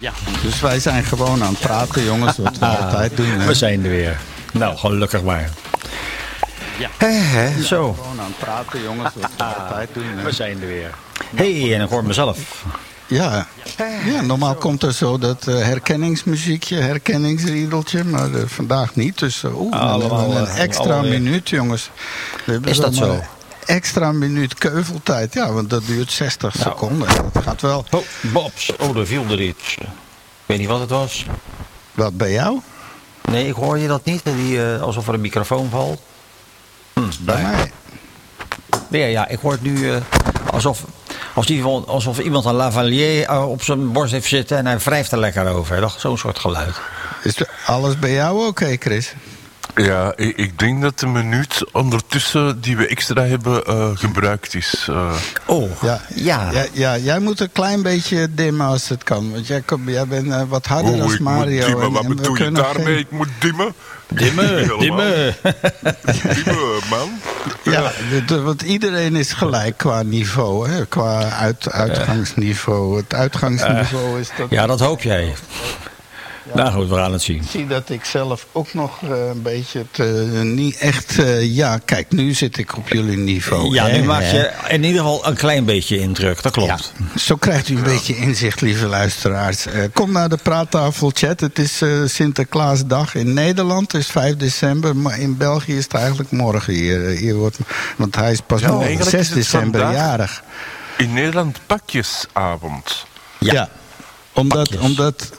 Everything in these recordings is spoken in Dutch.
Ja. Dus wij zijn gewoon aan het praten, jongens, wat we altijd doen. hè. We zijn er weer. Nou, gelukkig maar. Ja. Hè, hè, zo. Gewoon aan het praten, jongens, wat we altijd doen. hè. We zijn er weer. hey, en ik hoor mezelf. Ja. ja, normaal komt er zo dat eh, herkenningsmuziekje, herkenningsriedeltje, maar eh, vandaag niet. Dus uh, oeh, Allemaal, een eh, extra minuut, jongens. We hebben Is dat zo? Extra minuut keuveltijd, ja, want dat duurt 60 Nou. seconden. Dat gaat wel. Oh, Bobs. Oh, er viel er iets. Ik weet niet wat het was. Wat bij jou? Nee, ik hoor je dat niet. Die, eh, alsof er een microfoon valt. Hm, Bij nee. mij. Nee, ja, ik hoor het nu eh, alsof, als iemand, alsof iemand een lavalier eh, op zijn borst heeft zitten en hij wrijft er lekker over. Zo'n soort geluid. Is alles bij jou oké, Chris? Ja, ik, ik denk dat de minuut ondertussen die we extra hebben eh, gebruikt is. eh. Oh, Ja. ja. Ja, ja, jij moet een klein beetje dimmen als het kan. Want jij, kom- jij bent eh, wat harder ik Mario. moet dimmen. en- Wat bedoel je daarmee? geen- Ik moet dimmen? Dimmen, dimmen. Dimmen, man. Ja, de- de- want iedereen is gelijk qua niveau, hè? qua uit, uitgangsniveau. Het uitgangsniveau is dat. Ja, dat hoop jij. Nou goed, we gaan het zien. Ik zie dat ik zelf ook nog eh, een beetje het, eh, niet echt. eh, ja, kijk, nu zit ik op jullie niveau. Ja, hè, nu maak je in ieder geval een klein beetje indruk. Dat Ja, klopt. zo krijgt u een beetje inzicht, lieve luisteraars. Eh, kom naar de praattafel chat. Het is eh, Sinterklaasdag in Nederland. Het is 5 december. Maar in België is het eigenlijk morgen hier. hier wordt, want hij is pas Ja, morgen, eigenlijk 6 is het december jarig. In Nederland pakjesavond. Ja. Omdat, omdat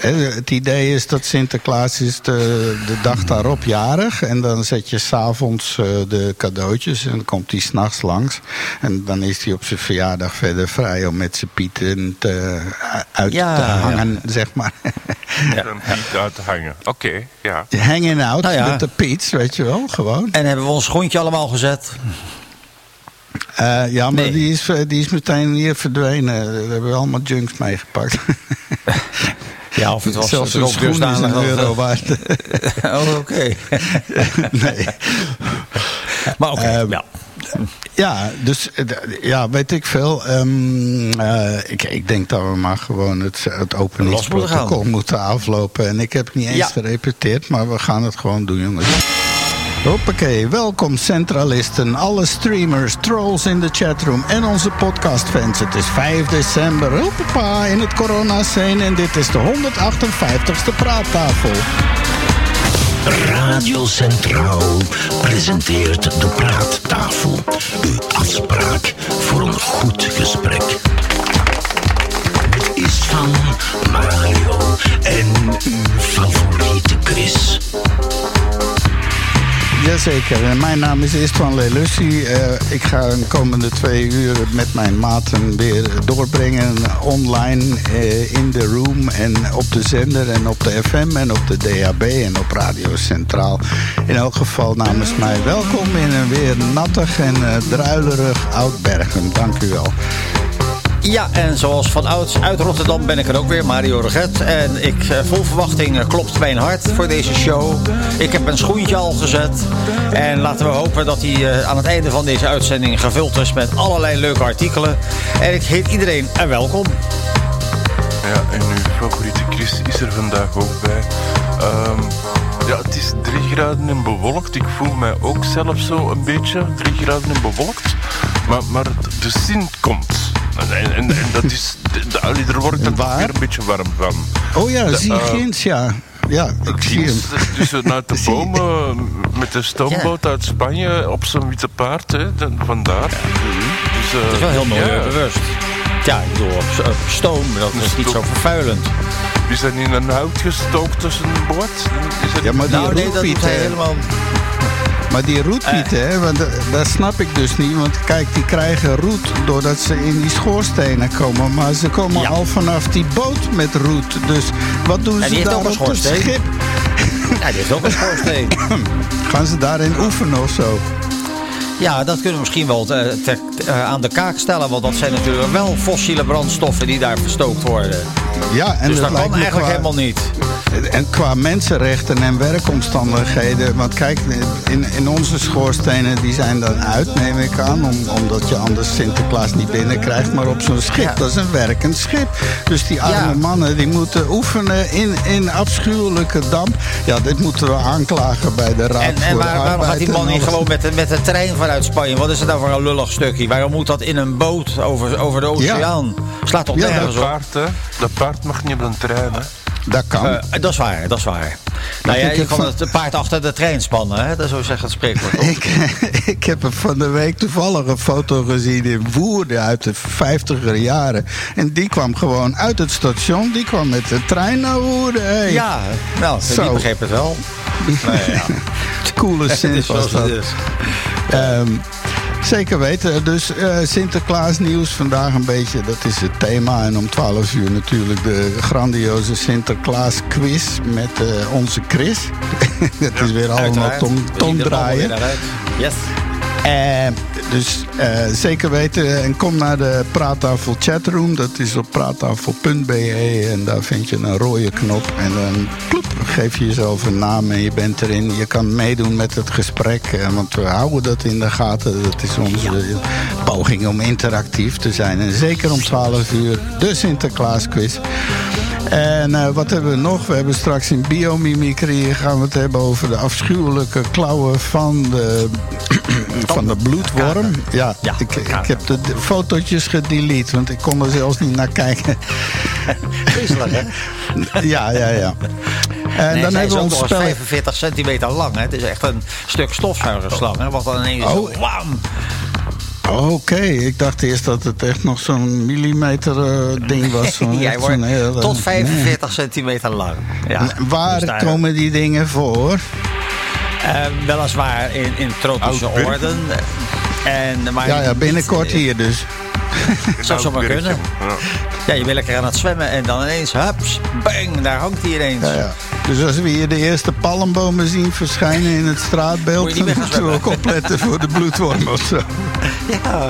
eh, het idee is dat Sinterklaas is de, de dag daarop jarig. En dan zet je s'avonds eh de cadeautjes en dan komt hij s'nachts langs. En dan is hij op zijn verjaardag verder vrij om met zijn pieten te, uit Ja, te ja. hangen, zeg maar. Ja. Niet uit te hangen. Oké, ja. Hanging out Nou ja. met de Piets, weet je wel, gewoon. En hebben we ons schoentje allemaal gezet? Eh, ja, maar Nee. die, is, eh, die is meteen hier verdwenen. We hebben allemaal junks meegepakt. Ja, of het was Zelfs het een schoen is een euro waard. Oh, oké. nee. Maar oké, Ehm, ja. Ja, dus eh, ja, weet ik veel. Ehm, eh, ik, ik denk dat we maar gewoon het, het openingsprotocol moeten aflopen. En ik heb niet eens Ja. gerepeteerd, maar we gaan het gewoon doen, jongens. Hoppakee, welkom centralisten, alle streamers, trolls in de chatroom en onze podcastfans. Het is 5 december, hoppapa, in het corona-scene en dit is de 158ste praattafel. Radio Centraal presenteert de Praattafel. Uw afspraak voor een goed gesprek. Het is van Mario en uw favoriete Chris. Jazeker, mijn naam is Istvan Lelussi. Eh, ik ga de komende twee uur met mijn maten weer doorbrengen online eh, in de room en op de zender en op de FM en op de DAB en op Radio Centraal. In elk geval namens mij welkom in een weer nattig en eh, druilerig Oud-Bergen. Dank u wel. Ja, en zoals van ouds uit Rotterdam ben ik er ook weer, Mario Reget. En ik, eh, vol verwachting eh, klopt mijn hart voor deze show. Ik heb een schoentje al gezet. En laten we hopen dat hij eh, aan het einde van deze uitzending gevuld is met allerlei leuke artikelen. En ik heet iedereen en welkom. Ja, en uw favoriete Chris is er vandaag ook bij. Ehm, ja, het is 3 graden en bewolkt. Ik voel mij ook zelf zo een beetje 3 graden en bewolkt. Maar, maar de Sint komt. En, en, en, dat is... de- de- daar word ik dan weer een beetje warm van. Oh ja, De, zie eh, Gins, ja. Ja, ik zie hem. Dus uit de Zie je? bomen met de stoomboot uit Spanje op zijn witte paard. Hè, de- vandaar. Dus, eh, Dat is wel heel mooi ja. bewust. Ja, ik bedoel, op, op stoom, dat is niet zo vervuilend. Die zijn in een hout gestookt tussen een. Is het Ja, maar die Nou nee, dat helemaal... Maar die roetpieten, hè, want eh, dat snap ik dus niet. Want kijk, die krijgen roet doordat ze in die schoorstenen komen. Maar ze komen Ja. al vanaf die boot met roet. Dus wat doen En ze een op het schip? Ja, die heeft ook een schoorsteen. Gaan ze daarin oefenen of zo? Ja, dat kunnen we misschien wel eh, eh, aan de kaak stellen. Want dat zijn natuurlijk wel fossiele brandstoffen die daar verstookt worden. Ja, en dus dat kan eigenlijk qua- helemaal niet. en qua mensenrechten en werkomstandigheden. Want kijk, in, in onze schoorstenen die zijn dan uit, neem ik aan. Om, omdat je anders Sinterklaas niet binnenkrijgt. Maar op zo'n schip, Ja. dat is een werkend schip. Dus die arme Ja. mannen die moeten oefenen in, in afschuwelijke damp. Ja, dit moeten we aanklagen bij de Raad En, en waar, waarom gaat die man niet gewoon met de, met de trein vanuit Spanje? Wat is het nou voor een lullig stukje? Waarom moet dat in een boot over, over de oceaan? Slaat Ja, nergens Dat op? paard, hè. Dat paard mag niet op een trein, hè. Dat kan. Eh, dat is waar, dat is waar. Nou ja, je kan van- het paard achter de trein spannen, hè? Dat zo zegt het spreekwoord. Ik, ik heb er van de week toevallig een foto gezien in Woerden uit de 50er jaren. En die kwam gewoon uit het station. Die kwam met de trein naar Woerden. Hey. Ja, nou, Zo. die begreep het wel. Nee, ja. Coole zin was dat. is. Zeker weten. Dus eh, Sinterklaas nieuws vandaag een beetje. Dat is het thema. En om 12 uur natuurlijk de grandioze Sinterklaas quiz met eh, onze Chris. dat is weer allemaal tom, tom draaien. Yes. Eh, dus eh, zeker weten. En kom naar de Praattafel chatroom. Dat is op praattafel.be. En daar vind je een rode knop. En dan geef je jezelf een naam en je bent erin. Je kan meedoen met het gesprek. eh, Want we houden dat in de gaten. Dat is onze poging om interactief te zijn. En zeker om 12 uur de Sinterklaas quiz. En eh, wat hebben we nog? We hebben straks in biomimicry gaan we het hebben over de afschuwelijke klauwen van de, van de bloedworm. Ja, Ja, ik, ik heb de, de fotootjes gedelete, want ik kon er zelfs niet naar kijken. Griezelig, hè? ja, ja, ja. En Nee, dan hebben we ons spel. 45 centimeter lang. Hè? Het is echt een stuk stofzuigerslang. Hè? Wat dan ineens zo Oh. wam. Oké, ik dacht eerst dat het echt nog zo'n millimeter eh, ding was. Jij echt wordt zo'n hele- tot 45 centimeter lang. Ja. Waar Dus komen die dingen voor? Eh, weliswaar in, in tropische orden. En, maar Ja, ja, binnenkort niet- hier dus. Zou zomaar kunnen. Ja. Ja, je bent lekker aan het zwemmen en dan ineens, hups, bang, daar hangt hij ineens. Ja, ja. Dus als we hier de eerste palmbomen zien verschijnen in het Moet straatbeeld... je niet meer dan moeten we ook opletten voor de bloedworm of zo. Ja,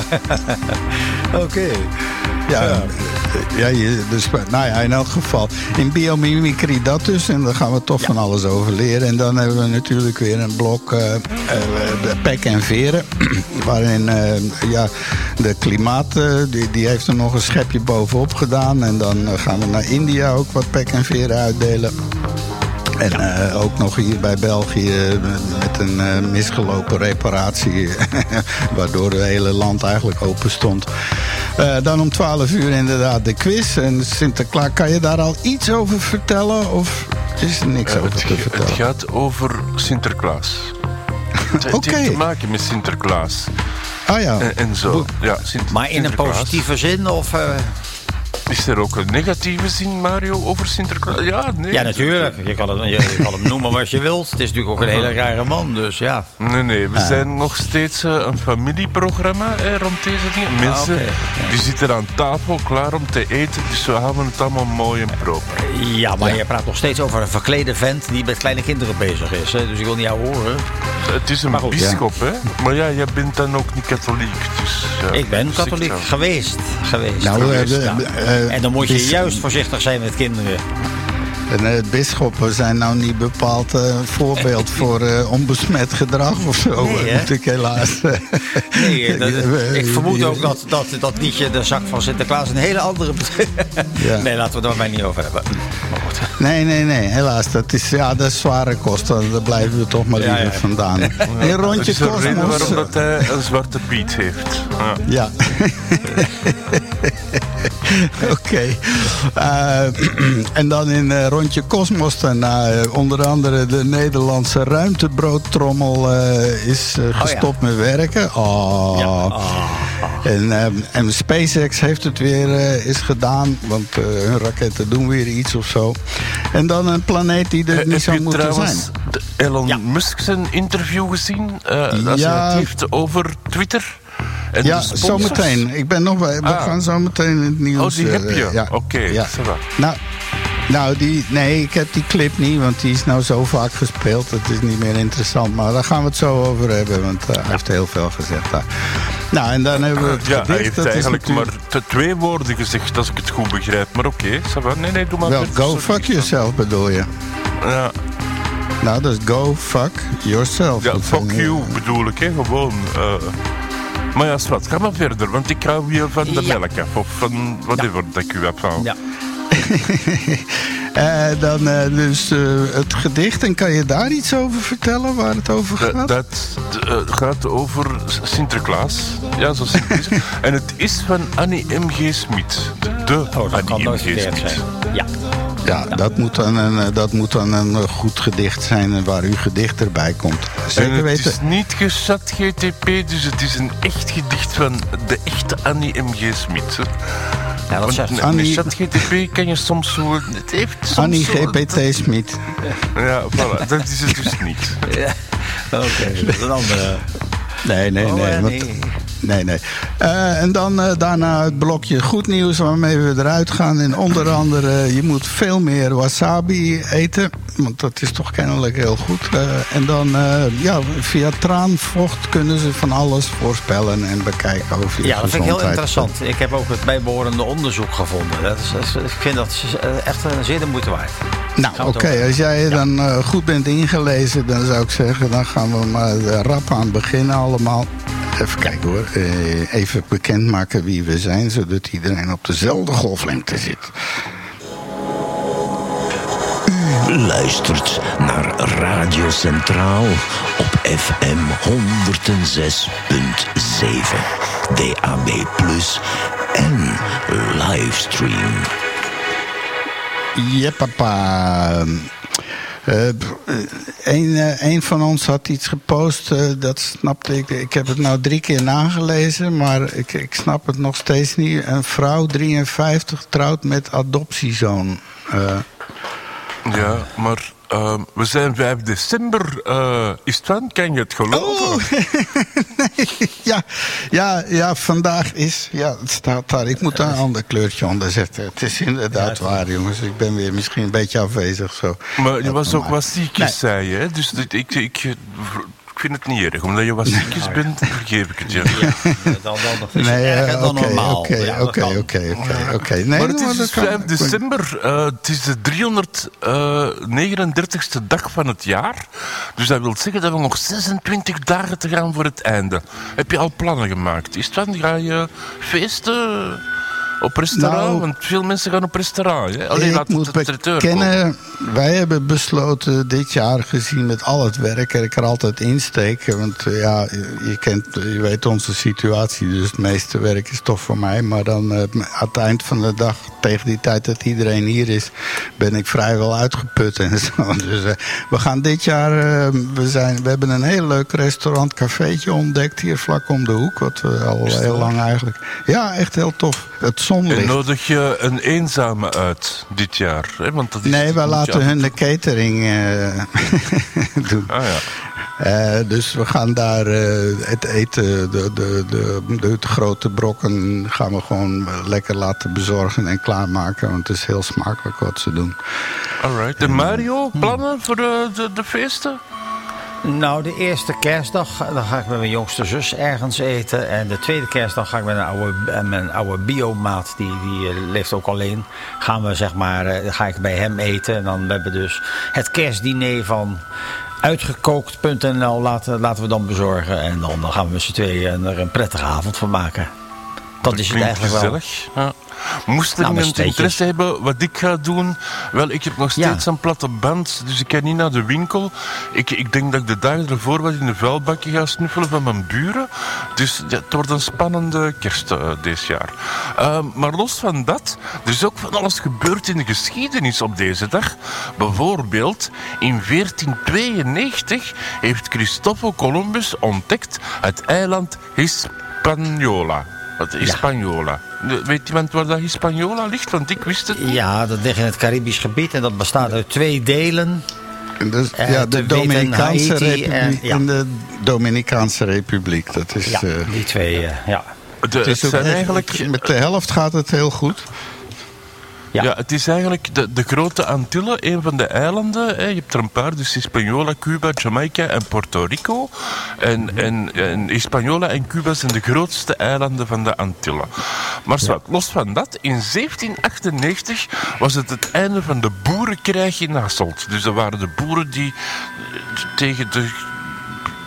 oké. Ja, ja je, dus, nou ja, in elk geval. In biomimicry dat dus. En daar gaan we toch van alles over leren. En dan hebben we natuurlijk weer een blok de pek en veren. waarin eh, ja, de klimaat, die, die heeft er nog een schepje bovenop gedaan. En dan gaan we naar India ook wat pek en veren uitdelen. En eh, ook nog hier bij België eh, met een eh, misgelopen reparatie. waardoor het hele land eigenlijk open stond. Eh, dan om 12 uur inderdaad de quiz. En Sinterklaas, kan je daar al iets over vertellen? Of is er niks over te ge- het vertellen? gaat over Sinterklaas. Het, Oké. heeft te maken met Sinterklaas. Ah ja. En, en zo. Ja, Maar in een positieve zin of... eh, Is er ook een negatieve zin, Mario, over Sinterklaas? Ja, nee. Ja, natuurlijk. Je kan, het, je, je kan hem noemen wat je wilt. Het is natuurlijk ook een hele rare man, dus ja. Nee, nee, we zijn nog steeds eh, een familieprogramma hè, rond deze dingen. Mensen oké. die zitten aan tafel klaar om te eten, dus we houden het allemaal mooi en proper. Ja, maar je praat nog steeds over een verklede vent die met kleine kinderen bezig is. Hè? Dus ik wil niet jou horen. Het is een bischop, hè? Maar ja, jij bent dan ook niet katholiek, dus... Ja, Ik ben dus katholiek geweest. geweest. Nou, eh, geweest, ja. Eh, en dan moet je is- juist voorzichtig zijn met kinderen. En eh, bisschoppen zijn nou niet bepaald eh, een voorbeeld voor eh, onbesmet gedrag of zo. Nee, moet ik helaas. eh, Nee, dat- eh, ik vermoed eh, ook dat, dat dat liedje De Zak van Sinterklaas een hele andere... Ja. Nee, laten we het er maar niet over hebben. Maar goed. Nee, nee, nee, helaas. Dat is, ja, dat is zware kosten. Daar blijven we toch maar liever ja. vandaan. Een rondje is een reden kosmos. waarom dat hij een zwarte piet heeft. Ja. Oké. Eh, en dan in eh, rondje Kosmos daarna eh, onder andere de Nederlandse ruimtebroodtrommel eh, is eh, gestopt met werken. Oh. Ja. En, en SpaceX heeft het weer is gedaan, want eh, hun raketten doen weer iets of zo. En dan een planeet die er niet zou moeten zijn. Elon Ja. Musk zijn interview gezien? Eh als Ja. hij het heeft over Twitter? En Ja, zometeen. Ik ben nog bij. We Ah. gaan zo meteen in het nieuws. Oh, die heb eh, je? ja. Oké, ja. va. Nou, nou die, nee, ik heb die clip niet, want die is nou zo vaak gespeeld. Het is niet meer interessant. Maar daar gaan we het zo over hebben, want eh, hij heeft heel veel gezegd daar. Nou, en dan hebben we het Ja, hij heeft dat eigenlijk maar te twee woorden gezegd, als ik het goed begrijp. Maar oké, va. Nee, nee, doe maar Wel, go Sorry. fuck yourself bedoel je. Ja, Nou, dat is go fuck yourself. ja fuck zijn, you eh, bedoel ik, hè, gewoon. eh. Maar ja, Swat, ga maar verder, want ik hou weer van de Ja. melk af. Of van whatever dat ik u heb van. Ja. eh, dan eh, dus eh, het gedicht. En kan je daar iets over vertellen waar het over gaat? dat gaat over Sinterklaas. Ja, zo het. En het is van Annie M.G. Smit. De Oh, kan Annie M.G. Smit. zijn. Ja. Ja, dat moet dan een, eh, dat moet dan een eh, goed gedicht zijn waar uw gedicht erbij komt. En Zeker het weten. is niet gechat GTP, dus het is een echt gedicht van de echte Annie M.G. Smit. Ja, dat zegt met Annie- GTP kan je soms zo... Het heeft soms Annie zo- GPT Smit. Ja, voilà, dat is het dus niet. Ja. Oké, dat is een andere. Nee, nee, Oh, nee. eh, want- nee. nee. Eh, en dan eh, daarna het blokje goed nieuws waarmee we eruit gaan. En onder andere, je moet veel meer wasabi eten. Want dat is toch kennelijk heel goed. Eh, en dan, eh, ja, via traanvocht kunnen ze van alles voorspellen en bekijken over je Ja, dat vind ik heel interessant. Ik heb ook het bijbehorende onderzoek gevonden. Dat is, dat is- ik vind dat eh, echt een zeer de moeite waard. Nou, oké. Als jij dan eh, goed bent ingelezen, dan zou ik zeggen... dan gaan we maar eh, rap aan beginnen allemaal. Even kijken hoor. Eh, even bekendmaken wie we zijn... zodat iedereen op dezelfde golflengte zit. U luistert naar Radio Centraal op FM 106.7, DAB+, en livestream. Ja, papa. Eh, een, eh, een van ons had iets gepost, eh, dat snapte ik. Ik heb het nou drie keer nagelezen, maar ik, ik snap het nog steeds niet. Een vrouw, 53, trouwt met adoptiezoon. Ja, maar ehm, we zijn 5 december. eh, is het? Kan je het geloven? Oh, nee, ja, ja, ja, vandaag is. Ja, het staat daar. Ik moet daar een ander kleurtje onder zetten. Het is inderdaad waar, jongens. Ik ben weer misschien een beetje afwezig zo. Maar je was maar. ook wat ziekjes, Nee. zei je. hè? Dus ik, ik, ik, ik vind het niet erg. Omdat je wat ziekjes bent, vergeef ik het je. Dan, dan, dan is het Nee, erger eh, dan oké, normaal. oké, Ja, oké, oké, oké, maar het is dat dus kan. 5 december. eh, het is de 339ste dag van het jaar. Dus dat wil zeggen dat we nog 26 dagen te gaan voor het einde. Heb je al plannen gemaakt? Is het van, ga je feesten op restaurant? Nou, Want veel mensen gaan op restaurant. Hè? Alleen moet bekennen, wij hebben besloten dit jaar gezien met al het werk er ik er altijd insteken. Want eh, ja, je, kent, je weet onze situatie, dus het meeste werk is toch voor mij. Maar dan eh, aan het eind van de dag, tegen die tijd dat iedereen hier is, ben ik vrijwel uitgeput en zo. Dus eh, we gaan dit jaar, we, zijn, we hebben een heel leuk restaurant, cafeetje ontdekt hier vlak om de hoek. Wat we al heel lang eigenlijk. Ja, echt heel tof. Het zonlicht. En nodig je een eenzame uit dit jaar? Hè? Want dat is Nee, wij laten hun de catering eh, doen. Ah ja. Eh, dus we gaan daar eh, het eten, de, de, de, de, de grote brokken, gaan we gewoon lekker laten bezorgen en klaarmaken. Want het is heel smakelijk wat ze doen. Alright. En Mario, plannen voor de, de, de feesten? Nou, de eerste kerstdag dan ga ik met mijn jongste zus ergens eten. En de tweede kerstdag ga ik met een oude, mijn oude biomaat, die, die eh, leeft ook alleen. Gaan we zeg maar, eh, ga ik bij hem eten. En dan hebben we dus het kerstdiner van uitgekookt.nl laten, laten we dan bezorgen. En dan, dan gaan we met z'n tweeën er een prettige avond van maken. Dat is het eigenlijk wel. gezellig. Ja. Moest er Nou, iemand interesse hebben wat ik ga doen? Wel, ik heb nog Ja. steeds een platte band, dus ik kan niet naar de winkel. Ik, ik denk dat ik de dagen ervoor wat in de vuilbakje ga snuffelen van mijn buren. Dus ja, het wordt een spannende kerst eh, dit jaar. Uh, maar los van dat, er is ook van alles gebeurd in de geschiedenis op deze dag. Bijvoorbeeld, in 1492 heeft Christoffel Columbus ontdekt het eiland Hispaniola. Wat is Hispaniola? Weet iemand waar dat Hispaniola ligt? Want ik wist het niet. Ja, dat ligt in het Caribisch gebied en dat bestaat uit twee delen. En dus, Eh, ja, de Dominicaanse Haiti Republiek. en- ja. De Dominicaanse Republiek. Dat is, Ja, eh, die twee, eh, ja. De, het het is ook zijn echt- eigenlijk... Met de helft gaat het heel goed. Ja. Ja. het is eigenlijk de, de grote Antillen, een van de eilanden. Hè. Je hebt er een paar, dus Hispaniola, Cuba, Jamaica en Puerto Rico. En, en, en Hispaniola en Cuba zijn de grootste eilanden van de Antillen. Maar zwart, los van dat, in 1798 was het het einde van de boerenkrijg in Hasselt. Dus dat waren de boeren die tegen de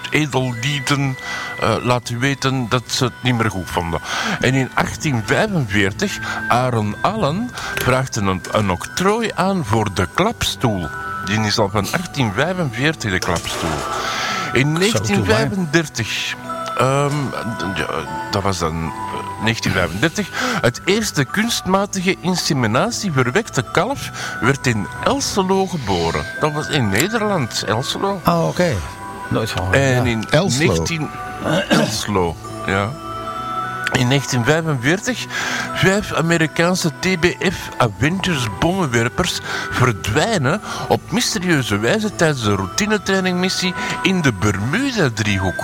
edellieden eh, laten weten dat ze het niet meer goed vonden. En in 1845, Aaron Allen vraagt een, een octrooi aan voor de klapstoel. Die is al van 1845 de klapstoel. In 1935... ehm, ja, dat was dan eh, 1935. Het eerste kunstmatige inseminatie verwekte kalf werd in Elselo geboren. Dat was in Nederland, Elselo. Oh, oké. Nooit van. gehoord, En ja. in Elslo. 19... Elslo, ja. In 1945, vijf Amerikaanse TBF Avengers bommenwerpers verdwijnen op mysterieuze wijze tijdens een routinetrainingmissie in de Bermuda-driehoek.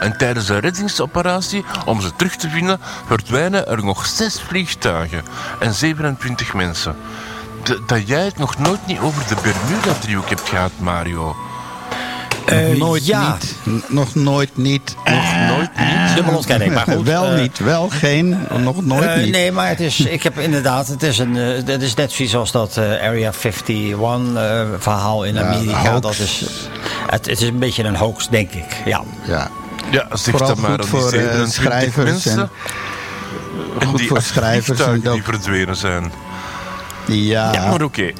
En tijdens een reddingsoperatie om ze terug te vinden, verdwijnen er nog zes vliegtuigen en 27 mensen. D- dat jij het nog nooit niet over de Bermuda-driehoek hebt gehad, Mario. Eh, nooit ja. niet. Nog nooit niet. Nog Nooit niet. Dubbel ontkenning, maar goed. wel eh, niet. Wel geen. Nog nooit Eh, niet. nee, maar het is, ik heb inderdaad, het is, een, eh, het is net zoiets als dat eh, Area 51 eh, verhaal in Ja, Amerika. dat is, het, het is een beetje een hoax, denk ik. Ja. Ja. Ja, zeg Vooral dat maar goed voor, die eh, 27 schrijvers mensen. en- En goed die voor schrijvers en vliegtuigen dat- die verdwenen zijn. Ja. Ja, maar oké.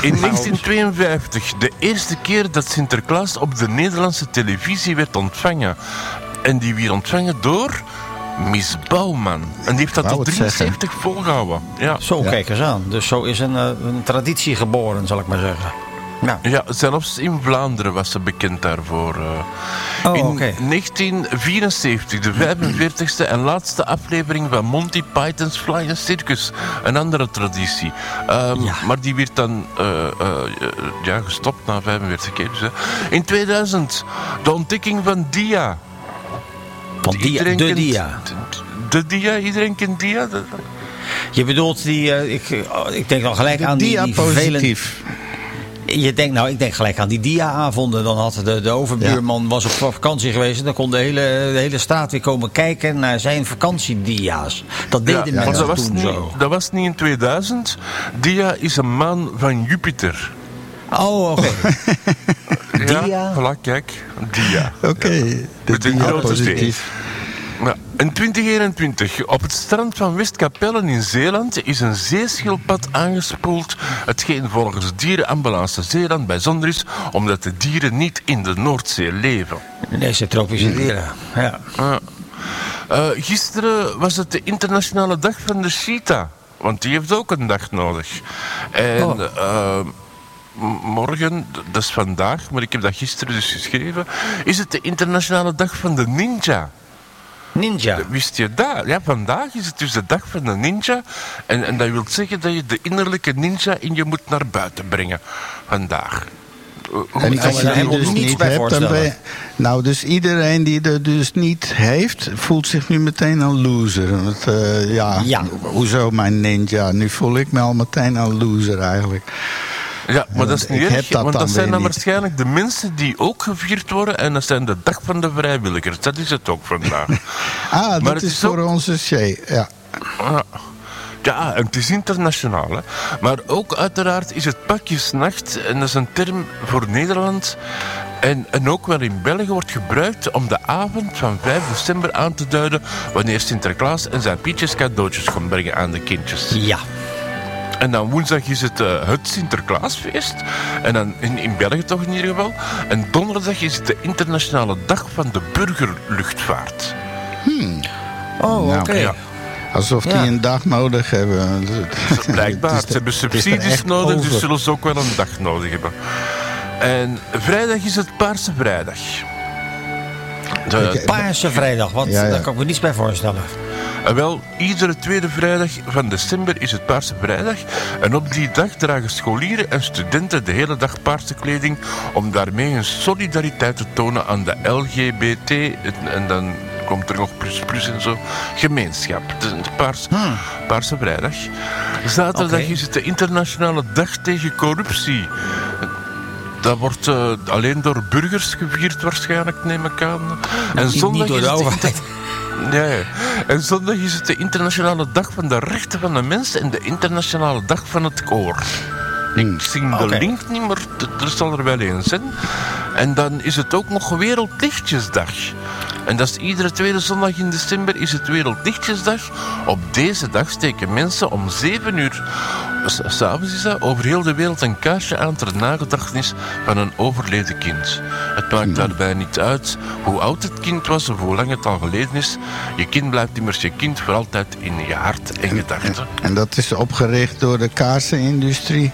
In 1952, de eerste keer dat Sinterklaas op de Nederlandse televisie werd ontvangen. En die werd ontvangen door Miss Bouwman. En die heeft dat tot het zeggen. 73 volgehouden. Ja. Zo, Ja. kijk eens aan. Dus zo is een, eh, een traditie geboren, zal ik maar zeggen. Ja. Ja, zelfs in Vlaanderen was ze bekend daarvoor. eh. Oh, in oké. 1974, de 45e en laatste aflevering van Monty Python's Flying Circus. Een andere traditie. Ehm, Ja. Maar die werd dan eh, eh, ja, gestopt na 45 keer. Dus, hè. In 2000, de ontdekking van Dia. Want dia, de kent- dia. De Dia, iedereen kent Dia? Je bedoelt die, eh, ik, ik denk al gelijk aan die, die. Je denkt, nou, ik denk gelijk aan die dia-avonden. Dan had de, de overbuurman was op vakantie geweest. En dan kon de hele, de hele straat weer komen kijken naar zijn vakantiedia's. Dat deden mensen dat was, toen niet, zo. dat was niet in 2000. Dia is een maan van Jupiter. Oh, oké. Dia? Ja, voilà, kijk. Dia. Oké. De Met een grote diapositief. In 2021, op het strand van Westkapellen in Zeeland, is een zeeschildpad aangespoeld. Hetgeen volgens dierenambulance Zeeland bijzonder is, omdat de dieren niet in de Noordzee leven. Deze tropische dieren. Ja. Eh, gisteren was het de internationale dag van de cheetah. Want die heeft ook een dag nodig. En Oh. eh, morgen, dat is vandaag, maar ik heb dat gisteren dus geschreven, is het de internationale dag van de ninja. Ninja. Wist je dat? Ja, vandaag is het dus de dag van de ninja. En, en dat wil zeggen dat je de innerlijke ninja in je moet naar buiten brengen. Vandaag. Eh, hoe- En als je die helemaal dus niet hebt, dan ben je... voorstellen. Nou, dus iedereen die er dus niet heeft, voelt zich nu meteen een loser. Want, eh, ja, Ja. hoezo mijn ninja? Nu voel ik me al meteen een loser eigenlijk. Ja, maar dat is niet erg, dat want dat zijn dan niet. waarschijnlijk de mensen die ook gevierd worden en dat zijn de dag van de vrijwilligers. Dat is het ook vandaag. Ah, dat Maar is, is voor ook- onze Shay. Ja. Ja. Ja, en het is internationaal. Hè. Maar ook uiteraard is het pakjesnacht, en dat is een term voor Nederland... En, en ook wel in België wordt gebruikt om de avond van 5 december aan te duiden... wanneer Sinterklaas en zijn pietjes cadeautjes komt brengen aan de kindjes. Ja. En dan woensdag is het eh, het Sinterklaasfeest. En dan in, in België toch in ieder geval. En donderdag is het de internationale dag van de burgerluchtvaart. Oh, Nou, oké. ja. Alsof Ja. die een dag nodig hebben. Blijkbaar. Het is er- Ze hebben subsidies nodig, dus zullen ze ook wel een dag nodig hebben. En vrijdag is het Paarse Vrijdag. De. Paarse vrijdag, wat, Ja, ja. daar kan ik me niets bij voorstellen. En wel, iedere tweede vrijdag van december is het Paarse Vrijdag. En op die dag dragen scholieren en studenten de hele dag paarse kleding... om daarmee hun solidariteit te tonen aan de LGBT... en- en dan komt er nog plus plus en zo. Gemeenschap. De paars, Paarse Vrijdag. Zaterdag is het de internationale dag tegen corruptie. Dat wordt eh, alleen door burgers gevierd waarschijnlijk, neem ik aan. En zondag niet door is de het overheid. Nee. En zondag is het de internationale dag van de rechten van de mens en de internationale dag van het koor. Ik zie de link niet, maar er zal er wel eens zijn. En dan is het ook nog Wereldlichtjesdag. En dat is iedere tweede zondag in december is het Wereldlichtjesdag. Op deze dag steken mensen om 7 uur, s'avonds is dat, over heel de wereld een kaarsje aan ter nagedachtenis van een overleden kind. Het maakt daarbij niet uit hoe oud het kind was of hoe lang het al geleden is. Je kind blijft immers je kind voor altijd in je hart en gedachten. En dat is opgericht door de kaarsenindustrie.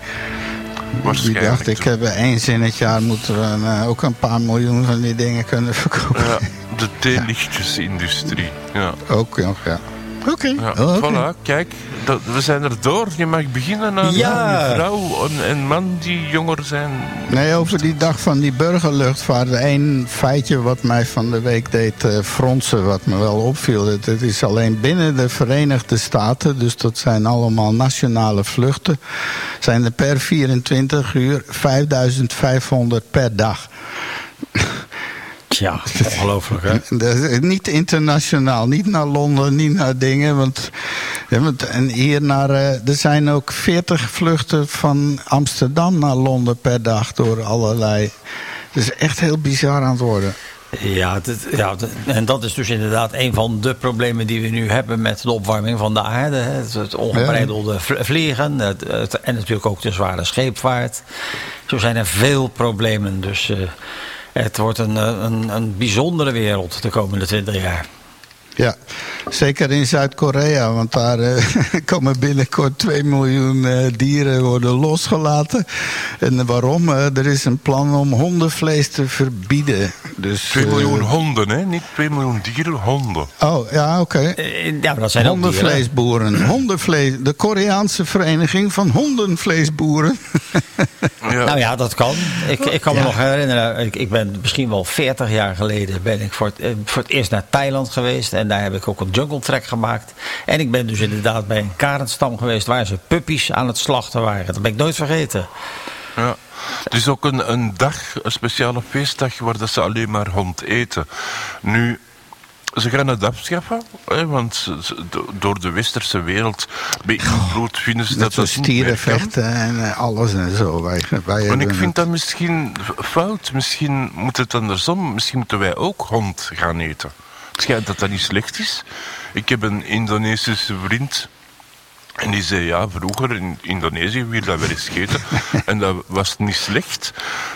Die dacht, ik heb eens in het jaar moeten we eh, ook een paar miljoen van die dingen kunnen verkopen. Ja, de theelichtjesindustrie. Ja. Ook nog, ja. Oké. Ja, Oh, voilà, kijk, dat, we zijn er door. Je mag beginnen aan Ja. je vrouw en, en man die jonger zijn. Nee, over die dag van die burgerluchtvaart. Eén feitje wat mij van de week deed eh, fronsen, wat me wel opviel. Het, het is alleen binnen de Verenigde Staten, dus dat zijn allemaal nationale vluchten. Zijn er per 24 uur 5500 per dag. Tja, ongelooflijk hè. Niet internationaal, niet naar Londen, niet naar dingen. Want, ja, want- en hier naar, eh, er zijn ook 40 vluchten van Amsterdam naar Londen per dag door allerlei. Het is echt heel bizar aan het worden. Ja, dit- ja, dit- en dat is dus inderdaad een van de problemen die we nu hebben met de opwarming van de aarde. Het, het ongebreidelde vl- vliegen het, het- en natuurlijk ook de zware scheepvaart. Zo zijn er veel problemen. Dus eh, het wordt een, eh, een, een bijzondere wereld de komende 20 jaar. Ja, zeker in Zuid-Korea, want daar eh, komen binnenkort 2 miljoen eh, dieren worden losgelaten. En waarom? Eh, er is een plan om hondenvlees te verbieden. Dus, 2 eh, miljoen honden, hè? niet 2 miljoen dieren, honden. Oh, ja, oké. Ja, maar dat zijn dieren. Hondenvleesboeren. Hondenvlees, de Koreaanse vereniging van hondenvleesboeren. Ja. Nou ja, dat kan. Ik, ik kan me Ja. nog herinneren, ik, ik ben misschien wel 40 jaar geleden ben ik voor het, voor het eerst naar Thailand geweest. En daar heb ik ook een jungle trek gemaakt. En ik ben dus inderdaad bij een karenstam geweest waar ze puppies aan het slachten waren. Dat ben ik nooit vergeten. Ja. Het is ook een, een dag, een speciale feestdag, waar dat ze alleen maar hond eten. Nu, ze gaan het afschaffen, hè, want door de westerse wereld beïnvloed vinden ze Dat dat stierenvechten en eh, alles en zo. Wij, hebben ik vind het- dat misschien fout. Misschien moet het andersom. Misschien moeten wij ook hond gaan eten. Het schijnt dat dat niet slecht is. Ik heb een Indonesische vriend. En die zei, ja, vroeger in Indonesië weer dat wel eens gegeten. en dat was niet slecht.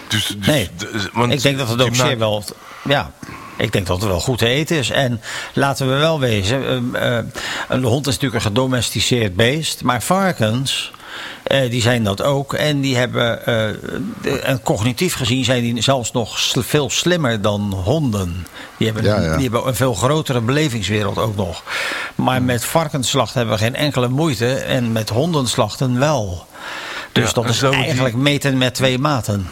Dus, dus, Nee, de- want ik denk dat het ook zeer wel. Ja, ik denk dat het wel goed te eten is. En laten we wel wezen: eh, eh, een hond is natuurlijk een gedomesticeerd beest. Maar varkens. Eh, die zijn dat ook. En die hebben. eh, de- en cognitief gezien zijn die zelfs nog sl- veel slimmer dan honden. Die hebben, Ja, ja. die hebben een veel grotere belevingswereld ook nog. Maar met varkensslacht hebben we geen enkele moeite. En met hondenslachten wel. Dus Ja, dat is die- eigenlijk meten met twee maten.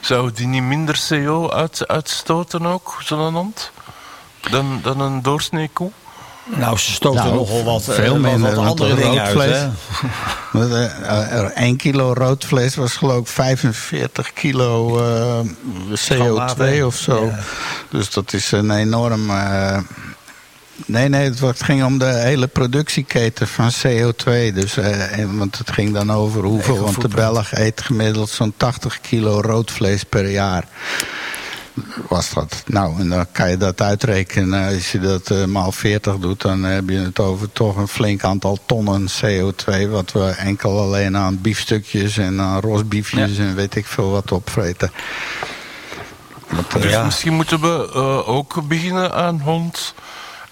Zou die niet minder CO uit, uitstoten ook, zo'n hond? Dan, dan een doorsnee koe? Nou, ze stoten Nou, nogal wat, eh, veel minder, wat andere rood dingen uit. Want, eh, 1 kilo rood vlees was geloof ik 45 kilo eh, CO2 water. of zo. Ja. Dus dat is een enorm. eh, nee, nee, het ging om de hele productieketen van CO2. Dus, eh, want het ging dan over hoeveel. Want de. Belg eet gemiddeld zo'n 80 kilo rood vlees per jaar. Was dat. Nou, en dan kan je dat uitrekenen. Als je dat eh, maal 40 doet, dan heb je het over toch een flink aantal tonnen CO2. Wat we enkel alleen aan biefstukjes en aan rosbiefjes en weet ik veel wat opvreten. Want, eh, Dus Ja. misschien moeten we eh, ook beginnen aan hond.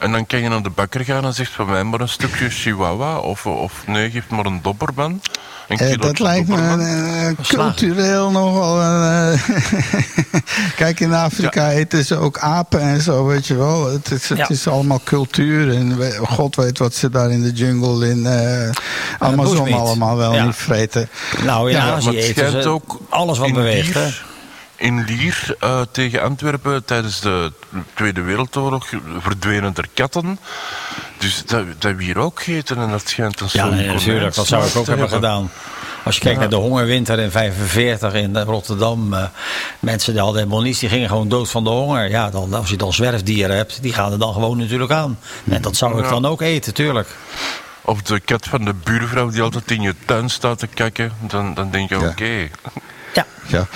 En dan kan je naar de bakker gaan en zegt van mij maar een stukje chihuahua. Of, of nee, geef maar een dobberman. Een Eh, dat lijkt me dobberman. eh, cultureel nogal. eh, Kijk, in Afrika eten ze ook apen en zo, weet je wel. Het is, het Ja. is allemaal cultuur. En we- God weet wat ze daar in de jungle in eh Amazon allemaal wel Ja. niet vreten. Nou, in Ja, maar Azië het eten ze ook alles wat beweegt. In Lier eh, tegen Antwerpen tijdens de Tweede Wereldoorlog verdwenen er katten. Dus dat, dat hebben we hier ook gegeten en dat schijnt een Ja, nee, natuurlijk. Dat zou ik ook hebben gedaan. Als je kijkt naar de hongerwinter in 45 in Rotterdam. eh, mensen die hadden helemaal niets. Die gingen gewoon dood van de honger. Ja, dan, als je dan zwerfdieren hebt, die gaan er dan gewoon natuurlijk aan. En dat zou ik Ja. dan ook eten, tuurlijk. Of de kat van de buurvrouw die altijd in je tuin staat te kakken. Dan, dan denk je, Ja. oké. Ja. Ja.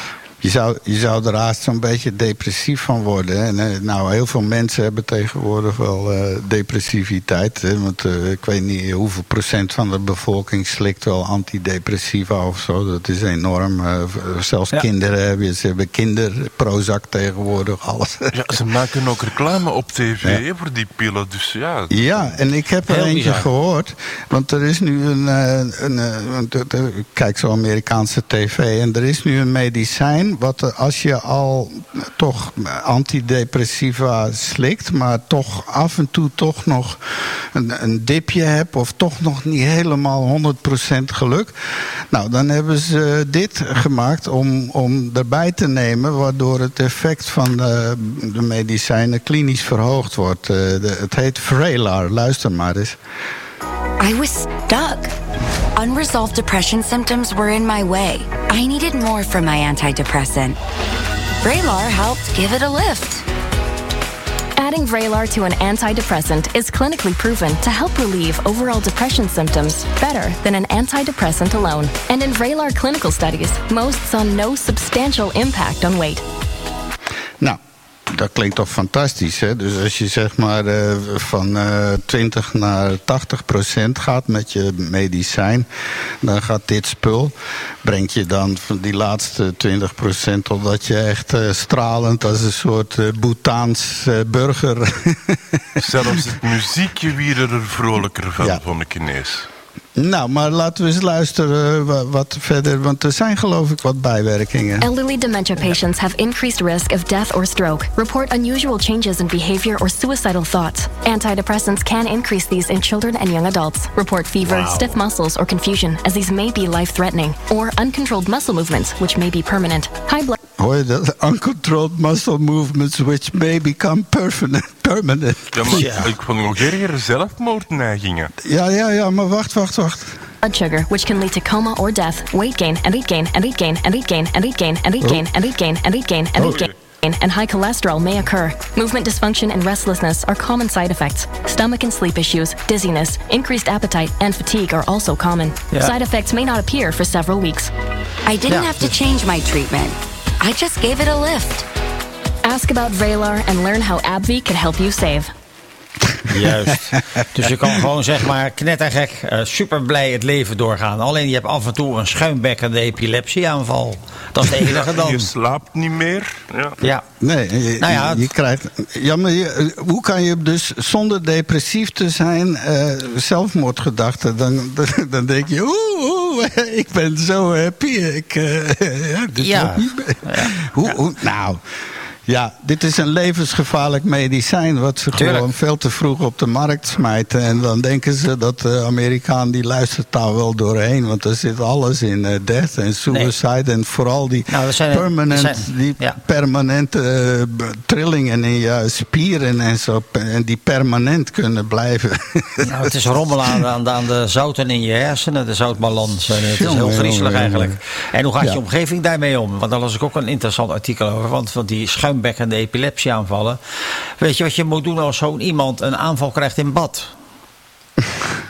Je zou, je zou er haast zo'n beetje depressief van worden. En, nou, heel veel mensen hebben tegenwoordig wel eh, depressiviteit. Hè? Want eh, ik weet niet hoeveel procent van de bevolking slikt wel antidepressiva of zo. Dat is enorm. Eh, zelfs Ja. kinderen hebben, ze hebben kinderprozac tegenwoordig, alles. Ja, ze maken ook reclame op tv Ja. voor die pillen. Dus ja, Ja, en ik heb er Heel eentje bizar. gehoord. Want er is nu een. een want, ik kijk zo Amerikaanse tv. En er is nu een medicijn. Wat eh, als je al toch antidepressiva slikt. maar toch af en toe toch nog een, een dipje hebt. of toch nog niet helemaal 100% geluk. Nou, dan hebben ze dit gemaakt om, om erbij te nemen. waardoor het effect van de, de medicijnen klinisch verhoogd wordt. Eh, het heet Vraylar. Luister maar eens. I was stuck. Unresolved depression symptoms were in my way. I needed more from my antidepressant. Vraylar helped give it a lift. Adding Vraylar to an antidepressant is clinically proven to help relieve overall depression symptoms better than an antidepressant alone. And in Vraylar clinical studies, most saw no substantial impact on weight. Nou, dat klinkt toch fantastisch, hè? Dus als je zeg maar eh, van eh 20 naar 80 procent gaat met je medicijn, dan gaat dit spul, brengt je dan van die laatste 20 procent totdat je echt eh, stralend als een soort Bhutaans burger. zelfs het muziekje weer er vrolijker van, Ja. vond ik ineens. Nou, maar laten we eens luisteren eh, wat verder, want er zijn geloof ik wat bijwerkingen. Elderly dementia patients have increased risk of death or stroke, report unusual changes in behavior or suicidal thoughts. Antidepressants can increase these in children and young adults, report fever, stiff muscles, or confusion, as these may be life threatening, or uncontrolled muscle movements, which may be permanent. High blood. Hoor je dat? Uncontrolled muscle movements which may become permanent. Permanent. Ja, maar Ja. ik vond nog erger zelfmoordneigingen. Ja, ja, ja, maar wacht, wacht, wacht. blood sugar, which can lead to coma or death, weight gain and weight gain and weight gain and weight gain and weight gain and weight gain and weight gain and weight gain and weight gain. And high cholesterol may occur. Movement dysfunction and restlessness are common side effects. Stomach and sleep issues, dizziness, increased appetite, and fatigue are also common. Yeah. Side effects may not appear for several weeks. I didn't Yeah. have to change my treatment. I just gave it a lift. Ask about Vraylar and learn how AbbVie can help you save. Juist. dus je kan gewoon zeg maar knettergek, eh super blij het leven doorgaan. Alleen je hebt af en toe een schuimbekkende epilepsieaanval. Dat is de enige dan. Je slaapt niet meer. Ja. Ja. Nee, je, Nou ja, je, krijgt. Ja, maar je- hoe kan je dus zonder depressief te zijn eh, zelfmoordgedachten? Dan, dan, dan denk je, oeh, oeh, ik ben zo happy. Ik, eh, ja, dit Ja. wordt niet. Hoe, hoe, nou. Ja, dit is een levensgevaarlijk medicijn... wat ze Tuurlijk. gewoon veel te vroeg op de markt smijten. En dan denken ze dat de Amerikaan die luistert daar wel doorheen. Want er zit alles in. eh, death en suicide en vooral die Nou, zijn- permanent... zijn- die ja. permanente eh, trillingen in je spieren en zo. En die permanent kunnen blijven. Nou, het is rommel aan, aan, de- aan de zouten in je hersenen, de zoutbalans. En het is heel griezelig eigenlijk. En hoe gaat Ja. je omgeving daarmee om? Want daar las ik ook een interessant artikel over. Want van die schuimbekkende epilepsieaanvallen. Weet je wat je moet doen als zo'n iemand een aanval krijgt in bad?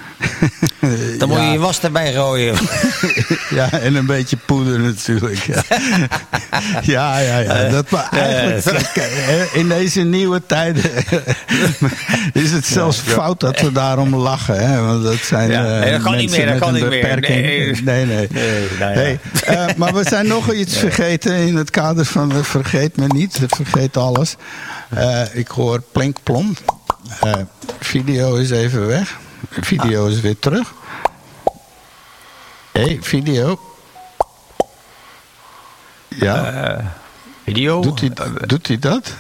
Dan moet je Ja. je was erbij gooien. ja, en een beetje poeder natuurlijk. Ja, ja, ja. ja. Dat, maar eigenlijk, in deze nieuwe tijden is het zelfs fout dat we daarom lachen. Hè? Want dat zijn Ja, eh, nee, dat kan niet mensen meer, dat met kan een niet meer. beperking. Nee. nee. nee. Nee, nou ja. Hey, eh, maar we zijn nog iets vergeten in het kader van eh, vergeet me niet, vergeet alles. Eh, ik hoor plink plom. Eh, video is even weg. Video is weer terug. Hé, hey, video. Ja, Video. doet, hij, doet hij dat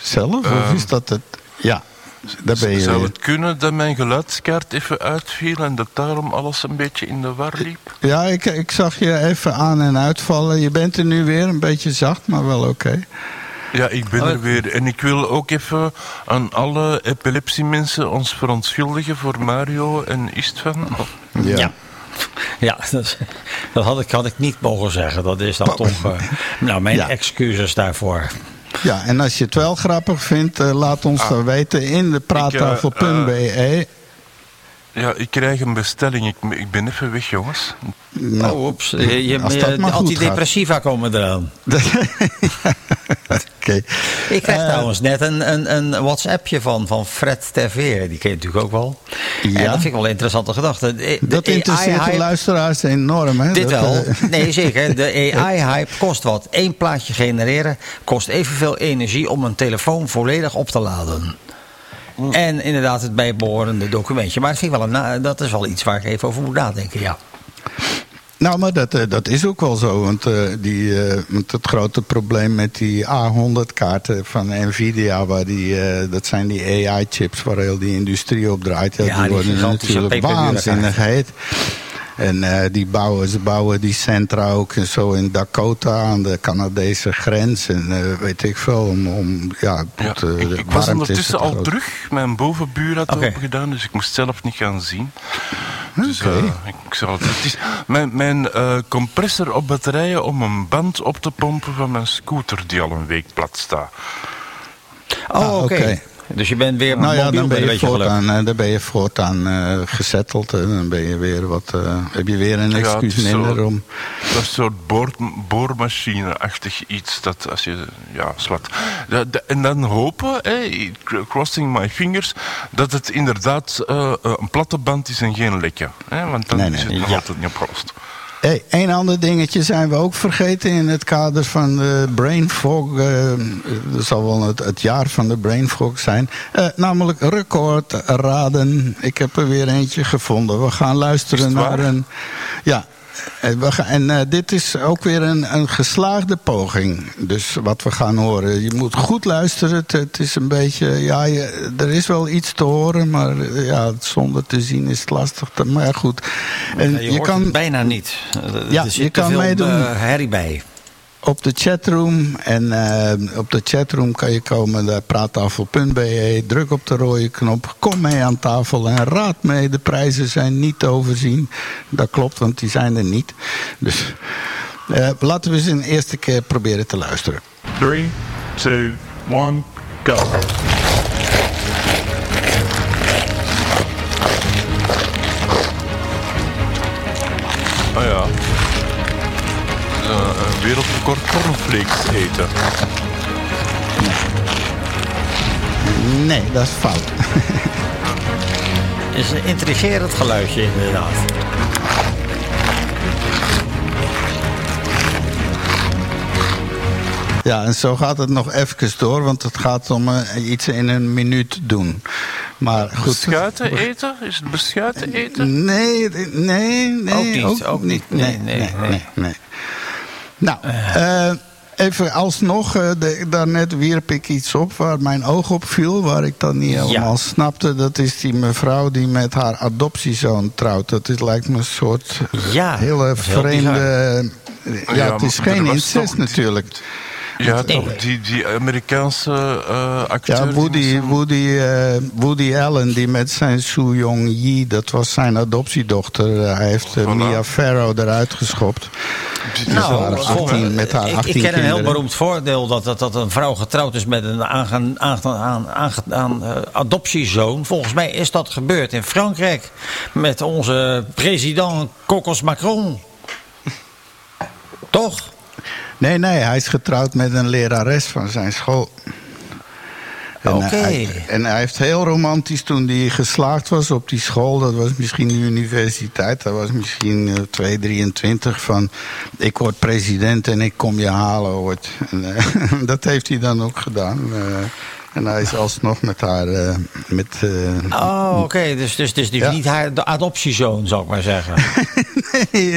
zelf? of is dat het? Ja. daar ben je Zou weer. het kunnen dat mijn geluidskaart even uitviel en dat daarom alles een beetje in de war liep? Ja, ik, ik zag je even aan en uitvallen. Je bent er nu weer, een beetje zacht, maar wel oké. Ja, ik ben Oh, er weer. En ik wil ook even aan alle epilepsiemensen ons verontschuldigen voor Mario en Istvan. Ja. Ja. Ja, dat, dat had, ik, had ik niet mogen zeggen. Dat is dan toch. eh, nou, mijn Ja. excuses daarvoor. Ja, en als je het wel grappig vindt, eh, laat ons dan weten in de praattafel.be. Ja, ik krijg een bestelling. Ik, ik ben even weg, jongens. Nou, oh, oeps. Je, je, als dat de maar goed antidepressiva komen eraan. Oké. Ik kreeg Eh, trouwens net een, een, een WhatsAppje van, van Fred Terveer. Die ken je natuurlijk ook wel. Ja. En dat vind ik wel een interessante gedachte. De- Dat de interesseert de luisteraars enorm, hè? Dit Dat, wel. eh, Nee, zeker. De AI-hype kost wat. Eén plaatje genereren kost evenveel energie om een telefoon volledig op te laden. En inderdaad het bijbehorende documentje. Maar dat, vind ik wel een, dat is wel iets waar ik even over moet nadenken, ja. Nou, maar dat, eh, dat is ook wel zo. Want, eh, die, eh, het grote probleem met die A100-kaarten van Nvidia... Waar die, dat zijn die AI-chips waar heel die industrie op draait. Ja, die die worden natuurlijk waanzinnig heet. En eh, die bouwen, ze bouwen die centra ook en zo in Dakota aan de Canadese grens. En eh, weet ik veel, om, om ja, eh, ik, was ondertussen al terug. Mijn bovenbuur had Oké. open gedaan, dus ik moest zelf niet gaan zien. Dus Oké. eh, ik, zal het, het is mijn, mijn eh, compressor op batterijen om een band op te pompen van mijn scooter die al een week plat staat. Oh, Ah, oké. oké. Dus je bent weer Nou ja, mobiel dan ben een je voortaan, eh, dan ben je voortaan eh gezetteld. En dan ben je weer wat, eh, heb je weer een Ja, excuus zo- minder om... Dat is een soort boor, boormachine-achtig iets dat als je ja, da- en dan hopen, hè, crossing my fingers, dat het inderdaad eh, eh, een platte band is en geen lekje. Hè, want dan Nee, is het nog ja. altijd niet opgelost. Hey, een ander dingetje zijn we ook vergeten in het kader van de brain fog. eh, dat zal wel het, het jaar van de brain fog zijn. Eh, namelijk recordraden. Ik heb er weer eentje gevonden. We gaan Is luisteren naar een... Ja, en, we gaan, en eh, dit is ook weer een, een geslaagde poging. Dus wat we gaan horen. Je moet goed luisteren. Het, het is een beetje. Ja, je, er is wel iets te horen. Maar eh, ja, zonder te zien is het lastig. Te, maar goed. En Ja, je, kan. bijna niet. Er Ja, je kan meedoen. eh, herrie bij. Op de chatroom. En eh, op de chatroom kan je komen naar praattafel.be. Druk op de rode knop. Kom mee aan tafel en raad mee. De prijzen zijn niet te overzien. Dat klopt, want die zijn er niet. Dus eh, laten we eens een eerste keer proberen te luisteren. Three, two, one, go. Ah ja. Wereldrecord cornflakes eten. Nee, dat is fout. Het is een intrigerend geluidje, inderdaad. Ja, en zo gaat het nog even door, want het gaat om eh, iets in een minuut doen. Maar goed. Beschuiten eten? Is het beschuiten eten? Nee, nee, nee. Ook niet, ook niet. Nee, nee, nee. nee. Nou, eh, even alsnog, eh, de, daarnet wierp ik iets op waar mijn oog op viel, waar ik dan niet helemaal snapte. Dat is die mevrouw die met haar adoptiezoon trouwt. Dat is, lijkt me een soort Ja, hele is heel vreemde. Ja, Ja, het is geen incest natuurlijk. Ja, Nee. toch, die, die Amerikaanse eh acteur. Ja, die Woody, Woody, eh, Woody Allen, die met zijn Soo Young Yi, dat was zijn adoptiedochter. Eh, hij heeft Voilà. Mia Farrow eruit geschopt. die- Nou, 18 met haar ik, 18 ik ken een heel beroemd voordeel dat, dat, dat een vrouw getrouwd is met een aange- aange- aan, aange- aan, eh, adoptiezoon. Volgens mij is dat gebeurd in Frankrijk met onze president Cocos Macron. Toch? Nee, nee, hij is getrouwd met een lerares van zijn school. Oké. en hij heeft heel romantisch toen hij geslaagd was op die school. Dat was misschien de universiteit. Dat was misschien eh, 223 van... ik word president en ik kom je halen ooit. En, eh, dat heeft hij dan ook gedaan. eh, en hij is alsnog met haar... eh, met, eh, Oh, oké. Dus, dus, dus, Ja. niet haar de adoptiezoon, zou ik maar zeggen. nee,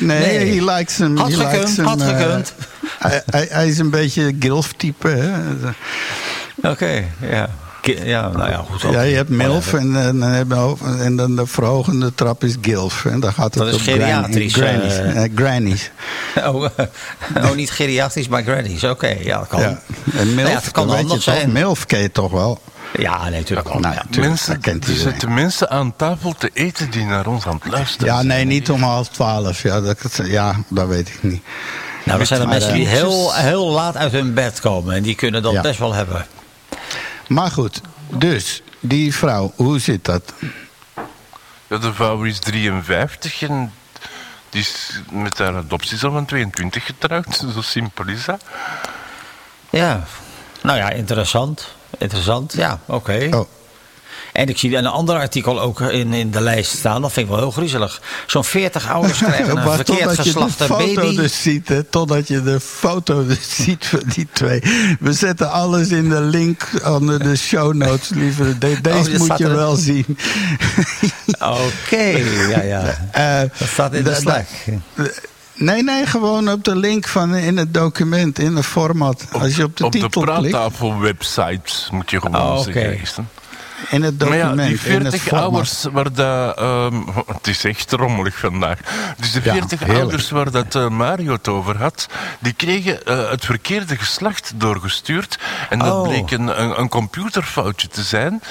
nee, Nee. he likes hem. Had he gekund, had eh, gekund. hij, hij, hij is een beetje Gilf-type. hè. Oké, ja. Ja, nou ja, goed. Ja, je hebt MILF en, en, dan heb je- en dan de verhogende trap is GILF. En dan gaat het Dat is geriatrisch, grannies. eh. Eh, grannies. Oh, eh, oh, niet geriatrisch, maar grannies. Oké, ja, dat kan. Ja. En MILF, ja, kan handig zijn. MILF ken je toch wel? Ja, nee, natuurlijk wel. Nou, ja. tuurlijk, Mensen, kent er zitten mensen aan tafel te eten die naar ons aan het luisteren Ja, nee, niet om half twaalf. Ja, dat, ja, dat weet ik niet. Nou, er zijn er mensen die eh, heel, heel laat uit hun bed komen. En die kunnen dat Ja. best wel hebben. Maar goed, dus, die vrouw, hoe zit dat? Ja, de vrouw is 53 en die is met haar adoptiezoon van 22 getrouwd. Zo simpel is dat. Ja, nou ja, interessant. Interessant, ja, oké. Oh, En ik zie een ander artikel ook in, in de lijst staan. Dat vind ik wel heel griezelig. Zo'n 40 ouders krijgen een verkeerd totdat je de geslachte foto baby. dus ziet, hè, totdat je de foto dus ziet van die twee. We zetten alles in de link onder de show notes, liever. De- deze Oh, dat moet je er- wel zien. Oké, ja, ja. Eh, Dat staat in de Slack. Nee, nee, gewoon op de link van in het document, in het format. Als je op de op de titel klikt, praattafel-website moet je gewoon Oh, oké. zeggen. In het Maar document, ja, die in het 40 format. ouders waar dat... ehm, het is echt rommelig vandaag. Dus de Ja, 40 heerlijk. ouders waar dat eh, Mario het over had... die kregen eh, het verkeerde geslacht doorgestuurd. En dat Oh. bleek een, een, een computerfoutje te zijn.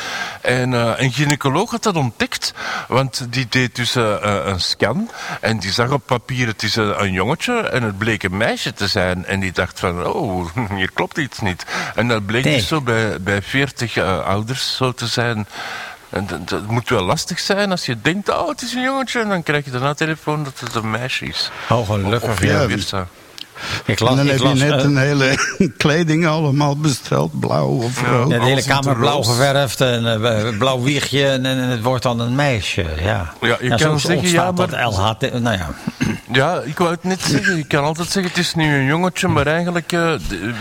En eh, een gynaecoloog had dat ontdekt. Want die deed dus een scan. En die zag op papier, het is een, jongetje. En het bleek een meisje te zijn. En die dacht van, oh, hier klopt iets niet. En dat bleek Nee. dus zo bij, bij 40 eh, ouders zo te zijn. Dat, dat moet wel lastig zijn als je denkt, oh, het is een jongetje. En dan krijg je daarna telefoon dat het een meisje is. Oh, gelukkig. Of ja. Ik En dan ik heb je net eh, een hele kleding allemaal besteld, blauw of rood. ja, de hele kamer blauw geverfd en eh, blauw wiegje en, en het wordt dan een meisje. Ja, Ja, je kan zeggen, ja, maar- dat LHT. Nou ja, Ja, ik wou het net zeggen. Je kan altijd zeggen, het is nu een jongetje, maar eigenlijk eh,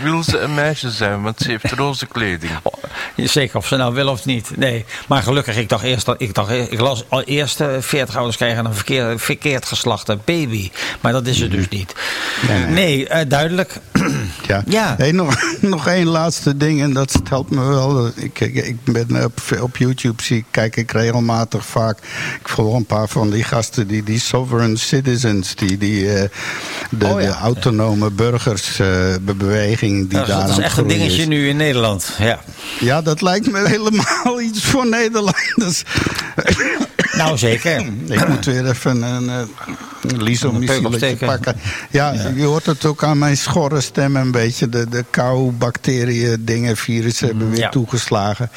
wil ze een meisje zijn, want ze heeft roze kleding. Oh, zeker of ze nou wil of niet. Nee, maar gelukkig, ik dacht eerst dat ik dacht, ik las al eerst eh, 40 ouders krijgen een verkeerd, verkeerd geslachte baby, maar dat is het dus niet. Nee, eh, duidelijk. Ja. Ja. Hey, nog, nog één laatste ding, en dat stelt me wel. Ik, ik, ik ben op, op YouTube, zie, kijk ik regelmatig vaak. Ik volg een paar van die gasten, die, die sovereign citizens, die, die eh, de, Oh, ja. de autonome burgersbeweging die Nou, daar dat is echt een dingetje is. nu in Nederland. Ja. Ja, dat lijkt me helemaal iets voor Nederlanders. Nou, zeker. Ik moet weer even een, uh, een lisomicilletje opsteken. pakken. Ja, je hoort het ook aan mijn schorre stem een beetje. De, de kou, bacteriën, dingen, virussen hebben weer Ja. toegeslagen.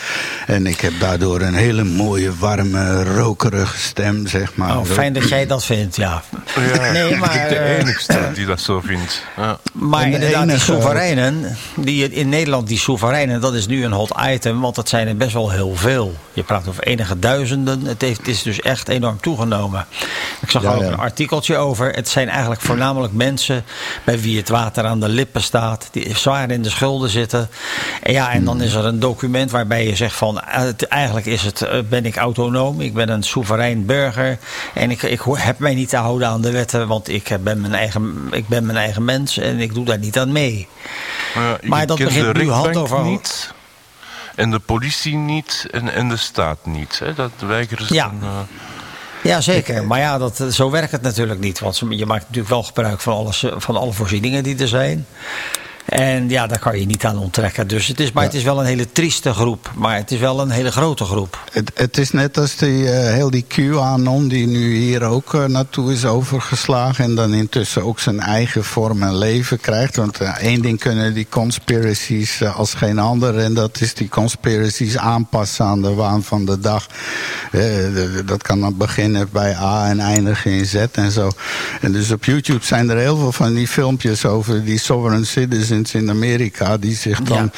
En ik heb daardoor een hele mooie, warme, rokerige stem, zeg maar. Oh, fijn dat jij dat vindt, ja. Ja, Nee, maar, de eh, enigste die dat zo vindt. Ja. Maar En de inderdaad, die enige soevereinen, die in Nederland, die soevereinen, dat is nu een hot item, want dat zijn er best wel heel veel. Je praat over enige duizenden, het, heeft, het is dus echt enorm toegenomen. Ik zag Ja, ook ja. een artikeltje over. Het zijn eigenlijk voornamelijk mensen bij wie het water aan de lippen staat, die zwaar in de schulden zitten. En ja, en dan is er een document waarbij je zegt van, eh, het- eigenlijk is het, eh, ben ik autonoom, ik ben een soeverein burger en ik, ik heb mij niet te houden aan de wetten, want ik ben mijn eigen, ik ben mijn eigen mens en ik doe daar niet aan mee. Ja, ik Maar dat begint nu hand over hand. niet. En de politie niet. En, en de staat niet. Hè. Dat weigeren ze Ja. dan, eh, Ja, zeker. Maar ja, dat, zo werkt het natuurlijk niet. Want je maakt natuurlijk wel gebruik van, alles, eh, van alle voorzieningen die er zijn. En ja, daar kan je niet aan onttrekken. Dus het is, maar het is wel een hele trieste groep. Maar het is wel een hele grote groep. Het, het is net als die, eh, heel die QAnon die nu hier ook eh, naartoe is overgeslagen. En dan intussen ook zijn eigen vorm en leven krijgt. Want eh, één ding kunnen die conspiracies als geen ander. En dat is die conspiracies aanpassen aan de waan van de dag. Dat kan dan beginnen bij A en eindigen in Z en zo. En dus op YouTube zijn er heel veel van die filmpjes over die sovereign citizens in Amerika. Die zich dan Ja.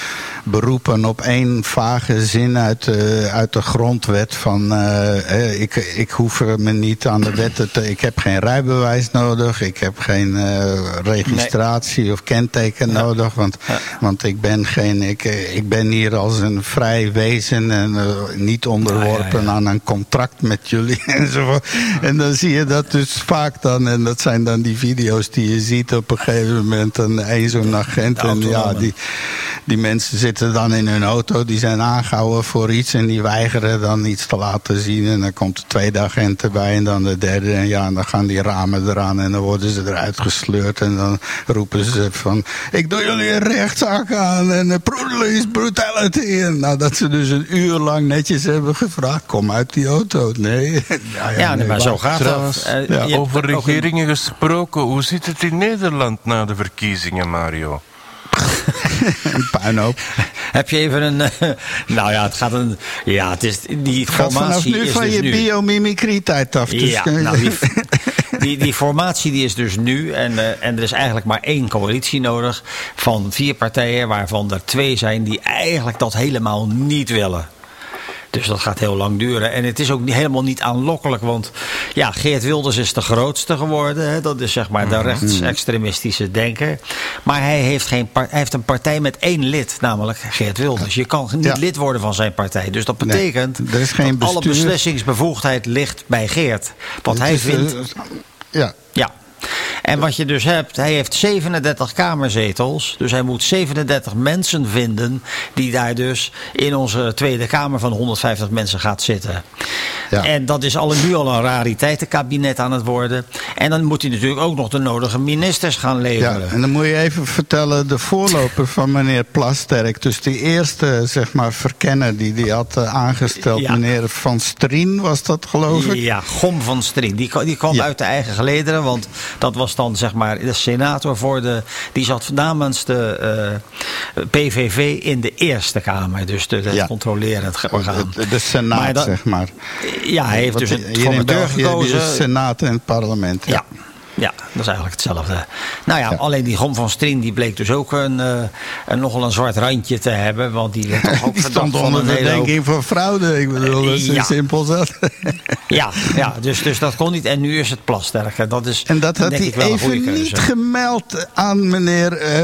beroepen op één vage zin uit de, uit de grondwet van eh, eh, ik, ik hoef me niet aan de wetten te. Ik heb geen rijbewijs nodig, ik heb geen eh, registratie of kenteken nodig, want, want ik ben geen ik, eh, ik ben hier als een vrij wezen en eh, niet onderworpen aan een contract met jullie enzovoort. En dan zie je dat dus vaak dan, en dat zijn dan die video's die je ziet op een gegeven moment, een, een zo'n agent. En ja, die, die mensen zitten dan in hun auto, die zijn aangehouden voor iets en die weigeren dan iets te laten zien. En dan komt de tweede agent erbij en dan de derde. En ja, en dan gaan die ramen eraan en dan worden ze eruit gesleurd. En dan roepen ze van, ik doe jullie een rechtszaak aan en police brutality. En nadat ze dus een uur lang netjes hebben gevraagd, kom uit die auto. Nee. Ja, ja, nee, maar zo gaat Trouwens, dat. Eh, ja, over regeringen gesproken, hoe zit het in Nederland na de verkiezingen, Mario? Een puinhoop. Heb je even een. eh, nou ja, het gaat een. Ja, het is. Die vanaf formatie nu is van dus je nu. biomimicrie tijd af. Dus Ja, nou, die, die, die formatie die is dus nu. En, eh, en er is eigenlijk maar één coalitie nodig. Van vier partijen, waarvan er twee zijn die eigenlijk dat helemaal niet willen. Dus dat gaat heel lang duren. En het is ook helemaal niet aanlokkelijk. Want ja, Geert Wilders is de grootste geworden. Hè. Dat is zeg maar de rechtsextremistische denker. Maar hij heeft, geen hij heeft een partij met één lid, namelijk Geert Wilders. Je kan niet Ja. lid worden van zijn partij. Dus dat Nee, betekent er is geen dat alle beslissingsbevoegdheid ligt bij Geert. Want hij is, eh, vindt Ja, ja. En wat je dus hebt, hij heeft 37 kamerzetels. Dus hij moet 37 mensen vinden die daar dus in onze Tweede Kamer van 150 mensen gaat zitten. Ja. En dat is al, nu al een rariteitenkabinet aan het worden. En dan moet hij natuurlijk ook nog de nodige ministers gaan ja, leveren. en dan moet je even vertellen, de voorloper van meneer Plasterk, dus die eerste zeg maar verkenner die die had eh, aangesteld, Ja. meneer Van Strien was dat geloof ik? Ja, Gom van Strien. Die, die kwam Ja. uit de eigen gelederen. Want dat was dan zeg maar de senator voor de. Die zat namens de eh, PVV in de Eerste Kamer. Dus de, het Ja. controlerend orgaan. De, de Senaat, Maar dat- zeg maar. Ja, hij heeft dus een hier in formateur België heb je gekozen. de Senaat en het parlement. Ja. Ja, dat is eigenlijk hetzelfde. Nou ja, Ja. alleen die Gom van Strien die bleek dus ook een, eh, een, nogal een zwart randje te hebben. Want die werd toch ook Die stond van onder hoop- verdenking voor fraude. Ik bedoel, dat is Ja. simpel zat. Ja, ja dus, dus dat kon niet. En nu is het plasterk. En dat is En dat had hij even niet gemeld aan meneer eh,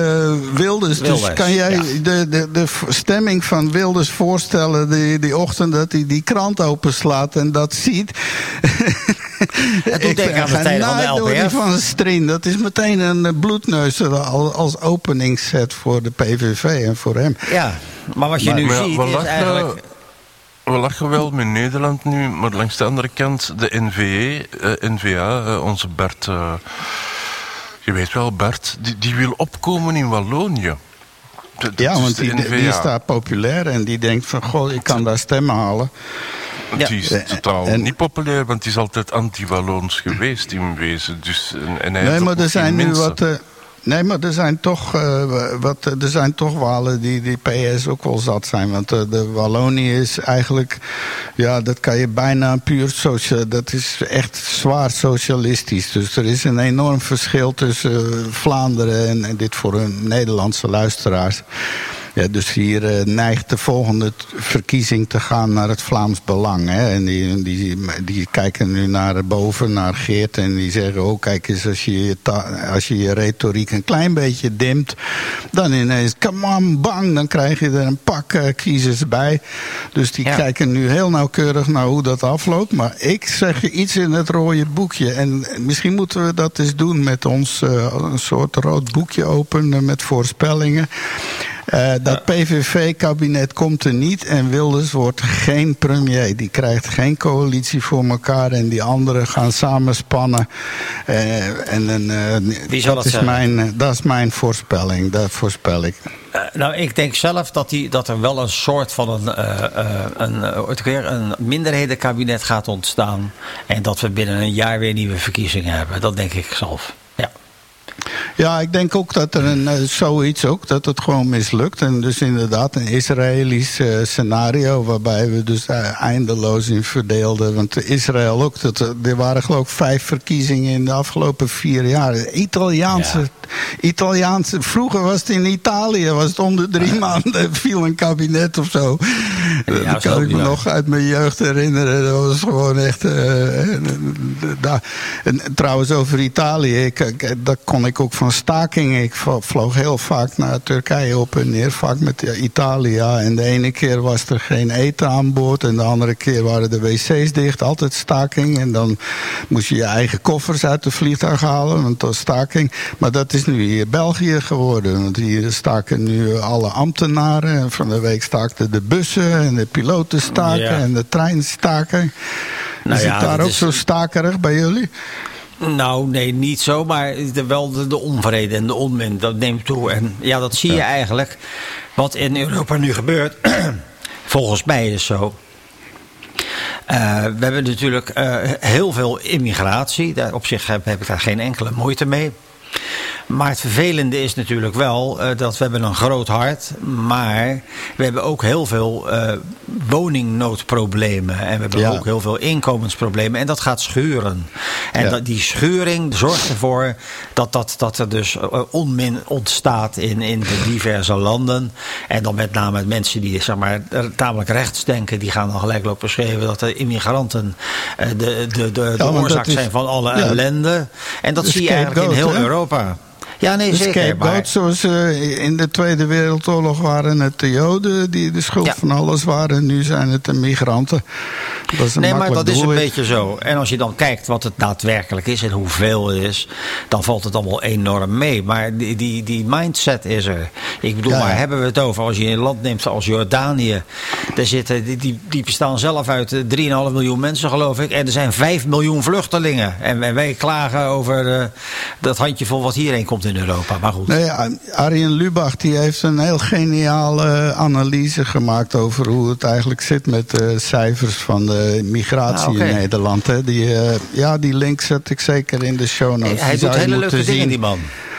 Wilders. Wilders, Dus kan jij ja. de, de, de stemming van Wilders voorstellen die, die ochtend dat hij die krant openslaat en dat ziet? Het doet denken aan de tijden van de nooit door die LPF. van Strien. Dat is meteen een eh, bloedneus al- als openingsset voor de PVV en voor hem. Ja, maar wat je nu Maar ziet we is lachen- eigenlijk... We lachen wel met Nederland nu, maar langs de andere kant, de NVE, eh, NVA, eh, onze Bert, eh, je weet wel, Bert, die, die wil opkomen in Wallonië. Ja, want die, die NVA. is daar populair en die denkt van, goh, ik kan daar stemmen halen. Ja. Die is Eh, totaal en- niet populair, want die is altijd anti-Walloons geweest in wezen. Dus, en, en hij Nee, maar er zijn nu mensen. wat. eh, nee, maar er zijn toch, eh, wat, er zijn toch Walen die die PS ook wel zat zijn. Want eh, de Wallonië is eigenlijk. Ja, dat kan je bijna puur sociaal. Dat is echt zwaar socialistisch. Dus er is een enorm verschil tussen eh, Vlaanderen en, en dit voor hun Nederlandse luisteraars. Ja, dus hier eh, neigt de volgende verkiezing te gaan naar het Vlaams Belang. Hè? En die, die, die kijken nu naar boven, naar Geert. En die zeggen, oh kijk eens, als je je, als je, je retoriek een klein beetje dimt... dan ineens, come on, bang, dan krijg je er een pak eh, kiezers bij. Dus die Ja. kijken nu heel nauwkeurig naar hoe dat afloopt. Maar ik zeg je iets in het rode boekje. En misschien moeten we dat eens doen met ons eh, een soort rood boekje openen met voorspellingen. Eh, dat PVV-kabinet komt er niet en Wilders wordt geen premier. Die krijgt geen coalitie voor elkaar en die anderen gaan samenspannen. Eh, en, eh, Wie zal dat, is zeggen? mijn, dat is mijn voorspelling. Dat voorspel ik. Nou, ik denk zelf dat, die, dat er wel een soort van een, een, een minderhedenkabinet gaat ontstaan. En dat we binnen een jaar weer nieuwe verkiezingen hebben. Dat denk ik zelf. Ja. Ik denk ook dat er een, eh, zoiets ook, dat het gewoon mislukt. En dus inderdaad een Israëlisch eh, scenario waarbij we dus eh, eindeloos in verdeelden. Want Israël ook, dat, er waren geloof ik vijf verkiezingen in de afgelopen vier jaar. Italiaanse, Italiaanse, vroeger was het in Italië, was het om de drie maanden viel een kabinet of zo. dat kan ik me nog uit mijn jeugd herinneren. Dat was gewoon echt... en trouwens, over Italië, ik, ik- dat kon ik ook van stakingen. Ik vlo- vloog heel vaak naar Turkije op en neer, vaak met Italia. En de ene keer was er geen eten aan boord... en de andere keer waren de wc's dicht, altijd staking. En dan moest je je eigen koffers uit de vliegtuig halen, want dat was staking. Maar dat is nu hier België geworden. Want hier staken nu alle ambtenaren. En van de week staakten de bussen en de piloten staken Ja. en de trein staken. Nou is ja, het daar ook is- zo stakerig bij jullie? Nou, nee, niet zo, maar de, wel de, de onvrede en de onmin, dat neemt toe. En ja, dat zie je eigenlijk. Wat in Europa nu gebeurt, volgens mij is zo. Eh, we hebben natuurlijk eh, heel veel immigratie. Daar, op zich heb, heb ik daar geen enkele moeite mee. Maar het vervelende is natuurlijk wel eh, dat we hebben een groot hart, maar we hebben ook heel veel eh, woningnoodproblemen en we hebben Ja. ook heel veel inkomensproblemen en dat gaat schuren. En Ja. dat, die schuring zorgt ervoor dat, dat, dat er dus eh, onmin ontstaat in, in de diverse landen. En dan met name mensen die zeg maar, tamelijk rechts denken, die gaan dan gelijk lopen schreeuwen dat de immigranten de, de, de, de oorzaak is- zijn van alle ellende. En dat zie je eigenlijk in heel hè? Europa. Ja, nee, De zeker. Maar, zoals eh, in de Tweede Wereldoorlog waren het de Joden die de schuld Ja. van alles waren. Nu zijn het de migranten. Dat nee, maar dat is een beetje zo. En als je dan kijkt wat het daadwerkelijk is en hoeveel het is, dan valt het allemaal enorm mee. Maar die, die, die mindset is er. Ik bedoel, Ja, waar hebben we het over? Als je een land neemt als Jordanië, daar zitten, die, die, die bestaan zelf uit eh, 3,5 miljoen mensen, geloof ik. En er zijn 5 miljoen vluchtelingen. En, en wij klagen over eh, dat handjevol wat hierheen komt in Europa. Maar goed. Nee, Arjen Lubach die heeft een heel geniale analyse gemaakt over hoe het eigenlijk zit met de cijfers van de migratie Ah, oké. in Nederland. Hè. Die, eh, ja, die link zet ik zeker in de show notes. Hij Die doet hele leuke dingen, zien. die man.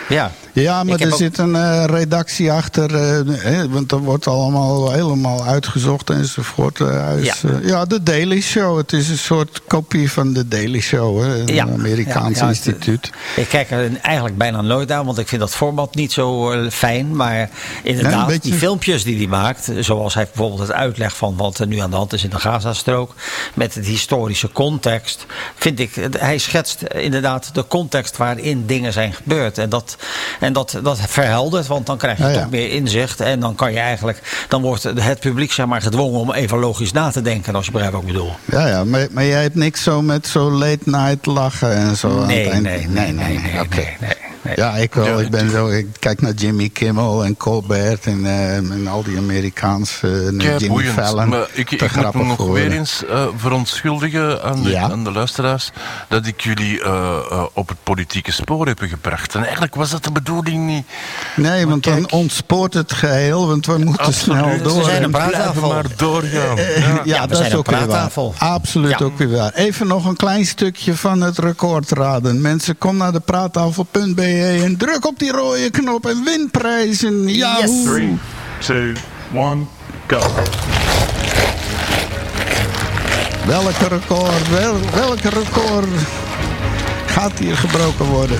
Ja. Ja, maar er ook- zit een eh, redactie achter. eh, hè, want er wordt allemaal helemaal uitgezocht enzovoort. Eh, hij is, Ja. eh, ja, de Daily Show. Het is een soort kopie van de Daily Show. Hè, een Ja. Amerikaans Ja, instituut. Ik kijk er eigenlijk bijna nooit naar, want ik vind dat format niet zo eh, fijn. Maar inderdaad, beetje- die filmpjes die hij maakt, zoals hij bijvoorbeeld het uitleg van wat er nu aan de hand is in de Gazastrook, met het historische context, vind ik, hij schetst inderdaad de context waarin dingen zijn gebeurd. En dat, en dat, dat verheldert, want dan krijg je ja. toch meer inzicht. En dan kan je eigenlijk, dan wordt het publiek zeg maar gedwongen om even logisch na te denken, als je begrijpt wat ik bedoel. Ja, ja maar, maar jij hebt niks zo met zo late night lachen en zo aan Nee, het eind. nee, nee, nee, nee, oké. nee, nee, nee. Ja, ik wel. Ik ben zo. Ik kijk naar Jimmy Kimmel en Colbert en, eh, en al die Amerikaanse Kei Jimmy boeiend. Fallon. Maar ik, ik moet me nog weer eens eh, verontschuldigen aan de, Ja. aan de luisteraars dat ik jullie eh, eh, op het politieke spoor heb gebracht. En eigenlijk was dat de bedoeling niet. Nee, want dan ontspoort het geheel, want we moeten Absoluut. snel We door. zijn En- een Blijven praattafel. maar doorgaan. Ja. ja, Ja, we dat zijn is ook weer waar. Absoluut Ja. ook weer waar. Even nog een klein stukje van het record raden. Mensen, kom naar de praattafel.be en druk op die rode knop en win prijzen. Ja, Yes. Three, two, one, go. welke record, wel, welke record gaat hier gebroken worden?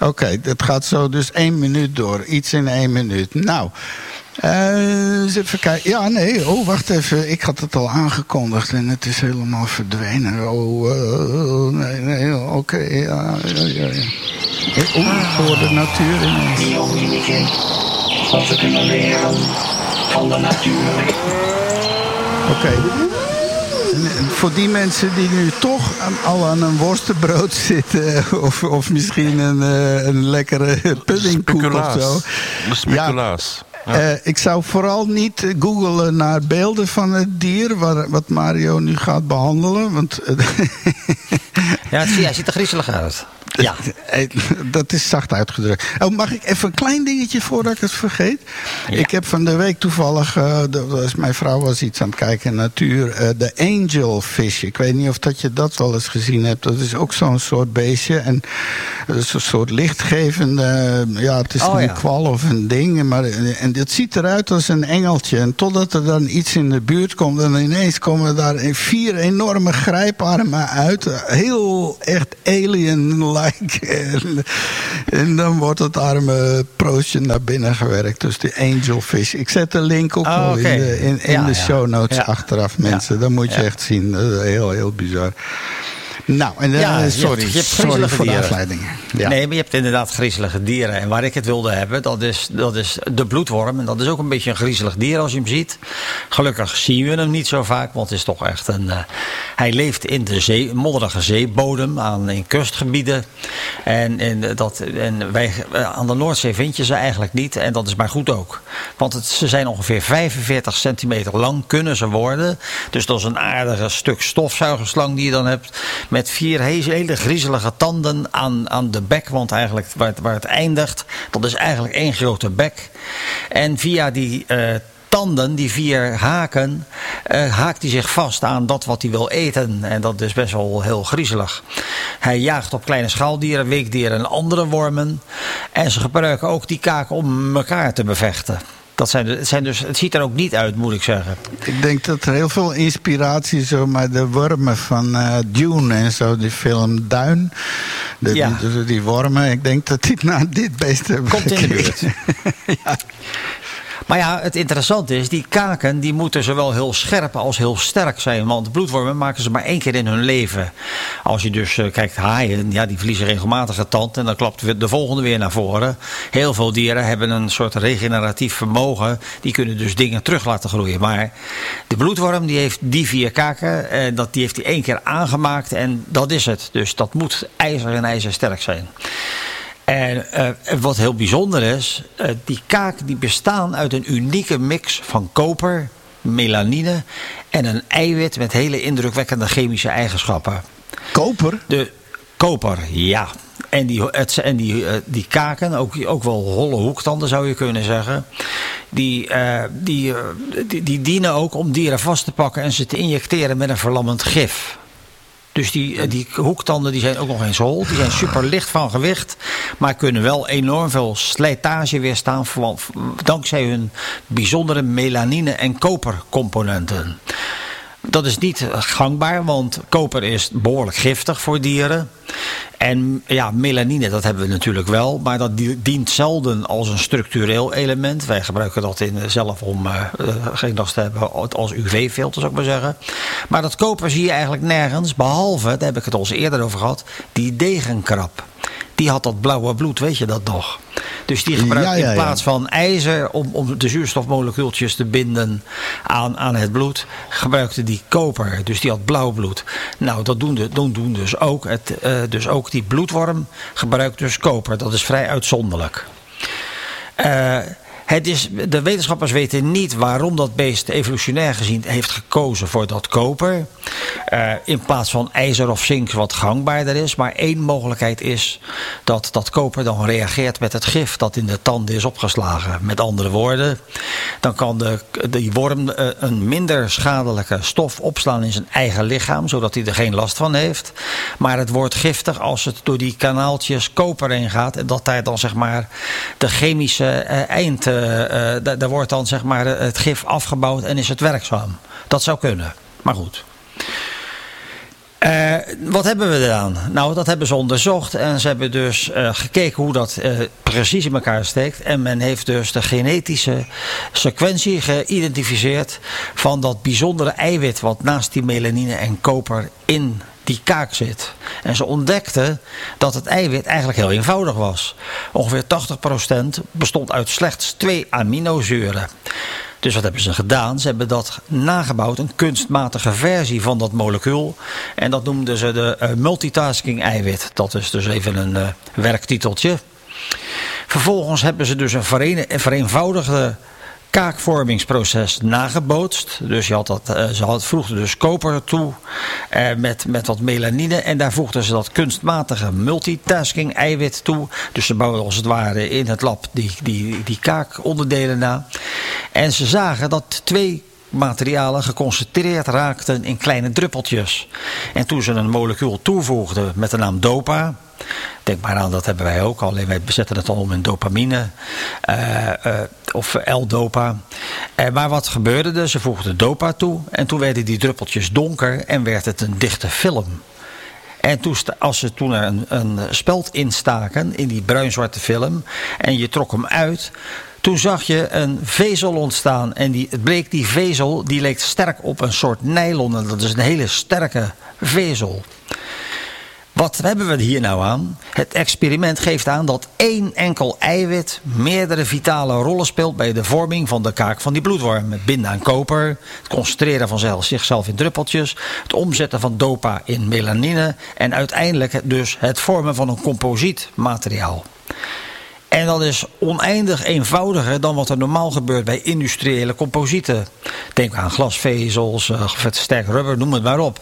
Oké, het gaat zo dus één minuut door. Iets in één minuut. Nou, eens even kijken. Ja, nee, oh, wacht even. Ik had het al aangekondigd en het is helemaal verdwenen. Oh, eh, nee, nee, oké. ja, ja, ja, ja. Eh, Oeh, ik hoor de natuur ineens. Wat we kunnen leren van de natuur. Oké. Voor die mensen die nu toch al aan een worstenbrood zitten... of, of misschien een, eh, een lekkere puddingkoek of zo... De speculaas. Ja. Eh, ik zou vooral niet eh, googelen naar beelden van het dier... Waar, wat Mario nu gaat behandelen. Want eh, Ja, het, hij ziet er griezelig uit. Ja. Dat is zacht uitgedrukt. Oh, mag ik even een klein dingetje voordat ik het vergeet? Ja. Ik heb van de week toevallig, was, mijn vrouw was iets aan het kijken in natuur, eh, de angelfish. Ik weet niet of dat je dat wel eens gezien hebt. Dat is ook zo'n soort beestje. En dat is een soort lichtgevende, eh, ja, het is Oh, een ja. kwal of een ding. Maar, en dit ziet eruit als een engeltje. En totdat er dan iets in de buurt komt, en ineens komen daar vier enorme grijparmen uit. Heel echt alien-like En, dan wordt het arme proostje naar binnen gewerkt. Dus die angelfish. Ik zet de link ook Oh, in de, in, in Ja, de show notes Ja. achteraf, mensen. Dat moet je echt zien. Dat is heel, heel bizar. Nou, en, Ja, je sorry, hebt- je hebt sorry de dieren. afleiding. Ja. Nee, maar je hebt inderdaad griezelige dieren. En waar ik het wilde hebben, dat is, dat is de bloedworm. En dat is ook een beetje een griezelig dier als je hem ziet. Gelukkig zien we hem niet zo vaak, want het is toch echt een... eh, hij leeft in de zee, modderige zeebodem, aan, in kustgebieden. En, en, dat, en wij, eh, aan de Noordzee vind je ze eigenlijk niet. En dat is maar goed ook. Want het, ze zijn ongeveer 45 centimeter lang, kunnen ze worden. Dus dat is een aardige stuk stofzuigerslang die je dan hebt. Met vier he- hele griezelige tanden aan, aan de bek. Want eigenlijk waar het, waar het eindigt, dat is eigenlijk één grote bek. En via die eh, tanden, die vier haken, eh, haakt hij zich vast aan dat wat hij wil eten. En dat is best wel heel griezelig. Hij jaagt op kleine schaaldieren, weekdieren en andere wormen. En ze gebruiken ook die kaken om elkaar te bevechten. Dat zijn, het, zijn dus, het ziet er ook niet uit, moet ik zeggen. Ik denk dat er heel veel inspiratie zo maar de wormen van eh, Dune en zo, die film Duin. De, Ja. die, die wormen, ik denk dat die naar dit beest hebben Komt in de gekeken. ja. Maar ja, het interessante is, die kaken die moeten zowel heel scherp als heel sterk zijn. Want bloedwormen maken ze maar één keer in hun leven. Als je dus eh, kijkt, haaien, ja, die verliezen regelmatig een tand. En dan klapt de volgende weer naar voren. Heel veel dieren hebben een soort regeneratief vermogen. Die kunnen dus dingen terug laten groeien. Maar de bloedworm die heeft die vier kaken. En dat, die heeft hij één keer aangemaakt. En dat is het. Dus dat moet ijzer en ijzersterk zijn. En eh, wat heel bijzonder is, eh, die kaken die bestaan uit een unieke mix van koper, melanine en een eiwit met hele indrukwekkende chemische eigenschappen. Koper? De koper, ja. En die, het, en die, eh, die kaken, ook, ook wel holle hoektanden zou je kunnen zeggen. Die, die, die, die dienen ook om dieren vast te pakken en ze te injecteren met een verlammend gif. Dus die, eh, die hoektanden die zijn ook nog eens hol. Die zijn super licht van gewicht. Maar kunnen wel enorm veel slijtage weerstaan. Dankzij hun bijzondere melanine- en kopercomponenten. Dat is niet gangbaar, want koper is behoorlijk giftig voor dieren. En ja, melanine, dat hebben we natuurlijk wel. Maar dat di- dient zelden als een structureel element. Wij gebruiken dat in, zelf om eh, eh, geen last te hebben als UV-filter, zou ik maar zeggen. Maar dat koper zie je eigenlijk nergens. Behalve, daar heb ik het al eens eerder over gehad, die degenkrab. Die had dat blauwe bloed, weet je dat nog? Dus die gebruikt Ja, ja, in plaats van ijzer om, om de zuurstofmolecuultjes te binden aan, aan het bloed, gebruikte die koper. Dus die had blauw bloed. Nou, dat doen, de, doen, doen dus ook. Het, eh, dus ook die bloedworm gebruikt dus koper. Dat is vrij uitzonderlijk. Eh, het is, de wetenschappers weten niet waarom dat beest evolutionair gezien heeft gekozen voor dat koper. Eh, in plaats van ijzer of zink wat gangbaarder is. Maar één mogelijkheid is dat dat koper dan reageert met het gif dat in de tanden is opgeslagen. Met andere woorden, dan kan de, die worm eh, een minder schadelijke stof opslaan in zijn eigen lichaam. Zodat hij er geen last van heeft. Maar het wordt giftig als het door die kanaaltjes koper heen gaat. En dat daar dan zeg maar de chemische eh, eind... eh, eh, daar, wordt dan zeg maar het gif afgebouwd en is het werkzaam. Dat zou kunnen. Maar goed. Eh, wat hebben we eraan? Nou, dat hebben ze onderzocht en ze hebben dus gekeken hoe dat precies in elkaar steekt. En men heeft dus de genetische sequentie geïdentificeerd van dat bijzondere eiwit wat naast die melanine en koper in die kaak zit. En ze ontdekten dat het eiwit eigenlijk heel eenvoudig was. Ongeveer 80% bestond uit slechts twee aminozuren. Dus wat hebben ze gedaan? Ze hebben dat nagebouwd, een kunstmatige versie van dat molecuul. En dat noemden ze de eh, multitasking eiwit. Dat is dus even een eh, werktiteltje. Vervolgens hebben ze dus een vereenvoudigde kaakvormingsproces nagebootst. Dus je had dat, eh, ze had, dus koper toe eh, met, met wat melanine. En daar voegden ze dat kunstmatige multitasking eiwit toe. Dus ze bouwden als het ware in het lab die, die, die kaakonderdelen na. En ze zagen dat twee materialen geconcentreerd raakten in kleine druppeltjes. En toen ze een molecuul toevoegden met de naam dopa. Denk maar aan, dat hebben wij ook. Alleen wij bezetten het al om in dopamine. eh, eh, of L-dopa. Eh, maar wat gebeurde er? Ze voegden dopa toe. En toen werden die druppeltjes donker en werd het een dichte film. En toen, als ze toen er een, een speld instaken in die bruinzwarte film en je trok hem uit, toen zag je een vezel ontstaan. En die, het bleek die vezel die leek sterk op een soort nylon. En dat is een hele sterke vezel. Wat hebben we hier nou aan? Het experiment geeft aan dat één enkel eiwit meerdere vitale rollen speelt bij de vorming van de kaak van die bloedworm. Het binden aan koper, het concentreren van zelf- zichzelf in druppeltjes, het omzetten van dopa in melanine en uiteindelijk dus het vormen van een composietmateriaal. En dat is oneindig eenvoudiger dan wat er normaal gebeurt bij industriële composieten. Denk aan glasvezels, eh, sterk rubber, noem het maar op.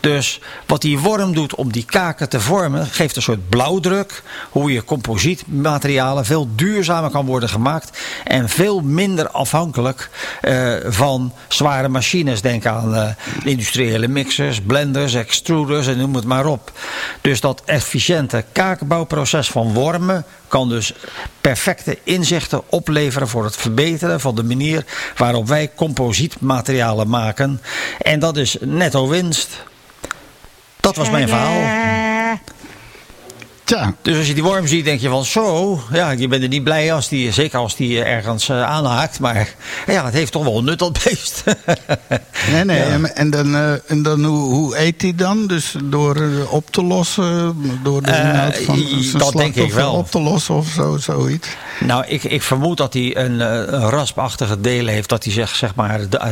Dus wat die worm doet om die kaken te vormen, geeft een soort blauwdruk. Hoe je composietmaterialen veel duurzamer kan worden gemaakt. En veel minder afhankelijk eh, van zware machines. Denk aan eh, industriële mixers, blenders, extruders en noem het maar op. Dus dat efficiënte kakenbouwproces van wormen kan dus perfecte inzichten opleveren voor het verbeteren van de manier waarop wij composietmaterialen maken. En dat is netto winst. Dat was mijn verhaal. Tja, Dus als je die worm ziet, denk je van zo, ja, je bent er niet blij als die, zeker als die ergens eh, aanhaakt. Maar ja, het heeft toch wel nut, dat beest. nee, nee. Ja. En, en dan, eh, en dan hoe, hoe eet hij dan? Dus door eh, op te lossen? Door de Eh, inhoud van zijn dat denk ik wel. op te lossen of zo, zoiets? Nou, ik, ik vermoed dat hij een, eh, een raspachtige delen heeft. Dat hij zich, zeg maar, de, eh,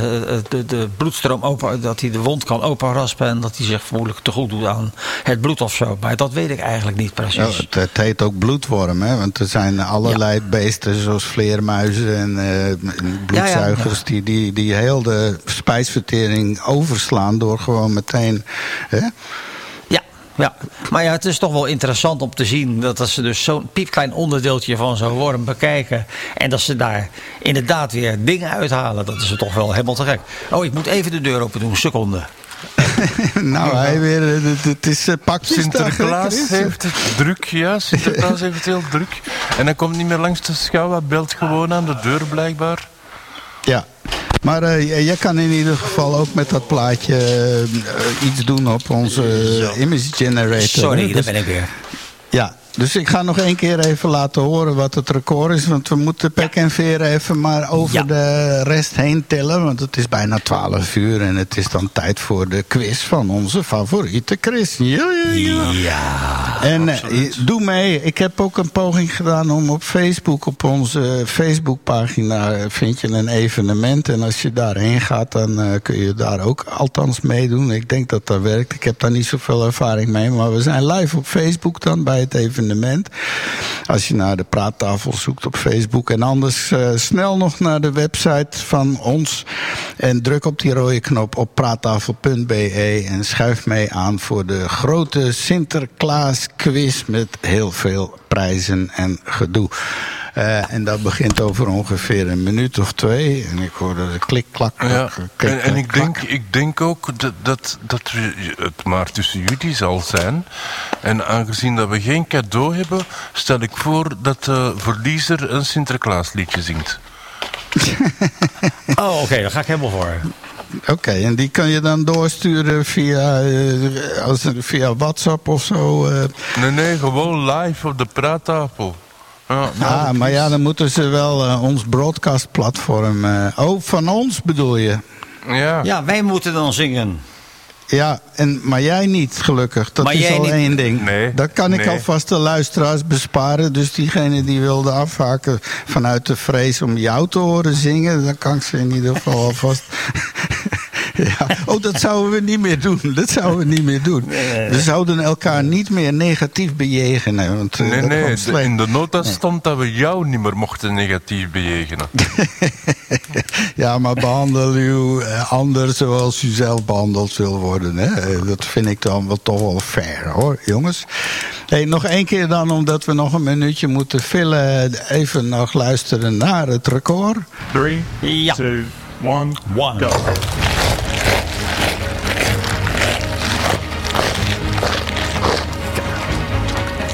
de, de bloedstroom open, dat hij de wond kan openraspen. En dat hij zich vermoedelijk te goed doet aan het bloed of zo. Maar dat weet ik eigenlijk niet precies. Ja, het, het heet ook bloedworm, hè? Want er zijn allerlei beesten, zoals vleermuizen en eh, bloedzuigers, ja. Die, die, die heel de spijsvertering overslaan door gewoon meteen. Hè? Ja, ja, maar ja, het is toch wel interessant om te zien dat als ze dus zo'n piepklein onderdeeltje van zo'n worm bekijken. En dat ze daar inderdaad weer dingen uithalen. Dat is toch wel helemaal te gek. Oh, ik moet even de deur open doen, seconde. nou, hij weer, eh, het- het is uh, Sinterklaas heeft het druk, ja. Sinterklaas heeft het heel druk. En hij komt niet meer langs de schouw, hij belt gewoon aan de deur blijkbaar. Ja. Maar eh, jij kan in ieder geval ook met dat plaatje iets doen op onze image generator. Sorry, daar Dus- ben ik weer. Ja, dus ik ga nog één keer even laten horen wat het record is. Want we moeten pek en veer even maar over Ja. de rest heen tellen. Want het is bijna 12 uur en het is dan tijd voor de quiz van onze favoriete Chris. Ja, ja, ja. En eh, doe mee. Ik heb ook een poging gedaan om op Facebook, op onze Facebookpagina, eh, vind je een evenement. En als je daarheen gaat, dan eh, kun je daar ook althans meedoen. Ik denk dat dat werkt. Ik heb daar niet zoveel ervaring mee. Maar we zijn live op Facebook dan bij het evenement. Als je naar de praattafel zoekt op Facebook. En anders eh, snel nog naar de website van ons. En druk op die rode knop op praattafel.be. En schuif mee aan voor de grote Sinterklaas quiz. Met heel veel prijzen en gedoe. Eh, en dat begint over ongeveer een minuut of twee. En ik hoorde de klik, klak, klak, Ja. klik, En, en ik, klak. denk, ik denk ook dat, dat, dat het maar tussen jullie zal zijn. En aangezien dat we geen cadeau hebben, stel ik voor dat de verliezer een Sinterklaasliedje zingt. Oh, oké, daar ga ik helemaal voor. Oké, en die kan je dan doorsturen via, eh, als, via WhatsApp of zo. eh. Nee, nee, gewoon live op de praattafel. Ja, nou, ah, maar ja, dan moeten ze wel eh, ons broadcastplatform. eh oh, van ons bedoel je? ja. Ja, wij moeten dan zingen. Ja, en, maar jij niet, gelukkig. Dat Maar is jij al niet. één ding. Nee, Dat kan ik nee. alvast de luisteraars besparen. Dus diegene die wilde afhaken vanuit de vrees om jou te horen zingen... dan kan ik ze in ieder geval alvast... ja. Oh, dat zouden we niet meer doen. Dat zouden we niet meer doen. We zouden elkaar niet meer negatief bejegenen. Want, eh, Nee, nee, de- in de nota stond dat we jou niet meer mochten negatief bejegenen. ja, maar behandel u eh, anders zoals u zelf behandeld wil worden. Hè? Eh, Dat vind ik dan wel toch wel fair, hoor, jongens. Hey, nog één keer dan, omdat we nog een minuutje moeten vullen... even nog luisteren naar het record. Three, Ja. two, one, One. go.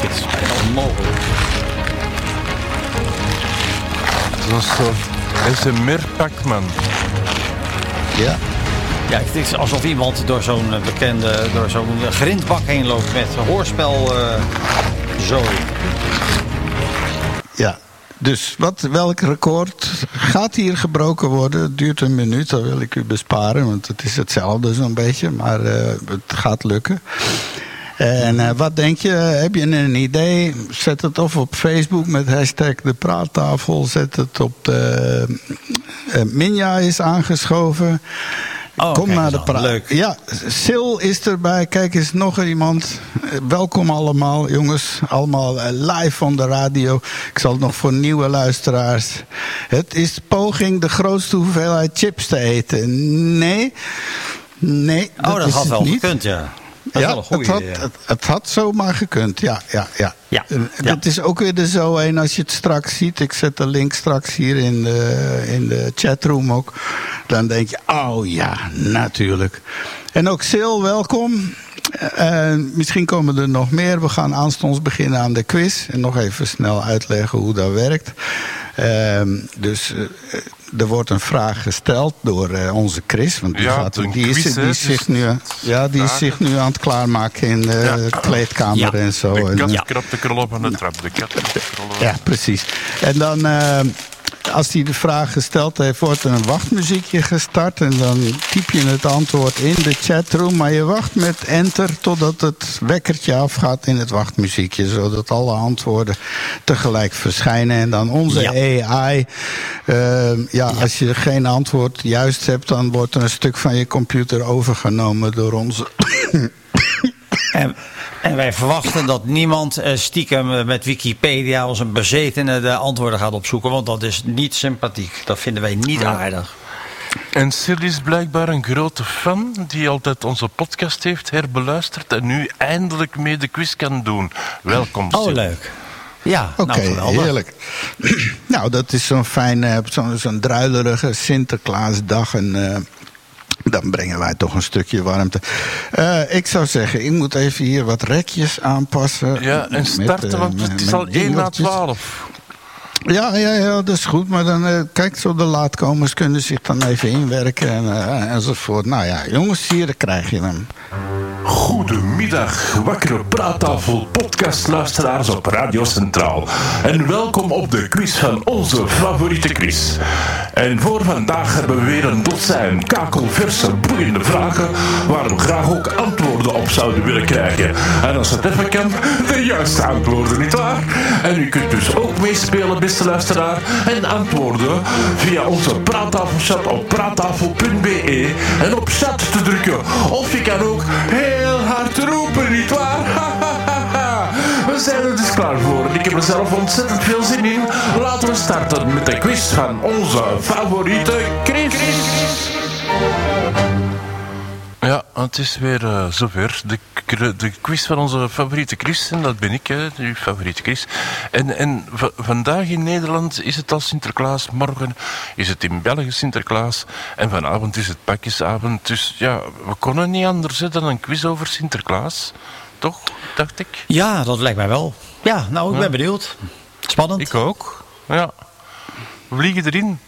Dit is bijna onmogelijk. Zo'n soort SMR Pac-Man. Ja. Ja, het is alsof iemand door zo'n eh, bekende, door zo'n grindbak heen loopt met hoorspel eh zo. Ja. Dus wat, welk record gaat hier gebroken worden? Het duurt een minuut, dat wil ik u besparen. Want het is hetzelfde zo'n beetje, maar eh, het gaat lukken. En eh, wat denk je? Heb je een idee? Zet het of op Facebook met hashtag de praattafel. Zet het op de... eh, Minja is aangeschoven. Oh, Kom naar de praat. Ja, Sil is erbij. Kijk eens, nog iemand. Welkom allemaal, jongens. Allemaal eh, live van de radio. Ik zal het nog voor nieuwe luisteraars. Het is poging de grootste hoeveelheid chips te eten. Nee. Nee, Oh, dat is had wel gekund, ja. Dat ja, goeie. het, had, het, het had zomaar gekund, ja. ja, ja. Ja, En ja. Dat is ook weer er zo een als je het straks ziet. Ik zet de link straks hier in de, in de chatroom ook. Dan denk je, oh ja, natuurlijk. En ook Sil, welkom. Eh, misschien komen er nog meer. We gaan aanstonds beginnen aan de quiz. En nog even snel uitleggen hoe dat werkt. Ehm, dus eh, er wordt een vraag gesteld door eh, onze Chris. Want die, Ja, gaat, die, is, die is dus zich nu, ja, die is zich nu aan het klaarmaken in de kleedkamer Ja. en zo. De En, kat eh, krabt de krol op aan de trap. De kat krabt de krol op. ja, precies. En dan, eh, als hij de vraag gesteld heeft, wordt er een wachtmuziekje gestart. En dan typ je het antwoord in de chatroom. Maar je wacht met enter totdat het wekkertje afgaat in het wachtmuziekje. Zodat alle antwoorden tegelijk verschijnen. En dan onze AI. eh, ja, als je geen antwoord juist hebt, dan wordt er een stuk van je computer overgenomen door onze. En, en wij verwachten dat niemand eh, stiekem eh, met Wikipedia als een bezetene de antwoorden gaat opzoeken. Want dat is niet sympathiek. Dat vinden wij niet aardig. En Sil is blijkbaar een grote fan die altijd onze podcast heeft herbeluisterd en nu eindelijk mee de quiz kan doen. Welkom, Oh, Sil. leuk. Ja, Oké, nou geweldig. heerlijk. nou, dat is zo'n fijn, zo'n zo'n druilerige Sinterklaasdag. En eh, dan brengen wij toch een stukje warmte. Eh, ik zou zeggen, ik moet even hier wat rekjes aanpassen. Ja, en starten, eh, want het is met al 1 na dingeltjes. 12. Ja, ja, ja, dat is goed. Maar dan, eh, kijk, zo de laatkomers kunnen zich dan even inwerken en, eh, enzovoort. Nou ja, jongens, hier krijg je hem. Goedemiddag, wakkere praattafel podcastluisteraars op Radio Centraal. En welkom op de quiz van onze favoriete quiz. En voor vandaag hebben we weer een dozijn kakelverse, boeiende vragen waar we graag ook antwoorden op zouden willen krijgen. En als het even kan, de juiste antwoorden, nietwaar? En u kunt dus ook meespelen, beste luisteraar, en antwoorden via onze praattafelchat op praattafel.be en op chat te drukken. Of je kan ook heel hard roepen, nietwaar? We zijn er dus klaar voor ik heb er zelf ontzettend veel zin in. Laten we starten met de quiz van onze favoriete Chris. Ja, het is weer eh, zover. De, de quiz van onze favoriete Chris, en dat ben ik, hè, uw favoriete Chris. En, en vandaag in Nederland is het al Sinterklaas, morgen is het in België Sinterklaas en vanavond is het pakjesavond. Dus ja, we konden niet anders hè, dan een quiz over Sinterklaas. Toch, dacht ik? Ja, dat lijkt mij wel. Ja, nou, ik ben benieuwd. Spannend. Ik ook. Ja. We vliegen erin.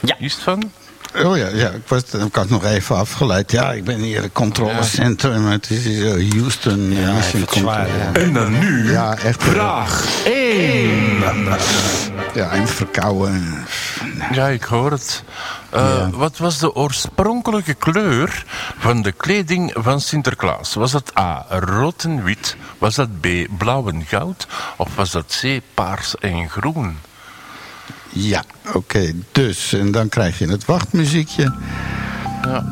Ja. Is het van? Oh ja, ja ik, was, ik had nog even afgeleid. Ja, ik ben hier het controlecentrum. Het is zo Houston. Ja, even het zwaar, ja. En dan nu Ja, echt. vraag 1. Ja, en verkouden. Ja, ik hoor het. Eh, Wat was de oorspronkelijke kleur van de kleding van Sinterklaas? Was dat A, rood en wit? Was dat B, blauw en goud? Of was dat C, paars en groen? Ja, oké. dus, en dan krijg je het wachtmuziekje. Ja.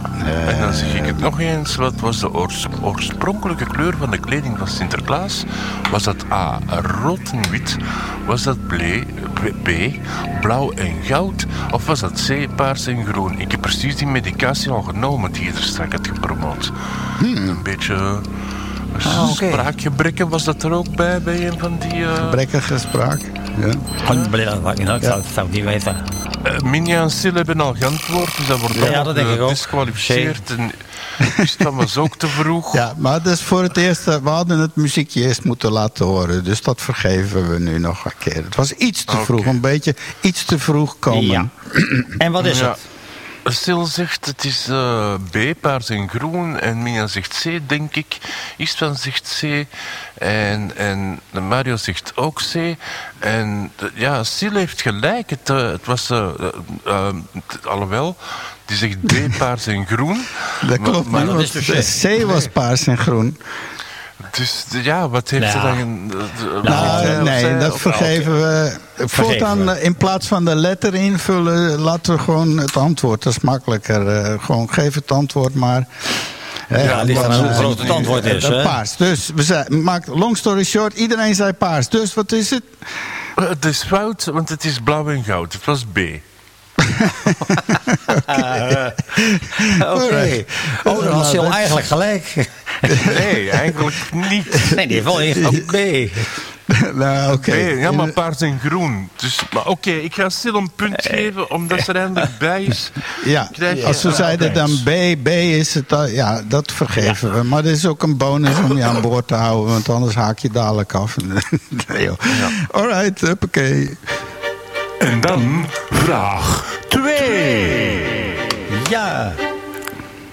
En dan zeg ik het nog eens. Wat was de oors- oorspronkelijke kleur van de kleding van Sinterklaas? Was dat A, rood en wit? Was dat B, B, blauw en goud? Of was dat C, paars en groen? Ik heb precies die medicatie al genomen die je er straks had gepromoot. Een beetje... eh, Ah, oké. Spraakgebrekken was dat er ook bij, bij een van die... eh Brekkige spraak. Ja. Dat uit. Ik zou, dat ik niet weten. eh, Minja en Sil hebben al geantwoord, dus dat wordt Ja, dat denk ik ook. gedisqualificeerd. En is het was ook te vroeg. ja, maar dat is voor het eerst. eh, We hadden het muziekje eerst moeten laten horen. Dus dat vergeven we nu nog een keer. Het was iets te Oké. vroeg. Een beetje iets te vroeg komen. Ja. En wat is Ja. het? Sil zegt het is eh, B, paars en groen. En Mina zegt C, denk ik. Istvan zegt C. En, en Mario zegt ook C. En ja, Sil heeft gelijk. Het, eh, het was... eh t- alhoewel, die zegt B, paars en groen. Dat klopt, Maar, maar, dat is C was paars en groen. Dus ja, wat heeft ze Nou. dan... eh, eh, Nou, nee, dat vergeven we. Voortaan we. eh, in plaats van de letter invullen, laten we gewoon het antwoord. Dat is makkelijker. eh, gewoon geef het antwoord maar. Eh, Ja, ligt want, aan hoe eh, groot het antwoord is, eh, hè? Paars. Dus, we zei, maak, long story short, iedereen zei paars. Dus wat is het? Het is fout, want het is blauw en goud. Het was B. Oké. Oh, dan had Sil eigenlijk gelijk. Nee, eigenlijk niet. Nee, die heeft wel ingegaan B. nou, oké. Ja, maar paars en groen. Dus, maar oké, ik ga Sil een punt geven, omdat ze er eindelijk bij is. Ja, als we zeiden dan B, B is het, dan- ja, dat vergeven we. Maar er is ook een bonus om je aan boord te houden, want anders haak je dadelijk af. nee, joh. Alright, huppakee. En dan vraag 2. Ja.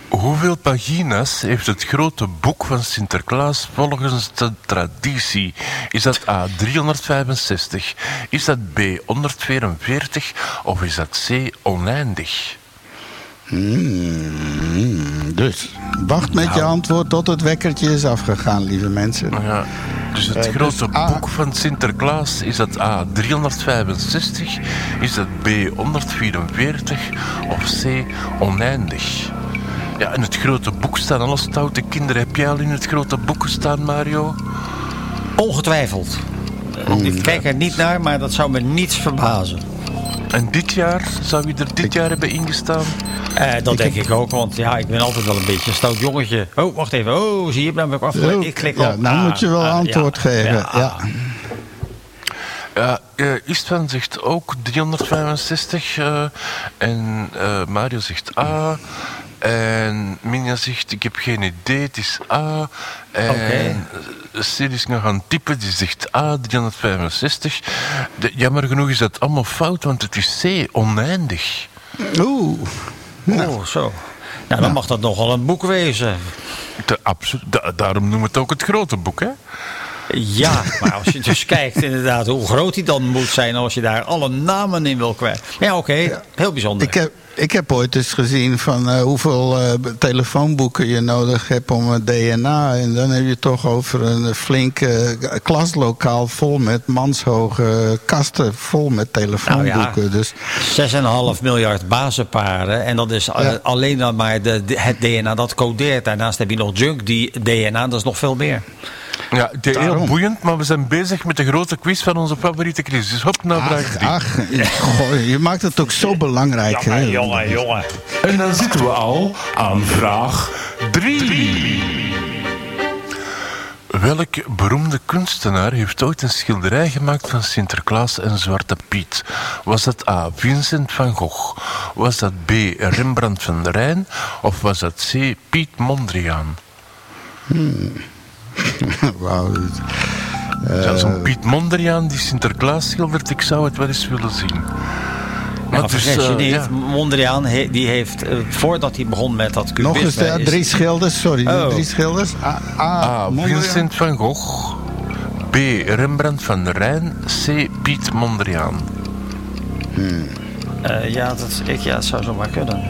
Hoeveel pagina's heeft het grote boek van Sinterklaas volgens de traditie? Is dat A 365? Is dat B 144? Of is dat C oneindig? Hmm, dus, wacht met je antwoord tot het wekkertje is afgegaan, lieve mensen. Ja, dus het Eh, grote dus A- boek van Sinterklaas, is dat A 365? Is dat B 144? Of C oneindig? Ja, in het grote boek staan alle stoute kinderen. Heb jij al in het grote boek gestaan, Mario? Ongetwijfeld. Hmm. Ik kijk er niet naar, maar dat zou me niets verbazen. En dit jaar, zou je er dit jaar hebben ingestaan? Eh, dat denk ik ook, want ja, ik ben altijd wel een beetje een stout jongetje. Oh, wacht even. Oh, zie je, ben ik afgeleid. Oh, Ik klik ja, op. nou Ah, moet je wel ah, antwoord ja, geven. ja, Ja, ah. Ja, eh Istvan zegt ook 365 eh, en eh, Mario zegt A. En Minja zegt, ik heb geen idee, het is A. En okay. Sil is nog aan het typen, die zegt A, 365. De, jammer genoeg is dat allemaal fout, want het is C, oneindig. Oeh, Oh, zo. Nou, dan mag dat nogal een boek wezen. De, absolu- da- daarom noemen we het ook het grote boek, hè? Ja, maar als je dus kijkt inderdaad hoe groot die dan moet zijn... als je daar alle namen in wil kwijt. Maar ja, oké, heel bijzonder. ik heb, ik heb ooit eens gezien van eh, hoeveel eh, telefoonboeken je nodig hebt om het DNA. En dan heb je toch over een flink eh, klaslokaal vol met manshoge kasten vol met telefoonboeken. Nou Dus 6,5 miljard bazenparen. En dat is eh, Ja. alleen dan maar de, de- het DNA dat codeert. Daarnaast heb je nog junk die DNA, dat is nog veel meer. Ja, het is heel boeiend, maar we zijn bezig met de grote quiz van onze favoriete quiz. Dus hop naar vraag ach, 3. ach goh, je maakt het ook zo belangrijk. hè? jongen. En dan zitten we al aan vraag 3. Welk beroemde kunstenaar heeft ooit een schilderij gemaakt van Sinterklaas en Zwarte Piet? Was dat A. Vincent van Gogh? Was dat B. Rembrandt van der Rijn? Of was dat C. Piet Mondriaan? Wauw, Ja, Zo'n Piet Mondriaan die Sinterklaas schildert, ik zou het wel eens willen zien. Maar dus, vergis je eh, niet, ja. Mondriaan he- die heeft, eh, voordat hij begon met dat Nog cubisme... eens drie schilders, sorry, Oh. drie schilders. A, A, A. Mondriaan. Vincent van Gogh. B. Rembrandt van Rijn. C. Piet Mondriaan. Eh, ja, dat, ik, ja, het zou zomaar kunnen.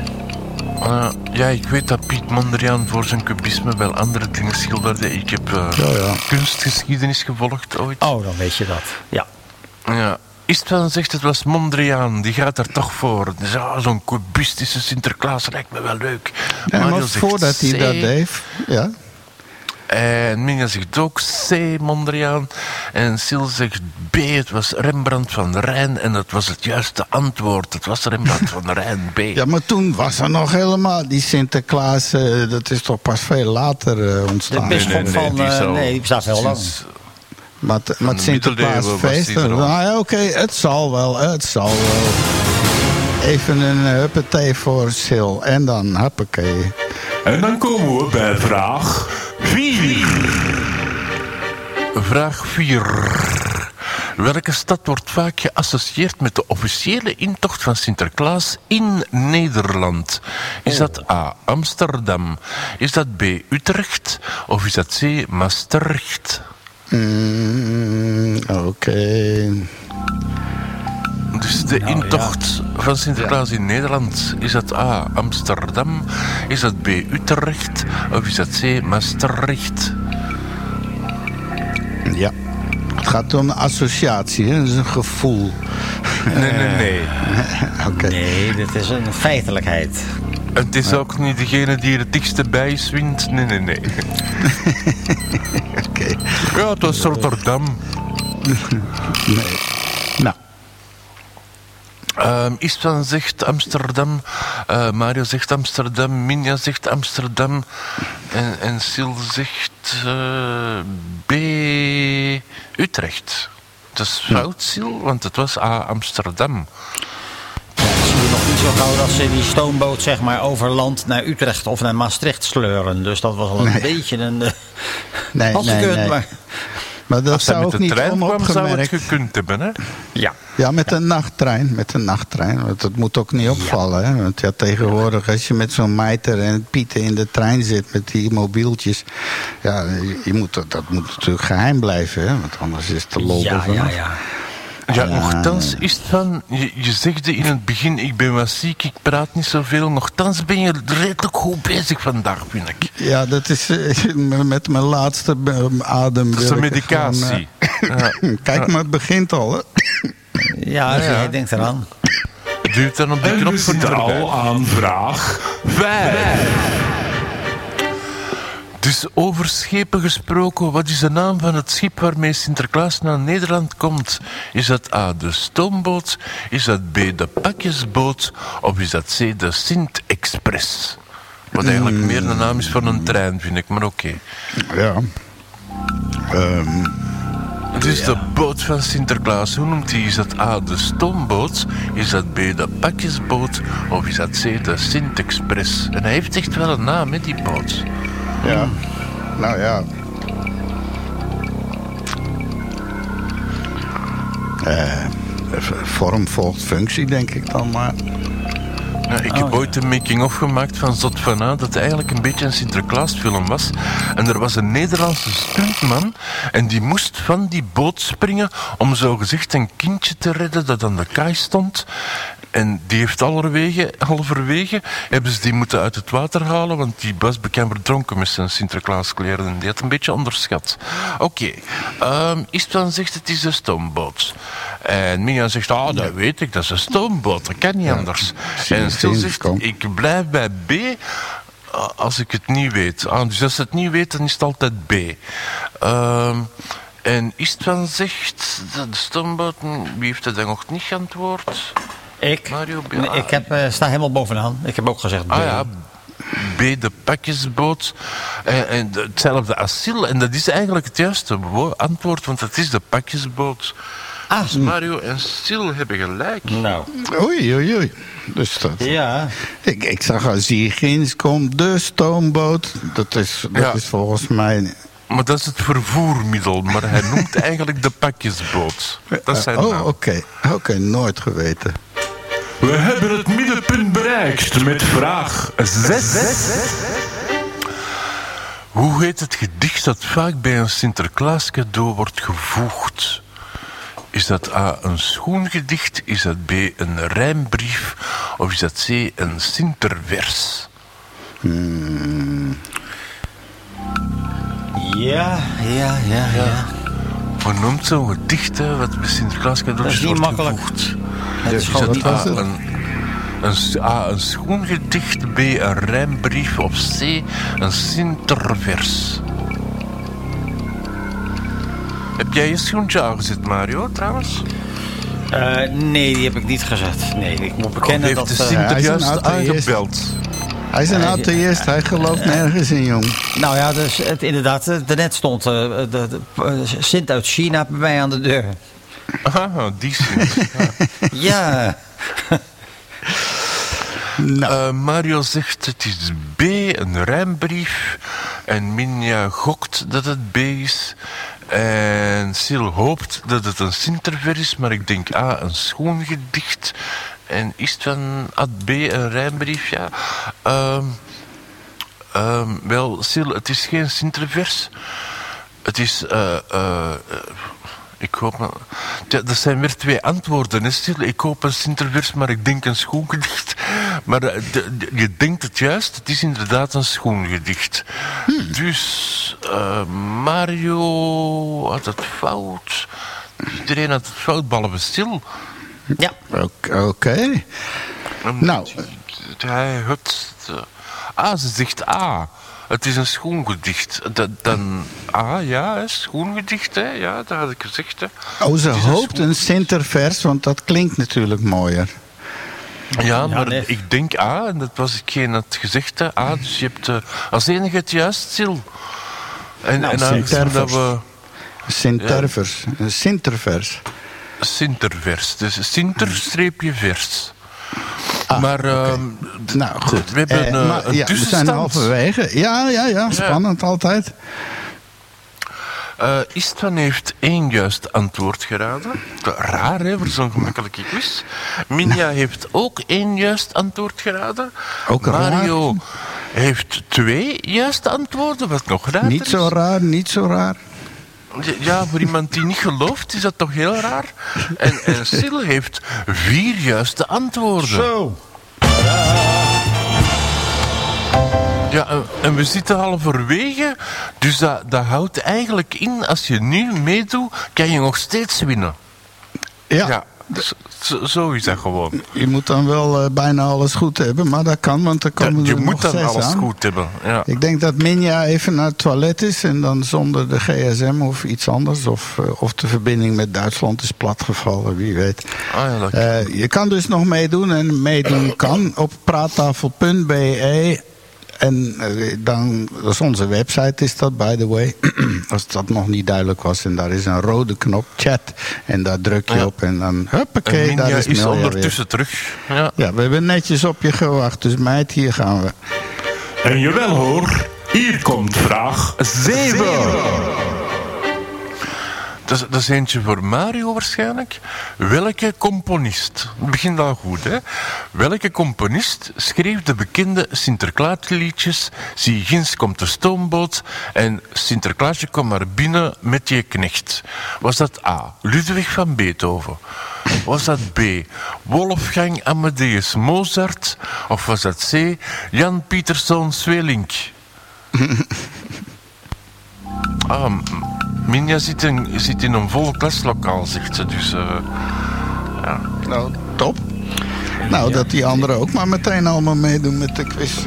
Eh, ja, ik weet dat Piet Mondriaan voor zijn cubisme wel andere dingen schilderde. Ik heb eh, Ja, ja. kunstgeschiedenis gevolgd ooit. Oh, dan weet je dat. Ja. Ja. Istvan zegt het was Mondriaan, die gaat er toch voor. Dus, ah, Zo'n cubistische Sinterklaas lijkt me wel leuk. Ja, maar voordat hij dat deed, ja. En Minja zegt ook C, Mondriaan. En Sil zegt B, het was Rembrandt van Rijn. En dat was het juiste antwoord. Het was Rembrandt van Rijn, B. Ja, maar toen was er nog helemaal die Sinterklaas. eh, dat is toch pas veel later eh, De ontstaan. bisschop van... die eh, zou nee, die bestaat heel lang. Maar het, maar het de Sinterklaasfeest. er. Nou ja, oké, het zal wel, het zal wel. Even een uh, huppatee voor Sil. En dan huppakee. En dan komen we bij vraag 4. Vraag 4. Welke stad wordt vaak geassocieerd met de officiële intocht van Sinterklaas in Nederland? Is dat A. Amsterdam? Is dat B. Utrecht? Of is dat C. Maastricht? Mm, Oké. Dus de Nou, intocht van Sinterklaas in Nederland, is dat A. Amsterdam? Is dat B. Utrecht? Of is dat C. Maastricht? Ja. Het gaat om een associatie, hè? Dat is een gevoel. Nee, nee, nee. Oké. Nee, dit is een feitelijkheid. Het is ook niet degene die er het dichtste bij is wint. Nee, nee, nee. Oké. Ja, het was Rotterdam. Nee. Nou, Ehm Istvan zegt Amsterdam. eh, Mario zegt Amsterdam. Minja zegt Amsterdam. En, en Sil zegt eh, B. Utrecht. Dat is fout, Sil, want het was A. Amsterdam. Ja, dat zie je nog niet zo gauw dat ze die stoomboot zeg maar over land naar Utrecht of naar Maastricht sleuren. Dus dat was al een Nee. beetje een... eh, nee, nee, nee. maar... Maar dat Als zou met ook niet trein kwam, zou het onopgemerkt... gekund hebben, hè? Ja. Ja, met een nachttrein. Met een nachttrein. Want dat moet ook niet opvallen. Hè? Want ja, tegenwoordig als je met zo'n mijter en pieten in de trein zit met die mobieltjes. Ja, je, je moet, dat, dat moet natuurlijk geheim blijven. Hè? Want anders is het te lol Ja, ja, ja. Ja, Ja, nochtans is het van... Je, je zegde in het begin, ik ben wat ziek, ik praat niet zoveel. Nochtans ben je redelijk goed bezig vandaag, vind ik. Ja, dat is eh, met mijn laatste eh, adem. Dat is een medicatie. eh, Kijk, maar het begint al. Hè? Ja, Ja. jij denkt eraan. Duwt dan op de knop voor zitten erbij. al aan vraag 5. Dus over schepen gesproken, wat is de naam van het schip waarmee Sinterklaas naar Nederland komt? Is dat A, de stoomboot? Is dat B, de pakjesboot? Of is dat C, de Sint-Express? Wat eigenlijk meer de naam is van een trein, vind ik, maar oké. Ja. Ehm, Het is de boot van Sinterklaas. Hoe noemt hij? Is dat A, de stoomboot? Is dat B, de pakjesboot? Of is dat C, de Sint-Express? En hij heeft echt wel een naam, hè, die boot. Ja. Nou ja. Eh, vorm volgt functie, denk ik dan maar. Ja, ik heb ooit een making-of gemaakt van Zot van A, dat eigenlijk een beetje een Sinterklaasfilm was. En er was een Nederlandse stuntman en die moest van die boot springen om zogezegd een kindje te redden dat aan de kaai stond. En die heeft halverwege, halverwege hebben ze die moeten uit het water halen, want die was bekend verdronken met zijn Sinterklaaskleren. En die had een beetje onderschat. Oké, ehm Istvan zegt het is een stoomboot. En Mia zegt, ah, dat weet ik, dat is een stoomboot, dat kan niet anders. En je, zegt, ik blijf bij B ah, als ik het niet weet. Ah, dus als ze het niet weet, dan is het altijd B. Ehm, en Istvan zegt, dat de stoomboot, wie heeft het dan nog niet geantwoord? Ik? Mario, B. Nee, ik heb, eh, sta helemaal bovenaan. Ik heb ook gezegd B. Ah ja, B, de pakjesboot. En, en hetzelfde asiel. En dat is eigenlijk het juiste wo- antwoord, want het is de pakjesboot. Ah. Dus Mario en Sil hebben gelijk. Nou. Oei, oei, oei. Dus dat, Ja. ik, ik zag als hier ginds komt de stoomboot. Dat is, dat Ja. is volgens mij... Maar dat is het vervoermiddel. Maar hij noemt eigenlijk de pakjesboot. Dat is zijn oh, naam. oké. Oké, nooit geweten. We hebben het middenpunt bereikt met vraag 6. Hoe heet het gedicht dat vaak bij een Sinterklaas cadeau wordt gevoegd? Is dat A, een schoengedicht? Is dat B, een rijmbrief? Of is dat C, een Sintervers? Ja, ja, ja, ja. Hoe noemt zo'n gedicht wat bij Sinterklaas Dat cadeautjes is niet wordt makkelijk. gevoegd? Het is Is gewoon dat niet het? een, een, A, een schoengedicht? B, een rijmbrief? Of C, een Sintervers? Heb jij je schoentje aangezet, Mario, trouwens? Eh, nee, die heb ik niet gezet. Nee, ik moet bekennen Of dat... heeft de eh, Sinter een juist aangebeld? Hij is een atheïst, hij gelooft nergens in, jong. nou ja, dus het, inderdaad, eh, daarnet stond eh, de, de, eh, Sint uit China bij mij aan de deur. Aha, die Sint. Ja. Nou, Eh, Mario zegt het is B, een rijmbrief. En Minja gokt dat het B is. En Sil hoopt dat het een Sinterver is, maar ik denk A, een schoongedicht. En is het van Ad B een rijmbrief? Ja. Ehm, ehm, wel, Sil, het is geen Sintervers. Het is... eh, eh, ik hoop... Ja, dat zijn weer twee antwoorden. Hè, Sil. Ik hoop een Sintervers, maar ik denk een schoongedicht. Maar eh, de- de- je denkt het juist. Het is inderdaad een schoongedicht. Dus eh, Mario had het fout. Iedereen had het fout, behalve Sil. Ja. Oké. Nou. Hij eh, ah, ze zegt A. Het is een schoongedicht. Dat, dan A, ja, hè, schoongedicht, hè. Ja, dat had ik gezegd, hè. Oh, ze Het hoopt een Sintervers, want dat klinkt natuurlijk mooier. Ja, maar nee. ik denk A, en dat was hetgeen dat gezegd, hè. A, dus je hebt eh, als enige het juist, Sil. En, Nou, en Sintervers. we... Sintervers. Een Sintervers. Sintervers. Dus Sinter-vers. maar ehm, Nou goed. We hebben, eh, maar, een ja, we zijn halverwege. Ja, ja, ja. Spannend altijd. eh, Istvan heeft één juist antwoord geraden. Raar, hè, voor zo'n gemakkelijke quiz. Minja heeft ook één juist antwoord geraden. Ook raar. Mario heeft twee juiste antwoorden, wat nog raar Niet zo raar, niet zo raar. Ja, voor iemand die niet gelooft, is dat toch heel raar. En, en Sil heeft vier juiste antwoorden. Zo. Ja, en- we zitten halverwege, dus dat, dat houdt eigenlijk in, als je nu meedoet, kan je nog steeds winnen. Ja. Ja, zo, zo- zo is dat gewoon. Je moet dan wel eh, bijna alles goed hebben, maar dat kan, want er Ja, komen je er moet dan alles aan. goed hebben. Ja. Ik denk dat Minja even naar het toilet is en dan zonder de gsm of iets anders. Of, eh, of de verbinding met Duitsland is platgevallen, wie weet. Ah, ja, Eh, je kan dus nog meedoen en meedoen kan op praattafel.be. En eh, dan, dat is onze website, is dat by the way. Als dat nog niet duidelijk was. En daar is een rode knop, chat. En daar druk je Ja. op en dan, en huppakee, daar Minja is is weer. ondertussen terug. Ja. Ja, we hebben netjes op je gewacht. Dus meid, hier gaan we. En jawel hoor, hier komt vraag 7. Dat, is, dat is eentje voor Mario waarschijnlijk. Welke componist, het begint al goed hè, welke componist schreef de bekende Sinterklaasliedjes Zie ginds komt de stoomboot en Sinterklaasje kom maar binnen met je knecht? Was dat A. Ludwig van Beethoven? Was dat B. Wolfgang Amadeus Mozart? Of was dat C. Jan Pieterszoon Swelink? Ah, Minja zit in, zit in een vol klaslokaal, zegt ze. Dus eh, Nou, top. Nou, dat die anderen ook maar meteen allemaal meedoen met de quiz.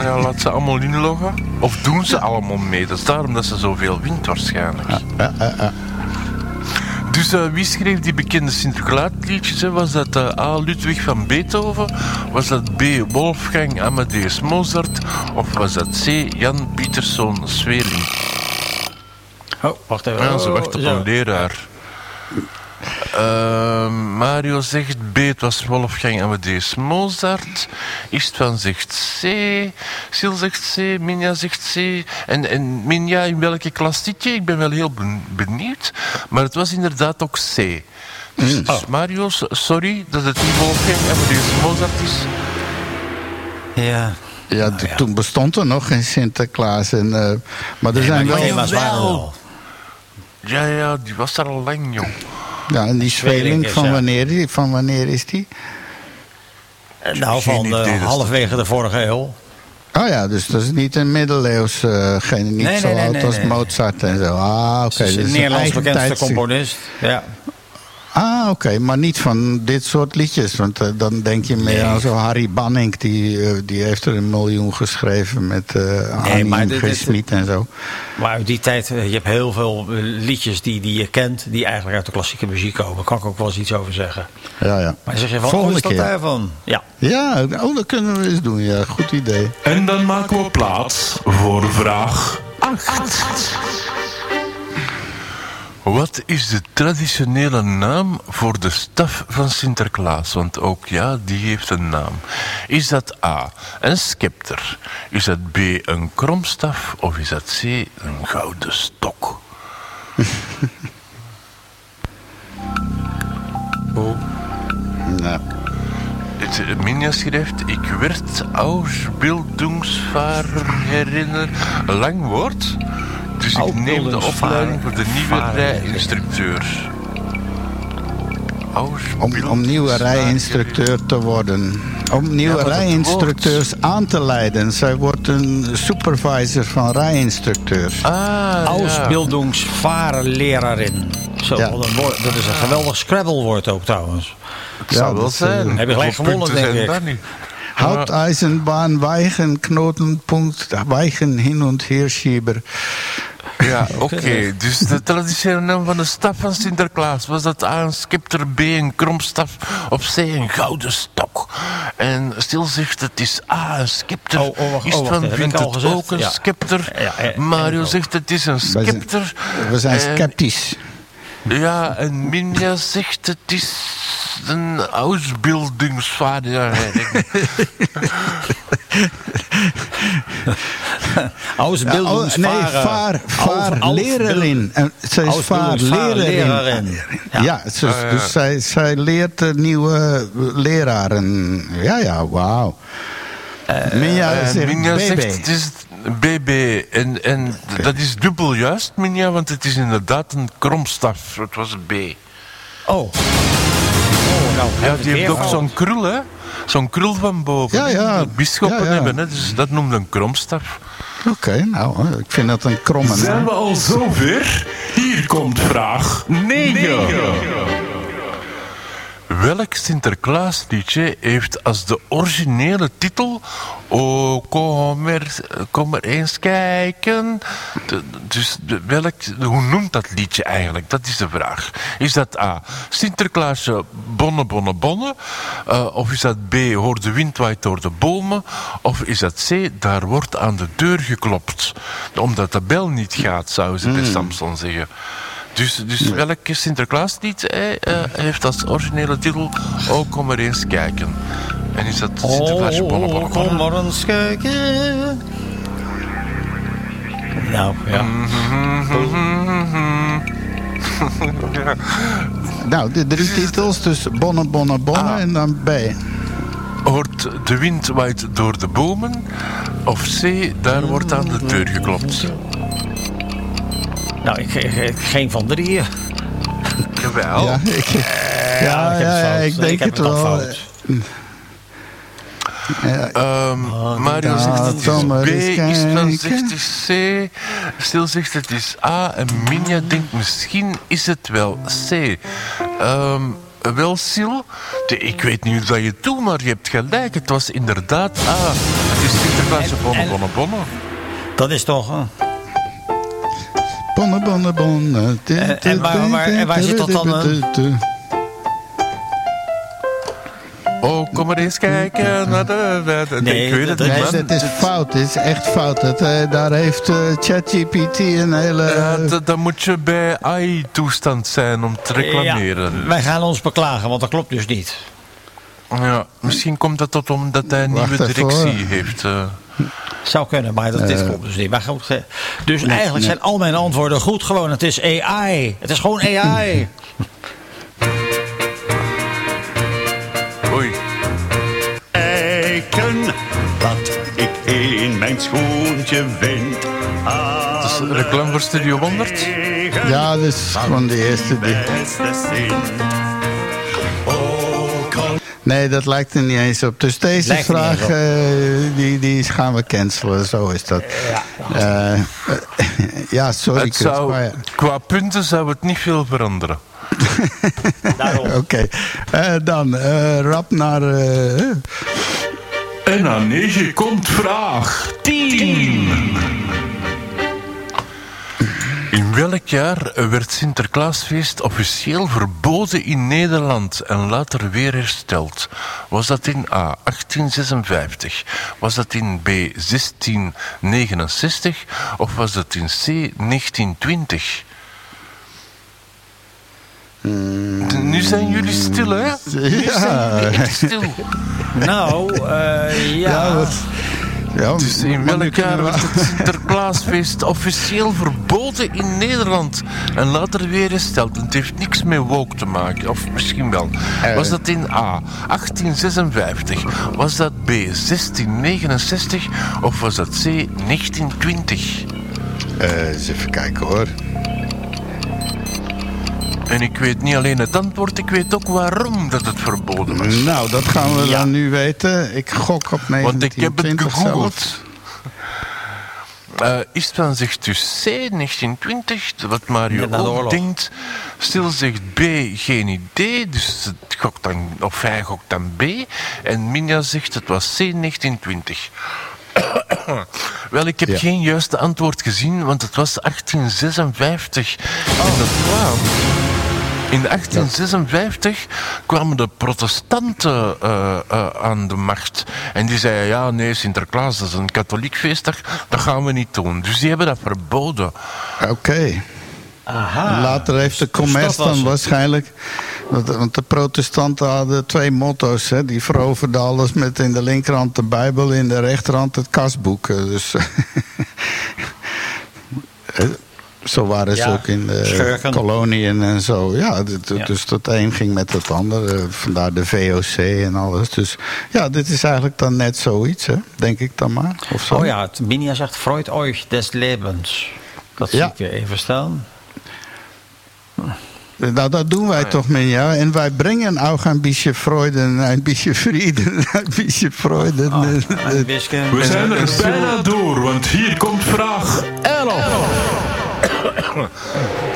ja, laat ze allemaal inloggen. Of doen ze allemaal mee? Dat is daarom dat ze zoveel wint waarschijnlijk. Ja, ja, ja. Dus eh, wie schreef die bekende Sinterklaasliedjes? Was dat eh, A. Ludwig van Beethoven? Was dat B. Wolfgang Amadeus Mozart? Of was dat C. Jan Pieterszoon Sweeling? Oh, wacht even. Ja, ze Oh, wacht op een leraar. Eh, Mario zegt B, het was Wolfgang Amadeus Mozart. Istvan zegt C. Sil zegt C. Minja zegt C. En, en Minja, in welke klas zit je? Ik ben wel heel ben- benieuwd. Maar het was inderdaad ook C. Dus, dus Mario, s- sorry dat het niet Wolfgang Amadeus Mozart is. Ja. Ja, d- toen bestond er nog geen Sinterklaas. En, eh, maar er zijn Die wel. thema's waren er al. Ja, ja, die was er al lang, jong. Ja, en die Zweling, van ja. wanneer, van wanneer is die? Nou, van eh, halverwege de vorige eeuw. Oh ja, dus dat is niet een middeleeuws, eh, geen, niet Nee, zo nee, oud nee, als nee. Mozart en zo. Ah, oké. Is dus een Nederlands bekendste componist. Ja. Ah, oké, maar niet van dit soort liedjes. Want eh, dan denk je meer aan zo Harry Banning, die, eh, die heeft er een miljoen geschreven met eh Annie maar en dit- en zo. Maar uit die tijd, je hebt heel veel liedjes die, die je kent, die eigenlijk uit de klassieke muziek komen. Daar kan ik ook wel eens iets over zeggen. Ja, ja. Maar zeg je van, Volgende oh, is dat keer. daarvan? Ja. Ja, oh, dat kunnen we eens doen. Ja, goed idee. En dan maken we plaats voor vraag 8. Wat is de traditionele naam voor de staf van Sinterklaas? Want ook ja, die heeft een naam. Is dat A, een scepter? Is dat B, een kromstaf? Of is dat C, een gouden stok? Nou, Het eh, Minja schrijft, ik werd Ausbildungsfahrer herinner. Lang woord. Dus ik neem de opleiding voor de nieuwe rijinstructeur. om, om nieuwe rijinstructeur te worden. Om nieuwe rijinstructeurs aan te leiden. Zij wordt een supervisor van rijinstructeurs. Ah, ja. Ausbildungsfahrerlerarin. Zo, Ja. wat een woord. dat is een geweldig Scrabble-woord ook trouwens. Het zou wel dat, zijn. eh, Heb je gelijk gewonnen, denk ik. dat niet? Houteisenbahn, Weichen, Knotenpunkt, Weichen, hin und her schieber. Ja, oké. Dus de traditionele naam van de staf van Sinterklaas was dat A een scepter, B een kromstaf, of C een gouden stok. En stil zegt het is A een scepter, Oh, oh, wacht, oh, wacht, Istvan ik vindt het ook een Ja. scepter, Ja, ja, Mario zegt het is een zijn- scepter. We zijn En- sceptisch. Ja, en Minja zegt het is een nee, Ausbildungsfahrer. nee, vaar, vaar Aus- lerarin. En Zij is vaarlerarin. Ja, Ja. dus, ja. dus zij, zij leert nieuwe leraren. Ja, ja, wauw. Minja En zegt Minja BB. zegt het is BB. En, en dat is dubbel juist, Minja, want het is inderdaad een kromstaf. Het was een B. Oh. Oh, nou, Ja, die heeft ook zo'n krul, hè? Zo'n krul van boven. Ja, ja. Dat Bisschoppen Ja, ja. hebben, hè? Dus dat noemt een kromstaf. Oké, nou, ik vind dat een kromme Zijn we al zover? Hier komt vraag 9. Welk Sinterklaasliedje heeft als de originele titel... Oh, kom er, kom er eens kijken. De- dus de- welk, hoe noemt dat liedje eigenlijk? Dat is de vraag. Is dat A, Sinterklaasje bonne, bonne, bonne? Eh, of is dat B, hoor de wind waait door de bomen? Of is dat C, daar wordt aan de deur geklopt? Omdat de bel niet gaat, zou ze bij Samson zeggen. Dus, dus welke Sinterklaaslied eh, eh, heeft als originele titel Oh, kom er eens kijken. En is dat Sinterklaasje bonne, bonne, Oh, kom maar eens kijken. Nou, ja. Nou, de drie titels, dus Bonne, Bonne, Bonne Ah. en dan B. Hoort de wind waait door de bomen? Of C, daar wordt aan de deur geklopt? Nou, ik, ik- ik- geen van drieën. Jawel. Ja, ik, ja, ik heb ja, het fout. ik denk heb het het wel. fout. Ehm, Mario ja, zegt het is B, kijken. zegt het is C, Stil zegt het is A en Minja denkt misschien is het wel C. Ehm, wel, Sil, de- ik weet niet hoe dat je het doet, maar je hebt gelijk. Het was inderdaad A. Het is Sinterklaasje En- bonne, en- bonne, bonne. Dat is toch... eh, Bonne, bonne, bonne. En- en waar- waar- en waar zit dat dan, Oh, kom maar eens kijken. naar de- de- de- Nee, ik weet het dat- niet, dat is fout. Het is echt fout. Het, eh, daar heeft eh, ChatGPT een hele... Dan moet je bij AI-toestand zijn om te reclameren. Ja, wij gaan ons beklagen, want dat klopt dus niet. Ja, misschien komt dat tot omdat hij een Wacht nieuwe directie heeft. Eh. Zou kunnen, maar dat, dit klopt dus niet. Maar goed, eh, dus eigenlijk zijn al mijn antwoorden goed gewoon. Het is AI. Het is gewoon AI. Oei. kijken wat ik in mijn schoentje vind. Dat is een reclame voor Studio 100. Ja, dat is gewoon de eerste. Die... Nee, dat lijkt er niet eens op. Dus deze Lijkt vraag, eh, die, die gaan we cancelen. Zo is dat. Ja, ja sorry. Het Chris, zou, maar ja. qua punten zou het niet veel veranderen. Daarom. Oké. Eh, dan, eh, rap naar... eh, En aan 9 komt vraag 10. In welk jaar werd Sinterklaasfeest officieel verboden in Nederland en later weer hersteld? Was dat in A 1856? Was dat in B 1669? Of was dat in C 1920? Nu zijn jullie stil, hè? Nu zijn jullie stil. Nou, eh, ja. ja, wat, Ja, Dus in welk jaar werd het Sinterklaasfeest officieel verboden in Nederland? En later weer hersteld. Het heeft niks met woke te maken. Of misschien wel. Eh. Was dat in A, 1856? Was dat B, 1669? Of was dat C, 1920? Eh, eens even kijken hoor. En ik weet niet alleen het antwoord, ik weet ook waarom dat het verboden was. Nou, dat gaan we Ja. dan nu weten. Ik gok op Want ik heb het 1920 gegoogeld. zelfs. Eh Istvan zegt dus C, 1920, wat Mario ook denkt. Stil zegt B, geen idee, dus het gokt dan, of hij gokt dan B. En Minja zegt het was C, 1920. Wel, ik heb Ja. geen juiste antwoord gezien, want het was 1856. En dat kwam... In 1856 kwamen de protestanten eh, eh, aan de macht. En die zeiden, ja, nee, Sinterklaas, dat is een katholiek feestdag, dat gaan we niet doen. Dus die hebben dat verboden. Oké. Aha. Later heeft de dus commerce dan waarschijnlijk... Want de, want de protestanten hadden twee motto's. Hè? Die veroverden alles met in de linkerhand de Bijbel... in de rechterhand het kasboek. Eh, Dus... eh, Zo waren ze Ja, ook in de schurken. koloniën en zo. Ja, dus dat een ging met het ander. eh, Vandaar de VOC en alles. Dus ja, dit is eigenlijk dan net zoiets, hè? denk ik dan maar. Of zo. Oh ja, het Minia zegt Freud euch des Lebens. Dat zie Ja. ik weer even staan. Nou, dat doen wij toch, Minja. En wij brengen ook een beetje Freude, een beetje Frieden, een beetje Freude. Oh, wiskunde. We zijn er bijna door, want hier komt vraag 11.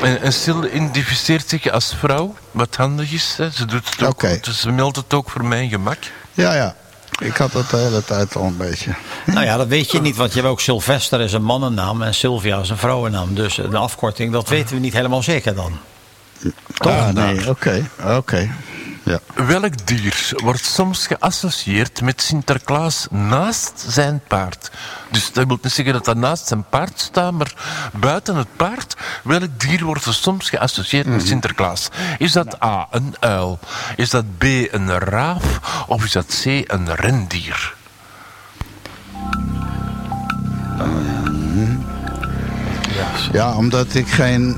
En, en Sil identificeert zich als vrouw, wat handig is. Hè. Ze doet het ook. Dus ze meldt het ook voor mijn gemak. Ja, ja. Ik had dat de hele tijd al een beetje. Nou ja, dat weet je niet, want je hebt ook Sylvester is een mannennaam en Sylvia is een vrouwennaam. Dus een afkorting, dat weten we niet helemaal zeker dan. Ah, nee, oké. Oké. Ja. Welk dier wordt soms geassocieerd met Sinterklaas naast zijn paard? Dus dat wil niet zeggen dat hij naast zijn paard staat, maar buiten het paard. Welk dier wordt er soms geassocieerd met Sinterklaas? Is dat A, een uil? Is dat B, een raaf? Of is dat C, een rendier? ja, omdat ik geen...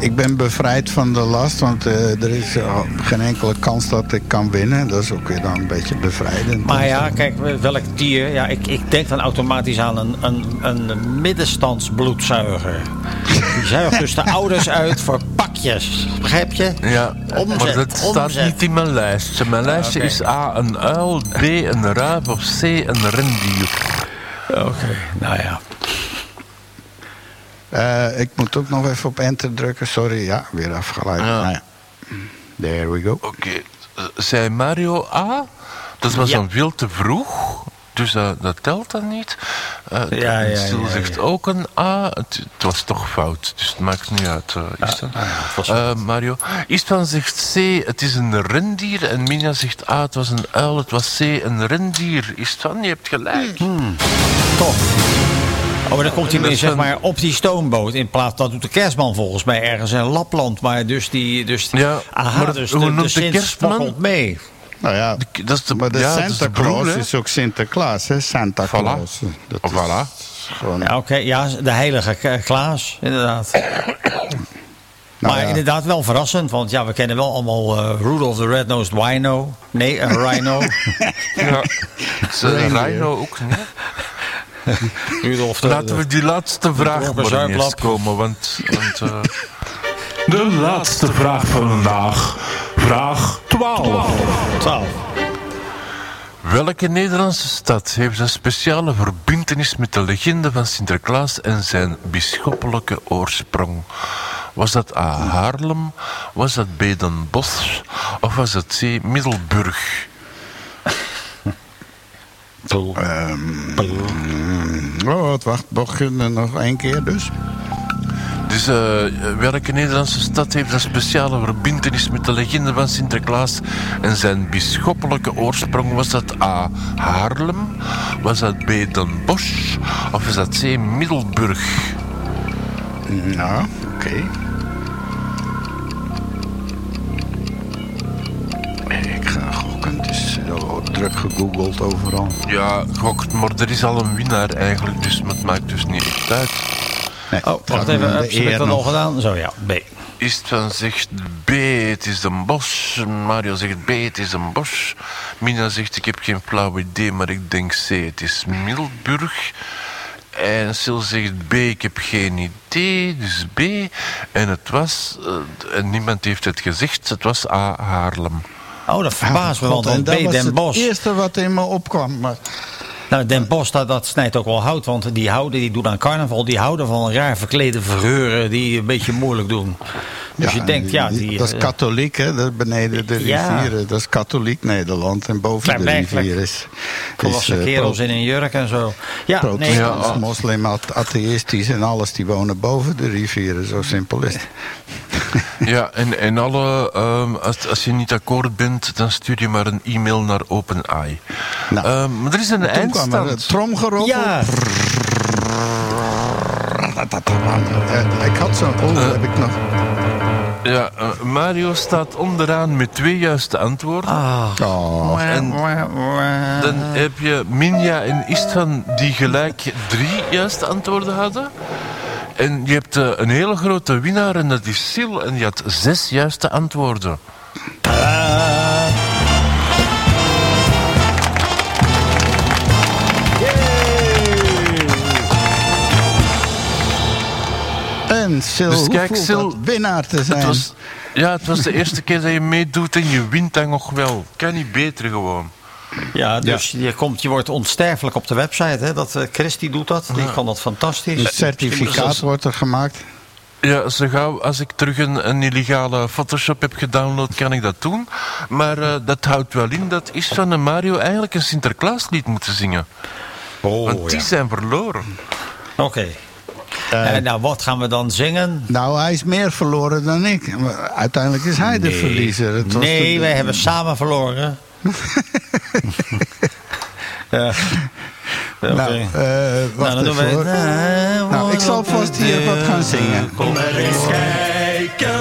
Ik ben bevrijd van de last, want eh, er is eh, geen enkele kans dat ik kan winnen. Dat is ook weer dan een beetje bevrijdend. Maar ja, kijk, welk dier? Ja, ik, ik denk dan automatisch aan een, een, een middenstandsbloedzuiger. Die zuigt dus de ouders uit voor pakjes. Begrijp je? Ja, Omzet, maar dat staat omzet. niet in mijn lijstje. Mijn lijstje oké. is A, een uil, B, een raaf of C, een rendier. Oké, nou ja. Eh, ik moet ook nog even op enter drukken. Sorry, ja, weer afgeleid. Ja. Nou ja. There we go. Oké, eh, zei Mario A? Dat was Ja. dan veel te vroeg. Dus dat, dat telt dan niet. Eh Ja, ja, Sil ja, zegt ja. ook een A. Het, het was toch fout, dus het maakt niet uit. is was Eh, Mario. Istvan zegt C, het is een rendier. En Minja zegt A, het was een uil. Het was C, een rendier. Istvan, je hebt gelijk. Hmm. Toch. Oh, maar dan komt hij is zeg een- maar op die stoomboot. In plaats dat doet de kerstman volgens mij ergens in Lapland. Maar dus die. Dus, Ja, aha, maar dus hoe de, de, noemt de Sint kerstman? mee. Nou ja, Dat is de, maar de ja, is Santa de broer, Claus hè? is ook Sinterklaas, hè? Santa Voilà. Claus. Dat is Voilà. gewoon... Ja, oké. ja, de heilige Klaas, inderdaad. Nou maar ja. inderdaad wel verrassend. Want ja, we kennen wel allemaal eh, Rudolph the Red-Nosed Rhino. Nee, een rhino. Ja. Reindeer. Rhino ook. De... Laten we die laatste vraag maar eerst komen, want... want eh, De laatste vraag van vandaag. Vraag 12. 12. welke Nederlandse stad heeft een speciale verbintenis met de legende van Sinterklaas en zijn bisschoppelijke oorsprong? Was dat A. Haarlem, was dat B. Den Bosch of was dat C. Middelburg? Oh, wat wacht, beginnen nog één keer dus. Dus eh, welke Nederlandse stad heeft een speciale verbintenis met de legende van Sinterklaas en zijn bisschoppelijke oorsprong? Was dat A. Haarlem? Was dat B. Den Bosch? Of was dat C. Middelburg? Nou, oké. Ik druk gegoogeld overal. Ja, gok, maar er is al een winnaar eigenlijk, dus het maakt dus niet echt uit. Nee, Oh, wacht even. Heb je het al nog. gedaan? Zo ja, B. Istvan zegt B, het is een bos. Mario zegt B, het is een bos. Mina zegt, ik heb geen flauw idee, maar ik denk C, het is Milburg. En Sil zegt B, ik heb geen idee, dus B. En het was, eh, en niemand heeft het gezegd, het was A, Haarlem. Oh, dat verbaast me, want en B, dat was het eerste wat in me opkwam. Maar Nou, Den Bosch, dat, dat snijdt ook wel hout. Want die houden, die doen aan carnaval, die houden van raar verklede verheuren die een beetje moeilijk doen. Dus je denkt, ja, die... dat is eh, katholiek, hè? Dat beneden de Ja. rivieren. Dat is katholiek Nederland. En boven de rivier is... volwassen is, eh, kerels in een jurk en zo. Ja, nee. Ja. moslim, at- atheïstisch en alles. Die wonen boven de rivieren. Zo simpel is het. Ja, en, en alle, ehm, als, als je niet akkoord bent, dan stuur je maar een e-mail naar OpenAI. Nou, Ehm, maar er is een Toen kwam er tromgeroffel. Ja, Ik had zo'n... Oh, heb ik nog... Ja, eh, Mario staat onderaan met twee juiste antwoorden. Ah. Oh, En dan heb je Minja en Istvan die gelijk drie juiste antwoorden hadden. En je hebt eh, een hele grote winnaar en dat is Sil en die had zes juiste antwoorden. En Sil, Dus kijk, Sil, dat winnaar te zijn? Het was, ja, het was de eerste keer dat je meedoet en je wint dan nog wel. Kan niet beter gewoon. Ja, dus Je, komt, je wordt onsterfelijk op de website. Hè? Dat, eh, Chris die doet dat. Die kan dat fantastisch. Een certificaat wordt er gemaakt. Ja, zo gauw als ik terug een, een illegale Photoshop heb gedownload, kan ik dat doen. Maar eh, dat houdt wel in dat Istvan en Mario eigenlijk een Sinterklaaslied moeten zingen. Oh, Want die ja. zijn verloren. Oké. Eh, nou, wat gaan we dan zingen? Nou, hij is meer verloren dan ik. Maar uiteindelijk is hij de verliezer. Het was Nee, de- wij hebben samen verloren. ja. Oké. Nou, eh, wacht nou, dan wij. Nou, ik zal vast hier wat gaan zingen. Kom maar eens kijken.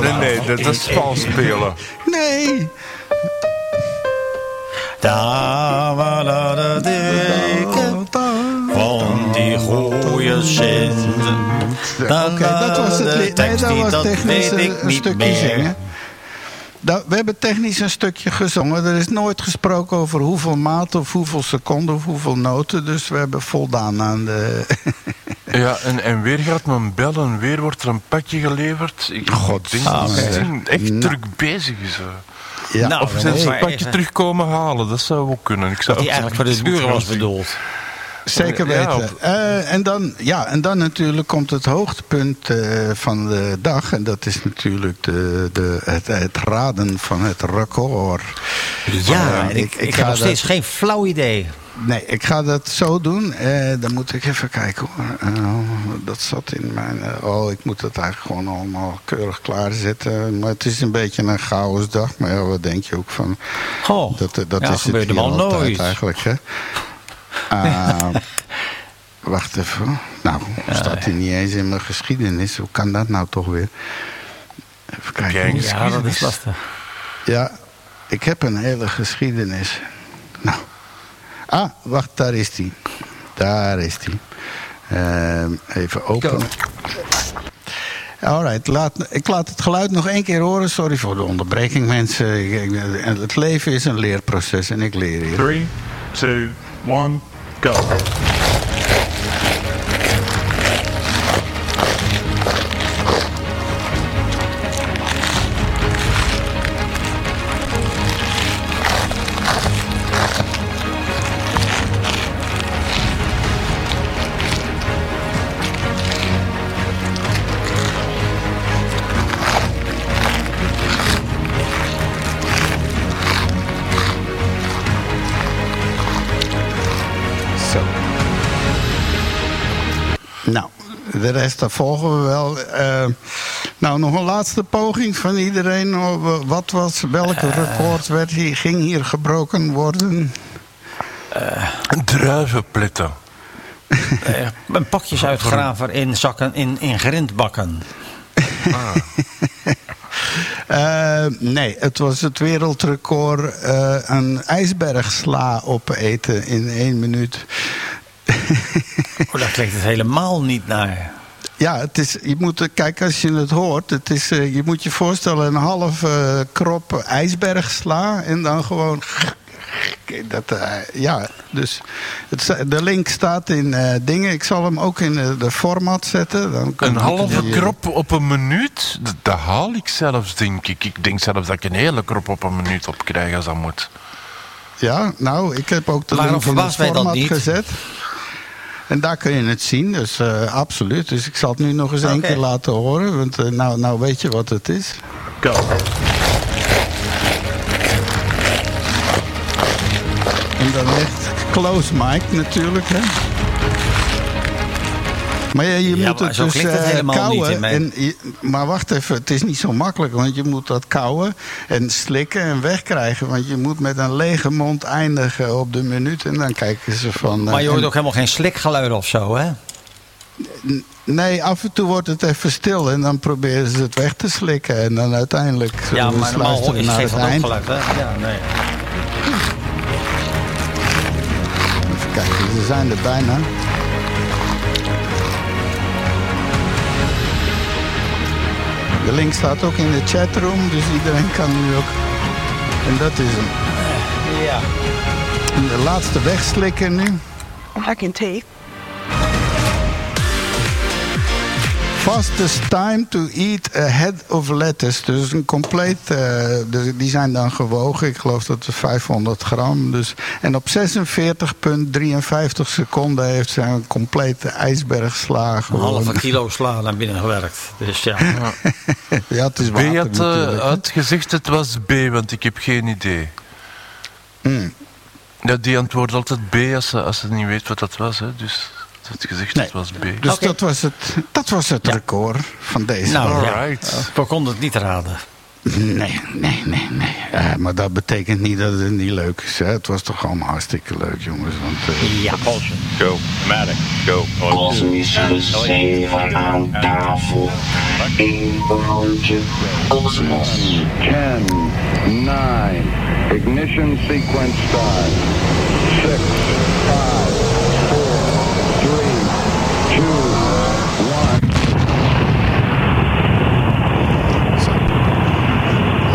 Nee, nee, dat is vals spelen. Nee. Daar waar de deken goeie zinnen. Oké, dat was het lied. Nee, dat was technisch een, stukje meer. zingen. Dat- we hebben technisch een stukje gezongen. Er is nooit gesproken over hoeveel maat of hoeveel seconden of hoeveel noten. Dus we hebben voldaan aan de... Ja, en, en weer gaat men bellen, weer wordt er een pakje geleverd. Ik God, denk dat oké. het echt Nou. druk bezig is. ja. Nou, Of ze een pakje terugkomen halen, dat zou ook kunnen. Ik zou die eigenlijk voor de buren was bedoeld. Zeker weten. Eh, en, dan, ja, en dan natuurlijk komt het hoogtepunt eh, van de dag. En dat is natuurlijk de, de, het, het raden van het record. Ja, en ik, ik, heb nog dat- steeds geen flauw idee. Nee, ik ga dat zo doen. Eh, dan moet ik even kijken hoor. Eh, dat zat in mijn... oh, ik moet het eigenlijk gewoon allemaal keurig klaarzetten. Maar het is een beetje een chaos dag. Maar ja, wat denk je ook van... Goh, Dat, dat ja, is het hier altijd nooit. eigenlijk, hè. Ah, wacht even. Nou, staat hier niet eens in mijn geschiedenis. Hoe kan dat nou toch weer? Even kijken. Ja, dat is lastig. Ja, ik heb een hele geschiedenis. Nou. Ah, wacht, daar is die. Daar is die. Ehm, even openen. Alright, laat, ik laat het geluid nog één keer horen. Sorry voor de onderbreking, mensen. Het leven is een leerproces en ik leer hier. Three, two, one, go. De rest daar volgen we wel. Eh, nou, nog een laatste poging van iedereen. Oh, Wat was, welk record werd hier, ging hier gebroken worden? Eh, een pakjesuitgraver in zakken, in, in grindbakken. Eh, Eh, nee, het was het wereldrecord eh, een ijsbergsla opeten in één minuut. Oh, daar klinkt het helemaal niet naar. Ja, het is, je moet, kijk, als je het hoort, het is, eh, je moet je voorstellen een half eh, krop ijsbergsla en dan gewoon. Dat, eh, ja, dus het, de link staat in eh, dingen. Ik zal hem ook in de format zetten. Dan Een halve krop op een minuut? Dat, dat haal ik zelfs, denk ik. Ik denk zelfs dat ik een hele krop op een minuut op krijg als dat moet. Ja, nou, ik heb ook de Waarom link in het verbaast mij dat format niet? gezet. En daar kun je het zien, dus eh, absoluut. Dus ik zal het nu nog eens één keer laten horen. Want eh, nou, nou weet je wat het is. Go. En dan echt close mic natuurlijk, hè. Maar ja, je Ja, moet het dus het eh, niet mijn- en je- maar wacht even, het is niet zo makkelijk. Want je moet dat kauwen en slikken en wegkrijgen. Want je moet met een lege mond eindigen op de minuut. En dan kijken ze van... eh, Maar je hoort en- ook helemaal geen slikgeluiden of zo, hè? Nee, af en toe wordt het even stil. En dan proberen ze het weg te slikken. En dan uiteindelijk zullen Ja, maar normaal naar geeft het eind. geluid, hè? Ja, nee. Even kijken, ze zijn er bijna. De link staat ook in de chatroom, dus iedereen kan nu ook. En dat is hem. Ja. En de laatste wegslikken nu. I can take. Fastest time to eat a head of lettuce. Dus een compleet. eh, dus die zijn dan gewogen. Ik geloof dat het 500 gram. Dus, en op 46,53 seconden heeft ze een complete ijsbergsla Een gewonnen. halve kilo sla naar binnen gewerkt. Dus ja. Ja, het is B had, had gezegd het was B, want ik heb geen idee. Mm. Ja, die antwoordt altijd B als ze, als ze niet weet wat dat was. Hè. Dus had gezegd Nee. het was B. Dus Oké. dat was het, dat was het Ja. record van deze. Nou, ja. Alright. We konden het niet raden. Nee, nee, nee, nee. Ja, maar dat betekent niet dat het niet leuk is. Hè. Het was toch allemaal hartstikke leuk, jongens. Want, eh, Ja. Go. Matic. Go. Kosmische zeven aan tafel. Eén broodje kosmos. 10, 9, ignition sequence start. 6, 5, 4, 3, 2, 1. Zo.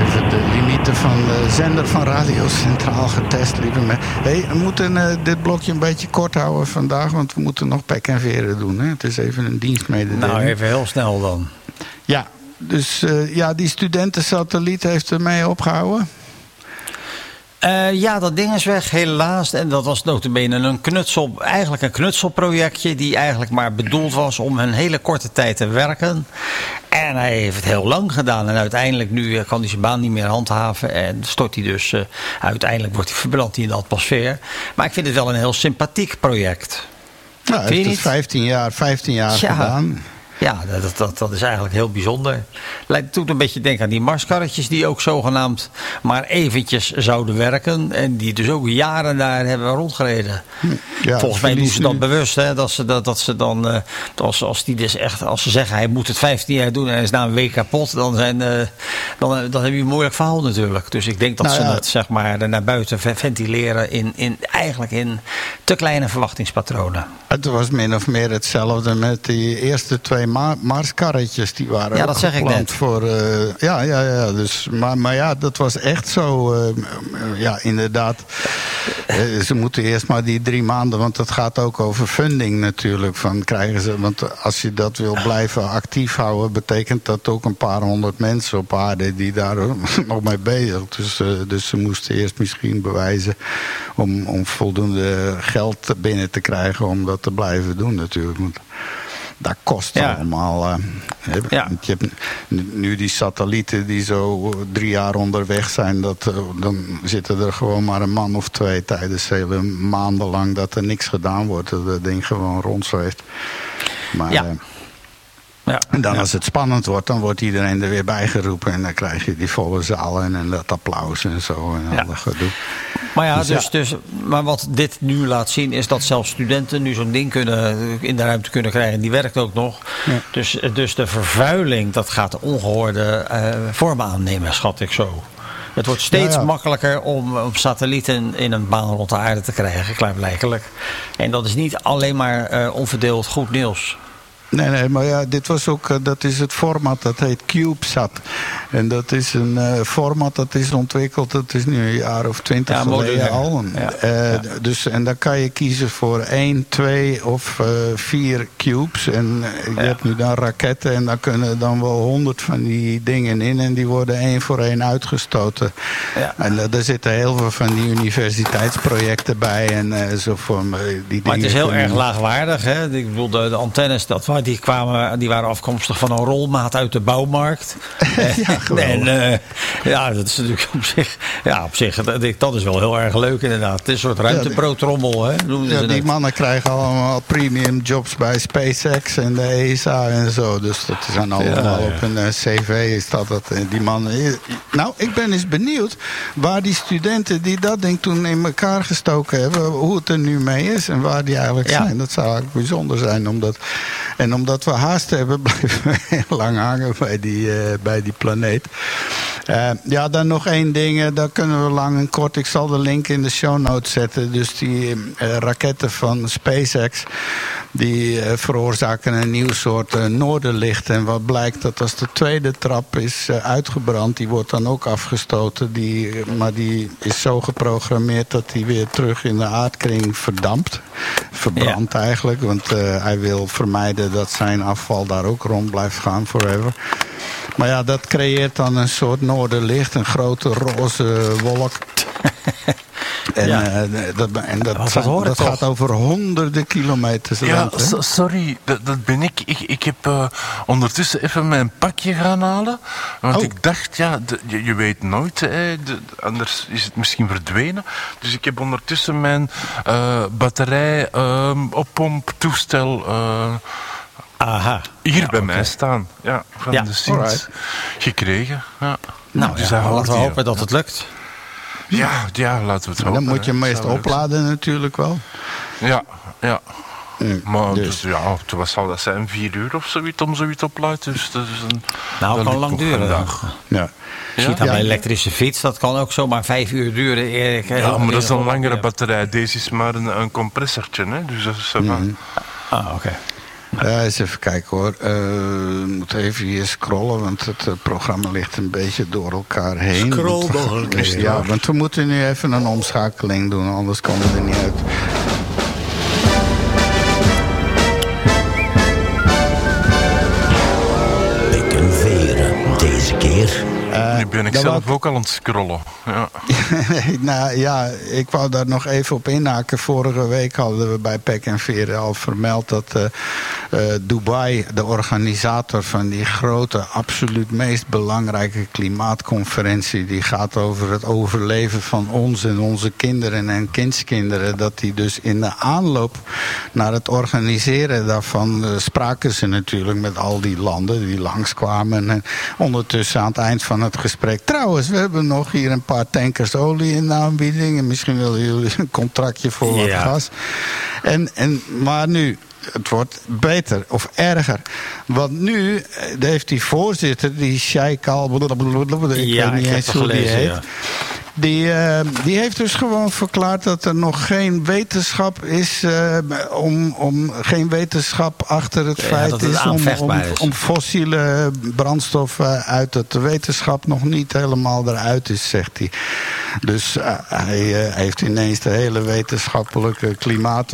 Even de limieten van de zender van Radio Centraal getest, lieve mensen. Hey, we moeten eh, dit blokje een beetje kort houden vandaag, want we moeten nog pek en veren doen. Hè? Het is even een dienstmededeling. Nou, even heel snel dan. Ja, dus eh, ja, die studentensatelliet heeft ermee opgehouden. Eh, ja, dat ding is weg, helaas. En dat was notabene een knutsel, eigenlijk een knutselprojectje... die eigenlijk maar bedoeld was om een hele korte tijd te werken. En hij heeft het heel lang gedaan. En uiteindelijk nu eh, kan hij zijn baan niet meer handhaven. En stort hij dus, eh, uiteindelijk wordt hij verbrandt hij in de atmosfeer. Maar ik vind het wel een heel sympathiek project. Nou, hij heeft het niet? 15 jaar, 15 jaar Ja. gedaan. Ja, dat, dat, dat is eigenlijk heel bijzonder. Lijkt toen een beetje denken aan die marskarretjes die ook zogenaamd maar eventjes zouden werken. En die dus ook jaren daar hebben rondgereden. Ja, Volgens mij doen ze dat nu- bewust. Hè, dat, ze, dat, dat ze dan, eh, als, als, die dus echt, als ze zeggen hij moet het 15 jaar doen en hij is na een week kapot. Dan, zijn, eh, dan, dan heb je een moeilijk verhaal natuurlijk. Dus ik denk dat Nou ze ja. het zeg maar, naar buiten ve- ventileren in, in, eigenlijk in te kleine verwachtingspatronen. Het was min of meer hetzelfde met die eerste twee ma Marskarretjes. Die waren Ja, ook dat zeg ik net. Voor, eh, ja, ja, ja. Dus, maar, maar ja, dat was echt zo. eh, ja, inderdaad. Eh, ze moeten eerst maar die drie maanden... want het gaat ook over funding natuurlijk. Van krijgen ze, want als je dat wil blijven actief houden... betekent dat ook een paar honderd mensen op aarde... die daar nog mee bezig dus, dus ze moesten eerst misschien bewijzen... om, om voldoende geld binnen te krijgen om dat te blijven doen natuurlijk. Want dat kost Ja. allemaal. eh. Ja. Je hebt nu- die satellieten die zo drie jaar onderweg zijn, dat, eh, dan zitten er gewoon maar een man of twee tijdens hele maanden lang dat er niks gedaan wordt. Dat het ding gewoon rondzweeft. Maar Ja. Ja. en dan Ja. als het spannend wordt, dan wordt iedereen er weer bijgeroepen. En dan krijg je die volle zaal en, dat applaus en zo en Ja. al dat gedoe. Maar ja, Dus dus, dus, maar wat dit nu laat zien is dat zelfs studenten nu zo'n ding kunnen, in de ruimte kunnen krijgen. Die werkt ook nog. Dus, dus de vervuiling, dat gaat ongehoorde eh, vormen aannemen, schat ik zo. Het wordt steeds ja. makkelijker om, om satellieten in een baan rond de aarde te krijgen, klaarblijkelijk. En dat is niet alleen maar eh, onverdeeld goed nieuws. Nee, nee, maar ja, dit was ook, eh, dat is het format, dat heet CubeSat. En dat is een eh, format dat is ontwikkeld, dat is nu een jaar of twintig Ja, geleden al. Ja, Eh, ja. Dus, en dan kan je kiezen voor één, twee of vier cubes. En je hebt nu dan raketten en daar kunnen dan wel honderd van die dingen in. En die worden één voor één uitgestoten. Ja. En er zitten heel veel van die universiteitsprojecten bij. En zo voor, die Maar het is heel erg laagwaardig. Hè? Ik bedoel, de, de antennes dat, die, kwamen, die waren afkomstig van een rolmaat uit de bouwmarkt. Ja, geweldig. en eh, ja, dat is natuurlijk op zich, ja, op zich dat, dat is wel heel erg leuk inderdaad. Het is een soort ruimtebroodtrommel, hè? Ja, die mannen krijgen allemaal premium jobs bij SpaceX en de ESA en zo. Dus dat zijn allemaal ja. op een eh, cv is dat het, eh, die mannen. Nou, ik ben eens benieuwd waar die studenten die dat ding toen in elkaar gestoken hebben, hoe het er nu mee is en waar die eigenlijk zijn. Dat zou eigenlijk bijzonder zijn. Omdat, en omdat we haast hebben, blijven we heel lang hangen bij die, eh, bij die planeet. Eh, ja, dan nog één ding, eh, daar kunnen we lang en kort. Ik zal de link in de show notes zetten. Dus die raketten van SpaceX, die veroorzaken een nieuw soort noorderlicht. En wat blijkt dat als de tweede trap is uitgebrand, die wordt dan ook afgestoten. Die, maar die is zo geprogrammeerd dat die weer terug in de aardkring verdampt. Verbrandt eigenlijk, want hij wil vermijden dat zijn afval daar ook rond blijft gaan forever. Maar ja, dat creëert dan een soort noorderlicht, een grote roze wolk. En, Ja. eh, dat, en dat, dat zijn- dat gaat over honderden kilometers. Ja, rond, sorry, dat, dat ben ik. Ik, ik heb eh, ondertussen even mijn pakje gaan halen. Want Oh. ik dacht, ja, de- je, je weet nooit, hè, de- anders is het misschien verdwenen. Dus ik heb ondertussen mijn eh batterij ehm oppomp-toestel eh, Aha. hier bij mij staan. Ja, van Ja, de Sint gekregen. Ja. Nou, Dus ja, laten we hier. hopen dat het lukt. Ja, ja, laten we het hopen. dan moet je hem meest opladen natuurlijk wel. Ja, ja. Mm, Maar dus. dus, ja, wat zal dat zijn? Vier uur of zoiets om zoiets op te laten. Dus dat is een, Nou, dat kan lang duren. vandaag. Ja. Je ziet aan Ja. mijn elektrische fiets, dat kan ook zomaar vijf uur duren. Erik. Ja, maar dat is een langere batterij. Deze is maar een, een compressortje, hè? dus dat is... uh, Ah, oké. Ja, eens even kijken hoor. Eh, Ik moet even hier scrollen, want het eh, programma ligt een beetje door elkaar heen. Scroll keer. Ja, want we moeten nu even een omschakeling doen, anders komen we er niet uit. Pik en veren, deze keer. nu ben ik zelf ook al aan het scrollen. Ja. nou ja, ik wou daar nog even op inhaken. Vorige week hadden we bij Pek en Veren al vermeld dat eh, eh, Dubai, de organisator van die grote, absoluut meest belangrijke klimaatconferentie, die gaat over het overleven van ons en onze kinderen en kindskinderen, dat die dus in de aanloop naar het organiseren daarvan eh, spraken ze natuurlijk met al die landen die langskwamen. En ondertussen aan het eind van het gesprek. Trouwens, we hebben nog hier een paar tankers olie in de aanbieding. En misschien willen jullie een contractje voor wat gas. En, en, maar nu, het wordt beter of erger. Want nu eh, heeft die voorzitter, die Sheikh al... Ik Ja, weet niet eens hoe die heet. ja. Die, eh, die heeft dus gewoon verklaard dat er nog geen wetenschap is. eh, om, om geen wetenschap achter het Ja, feit het is om, om, aanvechtbaar is. om fossiele brandstoffen uit dat de wetenschap nog niet helemaal eruit is, zegt hij. Dus eh, hij heeft ineens de hele wetenschappelijke klimaat,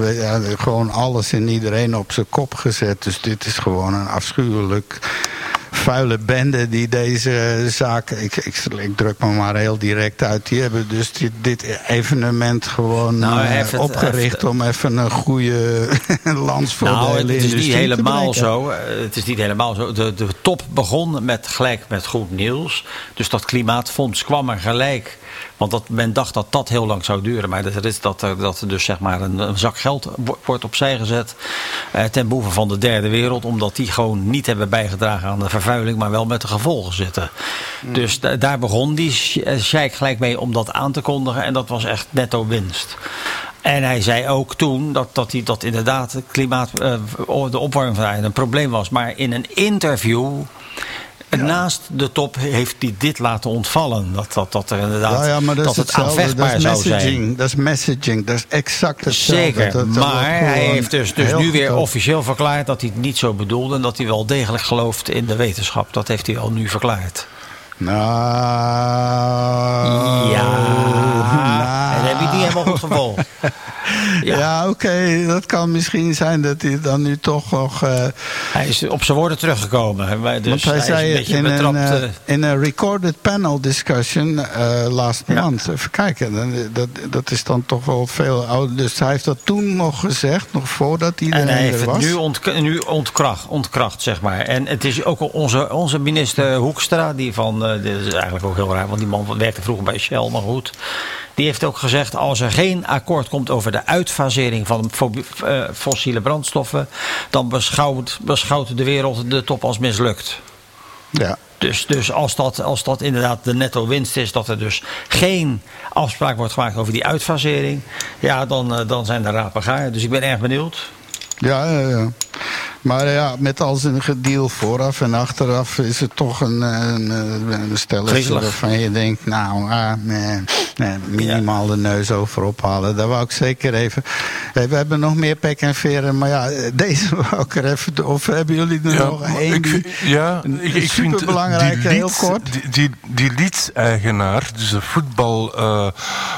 gewoon alles en iedereen op zijn kop gezet. Dus dit is gewoon een afschuwelijk vuile bende die deze zaak, ik, ik, ik druk me maar heel direct uit, die hebben dus dit, dit evenement gewoon Nou, eh, het- opgericht om even een goede lans voor de Nou, het is niet helemaal zo. Eh, Het is niet helemaal zo. De, de top begon met gelijk met goed nieuws. Dus dat klimaatfonds kwam er gelijk. Want dat, men dacht dat dat heel lang zou duren. Maar dat is dat er, dat er dus zeg maar een, een zak geld wo- wordt opzij gezet. Eh, ten behoeve van de derde wereld. Omdat die gewoon niet hebben bijgedragen aan de vervuiling maar wel met de gevolgen zitten. Dus da- daar begon die eh, sheik gelijk mee om dat aan te kondigen. En dat was echt netto winst. En hij zei ook toen dat, dat, hij, dat inderdaad klimaat, eh, de opwarming van de aarde een probleem was. Maar in een interview. Naast de top heeft hij dit laten ontvallen. Dat, dat, dat er inderdaad Ja, ja, maar dat, het aanvechtbaar Dat is zou zijn. messaging. Dat is messaging. Dat is exact hetzelfde. Zeker, Dat- dat wordt maar hij heeft dus, dus nu weer officieel verklaard dat hij het niet zo bedoelde. En dat hij wel degelijk gelooft in de wetenschap. Dat heeft hij al nu verklaard. Nou. Ja, nou. en heb je het niet helemaal goed gevolgd. Ja, oké. Dat kan misschien zijn dat hij dan nu toch nog... eh, Hij is op zijn woorden teruggekomen. Maar Dus want hij, zei het in een, betrapt. eh, eh, in een recorded panel discussion eh, last month. Even kijken. Dat, dat is dan toch wel veel ouder. Dus hij heeft dat toen nog gezegd, nog voordat iedereen En hij heeft er het was. nu, nu ontkracht, ontkracht, zeg maar. En het is ook onze, onze minister Hoekstra, die van, eh, dit is eigenlijk ook heel raar, want die man werkte vroeger bij Shell, maar goed. Die heeft ook gezegd, als er geen akkoord komt over de uitfasering van eh, fossiele brandstoffen, dan beschouwt, beschouwt de wereld de top als mislukt. Ja. Dus, dus als, dat, als dat inderdaad de netto winst is, dat er dus geen afspraak wordt gemaakt over die uitfasering, ja, dan, eh, dan zijn rapen gaar. Dus ik ben erg benieuwd. Ja, ja, ja. Maar ja, met al zijn gedeal vooraf en achteraf is het toch een, een, een stelletje waarvan je denkt, nou, ah, nee, nee, minimaal de neus over ophalen. Dat wou ik zeker even. Hey, we hebben nog meer pek en veren, maar ja, deze wou ik er even. Of hebben jullie er nog één? ik, die- vind- ja, een- ik, vind superbelangrijke, die heel Leeds- kort. Die, die, die Leeds-eigenaar, dus de voetbal eh,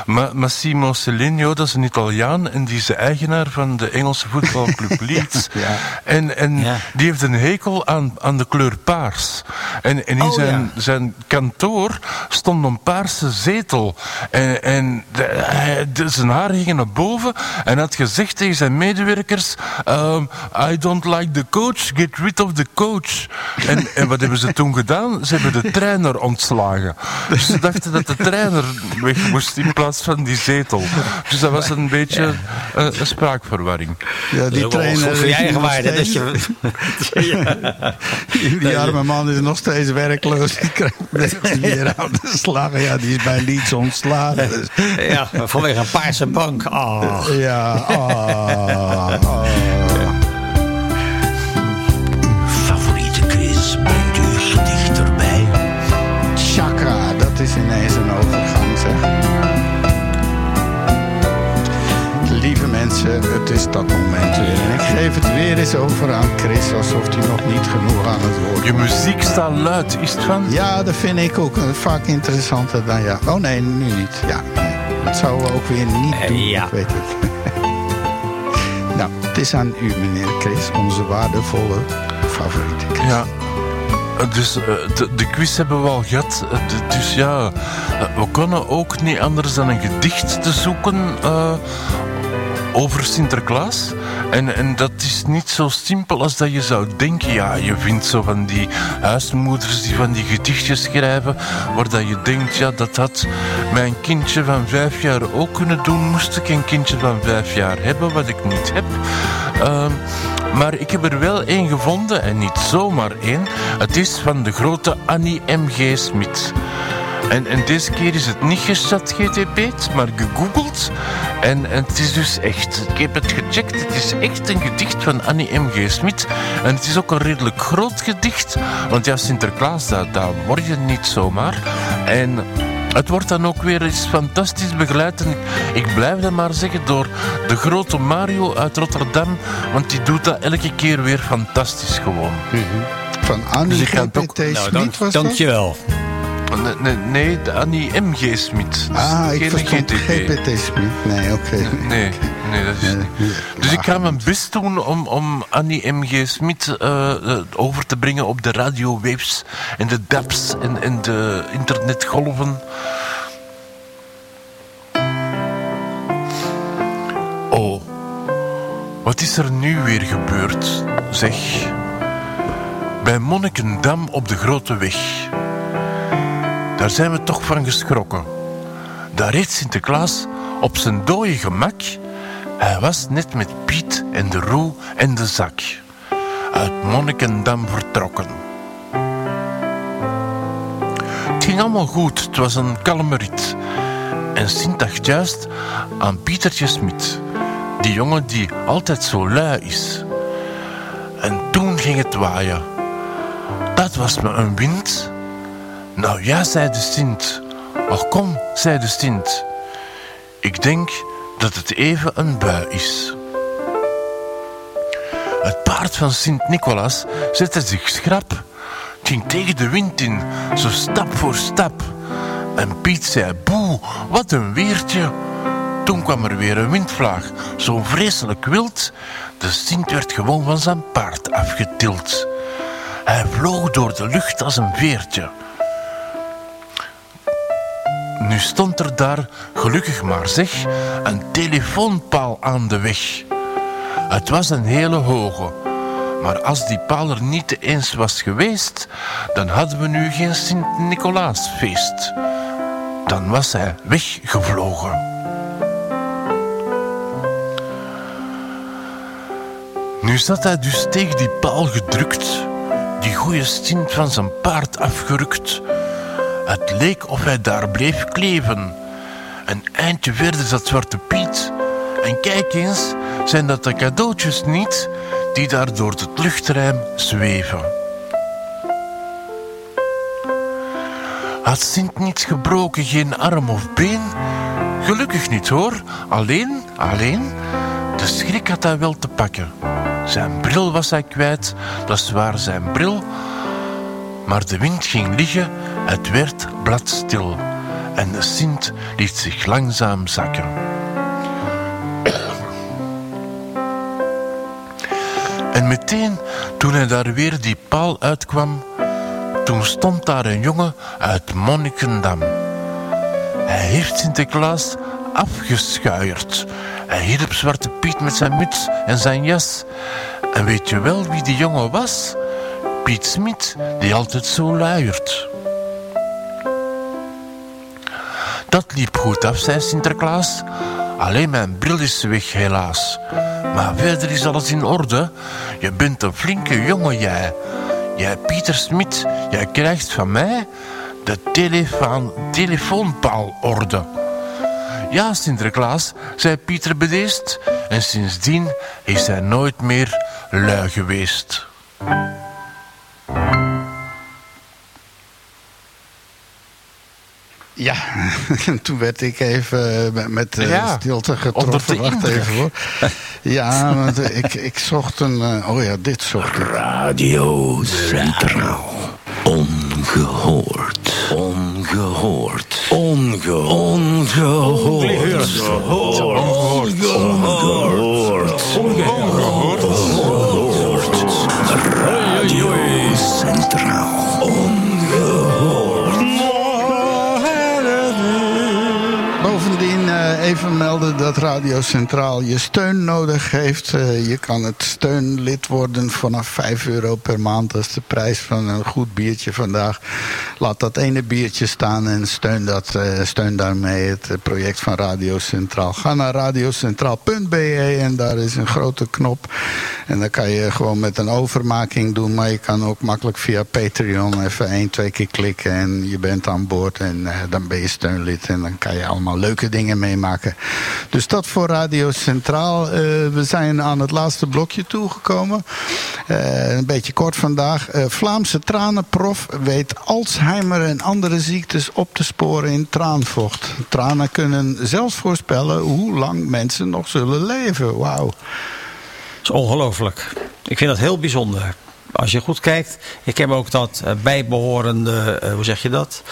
Ma- Massimo Celigno, dat is een Italiaan en die is de eigenaar van de Engelse voetbalclub Leeds. En, en die heeft een hekel aan, aan de kleur paars. En, en in Oh, zijn, zijn kantoor stond een paarse zetel. En, en de, hij- de- zijn haar gingen naar boven en had gezegd tegen zijn medewerkers: ehm, I don't like the coach, get rid of the coach. En, en wat hebben ze toen gedaan? Ze hebben de trainer ontslagen. Dus ze dachten dat de trainer weg moest in plaats van die zetel. Dus dat was een beetje eh, een spraakverwarring. Ja, die trainer. Voor je eigen Dat je, Die, die arme man is nog steeds werkloos. Die krijgt niks meer aan de slag. Ja, die is bij Leeds ontslagen. Dus- ja, vanwege een paarse bank. Ah. Ja, ah, ah. Favoriete quiz brengt u dichterbij. Chaka, dat is ineens een overgang, zeg. Lieve mensen, het is dat moment weer. Geef het weer eens over aan Chris, alsof hij nog niet genoeg aan het woord Je muziek staat luid, is het van? Ja, dat vind ik ook eh, vaak interessanter dan ja. Oh nee, nu niet. Ja, nee. dat zouden we ook weer niet doen. ja. Ik weet het. nou, het is aan u, meneer Chris, onze waardevolle favoriete Chris. Ja. Eh, Dus eh, de, de quiz hebben we al gehad. Eh, Dus ja, eh, we kunnen ook niet anders dan een gedicht te zoeken eh, over Sinterklaas. En, en dat is niet zo simpel als dat je zou denken. Ja, je vindt zo van die huismoeders die van die gedichtjes schrijven, waar dat je denkt, ja, dat had mijn kindje van vijf jaar ook kunnen doen, moest ik een kindje van vijf jaar hebben, wat ik niet heb. Ehm, maar ik heb er wel één gevonden, en niet zomaar één. Het is van de grote Annie M.G. Smit. En, en deze keer is het niet gechat GTP'd, maar gegoogeld. En, en het is dus echt, ik heb het gecheckt, het is echt een gedicht van Annie M.G. Smit. En het is ook een redelijk groot gedicht, want ja, Sinterklaas, dat, dat word je niet zomaar. En het wordt dan ook weer eens fantastisch begeleid. En ik, blijf dat maar zeggen door de grote Mario uit Rotterdam, want die doet dat elke keer weer fantastisch gewoon. Van Annie Dus ik ga het ook- GPT Nou, Smit dank, was dat? Dankjewel. Nee, nee, nee, de Annie M.G. Smit. Ah, ik verstond. GPT Smit. Nee, oké. Nee, nee, dat is niet. Dus ik ga mijn best doen om, om Annie M.G. Smit eh, eh, over te brengen op de radiowaves en de daps en, en de internetgolven. Oh, wat is er nu weer gebeurd, zeg? Bij Monnikendam op de Grote Weg. Daar zijn we toch van geschrokken. Daar reed Sinterklaas op zijn dode gemak. Hij was net met Piet en de roe en de zak. Uit Monnikendam vertrokken. ging allemaal goed, het was een kalme rit. En Sint dacht juist aan Pietertje Smit. Die jongen die altijd zo lui is. En toen ging het waaien. Dat was me een wind. Nou ja, zei de Sint. Och kom, zei de Sint. Ik denk dat het even een bui is. Het paard van Sint-Nicolaas zette zich schrap. Ging tegen de wind in, zo stap voor stap. En Piet zei, boe, wat een weertje. Toen kwam er weer een windvlaag, zo vreselijk wild. De Sint werd gewoon van zijn paard afgetild. Hij vloog door de lucht als een veertje. Nu stond er daar, gelukkig maar zeg, een telefoonpaal aan de weg. Het was een hele hoge. Maar als die paal er niet eens was geweest, dan hadden we nu geen Sint-Nicolaasfeest. Dan was hij weggevlogen. Nu zat hij dus tegen die paal gedrukt, die goeie Sint van zijn paard afgerukt. Het leek of hij daar bleef kleven. Een eindje verder zat Zwarte Piet. En kijk eens, zijn dat de cadeautjes niet die daar door het luchtruim zweven. Had Sint niets gebroken, geen arm of been? Gelukkig niet hoor, alleen, alleen, de schrik had hij wel te pakken. Zijn bril was hij kwijt, dat is waar zijn bril. Maar de wind ging liggen, het werd bladstil. En de Sint liet zich langzaam zakken. En meteen, toen hij daar weer die paal uitkwam, toen stond daar een jongen uit Monnikendam. Hij heeft Sinterklaas afgeschuierd. Hij hielp Zwarte Piet met zijn muts en zijn jas. En weet je wel wie die jongen was? Piet Smit, die altijd zo luiert. Dat liep goed af, zei Sinterklaas. Alleen mijn bril is weg, helaas. Maar verder is alles in orde. Je bent een flinke jongen, jij. Jij, Pieter Smit, jij krijgt van mij de telefoon, telefoonpaalorde. Ja, Sinterklaas, zei Pieter bedeesd. En sindsdien is hij nooit meer lui geweest. Ja, toen werd ik even met- met eh, Ja, stilte getroffen. Wacht even hoor. Ja, want eh, ik, ik zocht een... eh, oh ja, dit zocht ik. Radio Centraal. Ongehoord. Ongehoord. Onge ongehoord. Ongehoord. Ongehoord. Even melden dat Radio Centraal je steun nodig heeft. Eh, je kan het steunlid worden vanaf 5 euro per maand. Dat is de prijs van een goed biertje vandaag. Laat dat ene biertje staan en steun, dat, eh, steun daarmee het eh, project van Radio Centraal. Ga naar radiocentraal.be en daar is een grote knop. En dan kan je gewoon met een overmaking doen. Maar je kan ook makkelijk via Patreon even één, twee keer klikken. En je bent aan boord en dan ben je steunlid. En dan kan je allemaal leuke dingen meemaken. Dus dat voor Radio Centraal. Eh, we zijn aan het laatste blokje toegekomen. Eh, een beetje kort vandaag. Eh, Vlaamse tranenprof weet Alzheimer en andere ziektes op te sporen in traanvocht. Tranen kunnen zelfs voorspellen hoe lang mensen nog zullen leven. Wauw. Dat is ongelooflijk. Ik vind dat heel bijzonder. Als je goed kijkt, ik heb ook dat eh, bijbehorende, eh, hoe zeg je dat?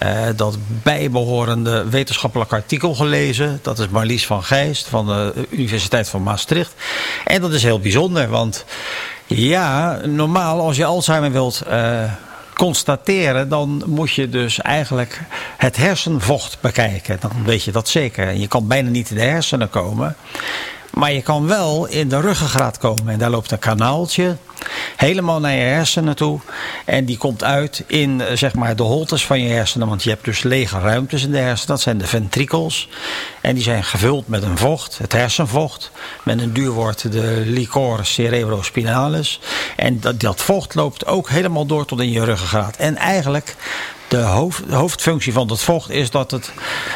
Eh, dat bijbehorende wetenschappelijk artikel gelezen. Dat is Marlies van Geest van de Universiteit van Maastricht. En dat is heel bijzonder, want ja, normaal als je Alzheimer wilt eh, constateren, dan moet je dus eigenlijk het hersenvocht bekijken. Dan weet je dat zeker. Je kan bijna niet in de hersenen komen. Maar je kan wel in de ruggengraat komen. En daar loopt een kanaaltje helemaal naar je hersenen toe. En die komt uit in eh, zeg maar, de holtes van je hersenen. Want je hebt dus lege ruimtes in de hersenen. Dat zijn de ventrikels. En die zijn gevuld met een vocht, het hersenvocht. Met een duur woord de licor cerebrospinalis. En dat, dat vocht loopt ook helemaal door tot in je ruggengraat. En eigenlijk de, hoofd, hoofdfunctie van het vocht is dat het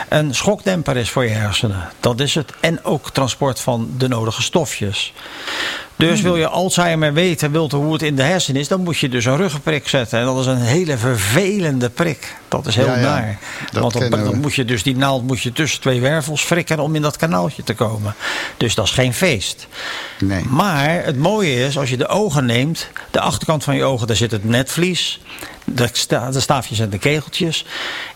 een schokdemper is voor je hersenen. Dat is het. En ook transport van de nodige stofjes. Dus wil je Alzheimer weten, wilt hoe het in de hersenen is, dan moet je dus een ruggenprik zetten. En dat is een hele vervelende prik. Dat is heel Ja, ja. naar. Dat Want dan, moet je dus die naald moet je tussen twee wervels frikken om in dat kanaaltje te komen. Dus dat is geen feest. Nee. Maar het mooie is, als je de ogen neemt, de achterkant van je ogen, daar zit het netvlies. De, sta- de staafjes en de kegeltjes.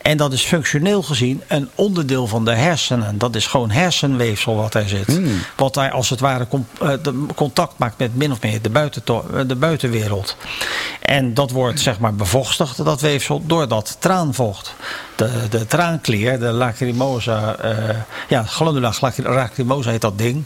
En dat is functioneel gezien een onderdeel van de hersenen. Dat is gewoon hersenweefsel wat daar zit. Hmm. Wat daar als het ware com- eh, de- contact maakt met min of meer de, buitento- eh, de buitenwereld. En dat wordt zeg maar bevochtigd, dat weefsel, door dat traanvocht. De, de traanklier, de lacrimosa, eh ja, glandula lacrimosa heet dat ding.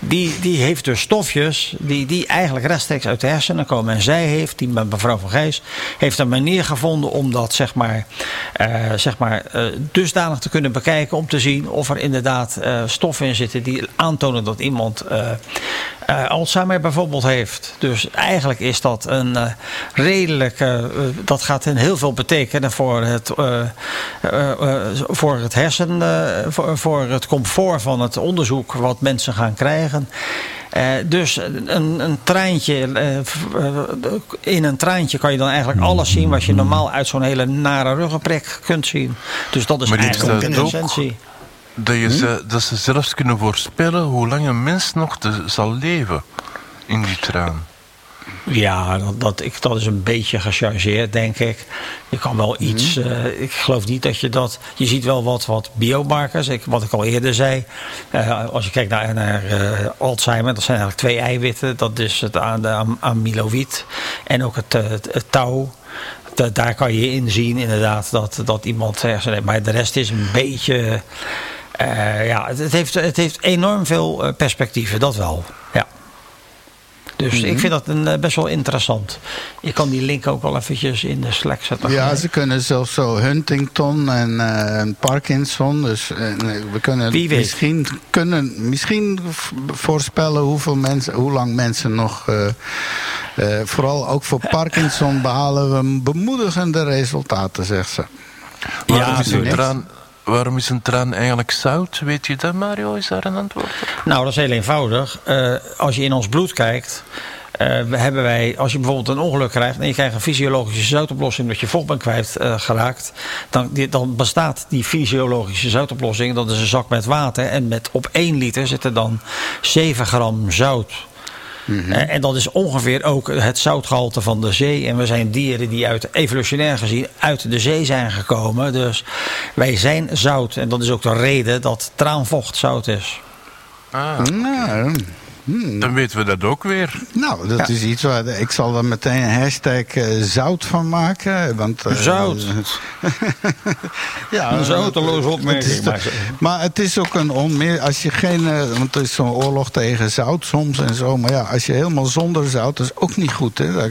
Die, die heeft dus stofjes die, die eigenlijk rechtstreeks uit de hersenen komen. En zij heeft, die mevrouw van Gijs, heeft een manier gevonden om dat zeg maar, eh, zeg maar eh, dusdanig te kunnen bekijken. Om te zien of er inderdaad stoffen in zitten die aantonen dat iemand Alzheimer bijvoorbeeld heeft. Dus eigenlijk is dat een redelijk, dat gaat in heel veel betekenen voor het, voor het hersen, eh, voor, voor het comfort van het onderzoek wat mensen gaan krijgen. Eh, dus een, een treintje, eh, eh, in een treintje kan je dan eigenlijk alles zien wat je normaal uit zo'n hele nare ruggenprik kunt zien. Dus dat is Maar eigenlijk ook- essentie. Dat, je ze, dat ze zelfs kunnen voorspellen hoe lang een mens nog te, zal leven in die traan. Ja, dat, dat, ik, dat is een beetje gechargeerd, denk ik. Je kan wel iets. eh, ik geloof niet dat je dat. Je ziet wel wat, wat biomarkers. Ik, wat ik al eerder zei. eh, als je kijkt naar, naar eh, Alzheimer, dat zijn eigenlijk twee eiwitten. Dat is het aan de am- amyloïd en ook het, het. Da- daar kan je in zien, inderdaad, dat, dat iemand heeft. Maar de rest is een beetje. ja, het, het heeft, het heeft enorm veel perspectieven, dat wel. Ja. Dus Mhm. ik vind dat een, eh, best wel interessant. Je kan die link ook wel eventjes in de Slack zetten. Ja, ze kunnen zelfs zo Huntington en eh, Parkinson. Dus eh, we kunnen Wie weet. misschien, kunnen misschien voorspellen hoeveel mensen, hoe lang mensen nog. eh, eh, vooral ook voor Parkinson behalen we bemoedigende resultaten, zegt ze. Waarom, Ja, traan, waarom is een traan eigenlijk zout? Weet je dat, Mario? Is daar een antwoord op? Nou, dat is heel eenvoudig. Eh, als je in ons bloed kijkt. eh, hebben wij, als je bijvoorbeeld een ongeluk krijgt en je krijgt een fysiologische zoutoplossing dat je vocht bent kwijt eh, dan, dan bestaat die fysiologische zoutoplossing, dat is een zak met water en met op 1 liter zit er dan 7 gram zout. Eh, En dat is ongeveer ook het zoutgehalte van de zee. En we zijn dieren die uit, evolutionair gezien uit de zee zijn gekomen. Dus wij zijn zout. En dat is ook de reden dat traanvocht zout is. Ah, Nou, dan weten we dat ook weer. nou, dat is iets waar ik zal er meteen een hashtag eh, zout van maken. Want, eh, Zout. ja, Een zouteloze opmerking, het is de- maar het is ook een onmeer. Als je geen. eh, want er is zo'n oorlog tegen zout soms en zo. Maar ja, als je helemaal zonder zout, dat is ook niet goed. Hè?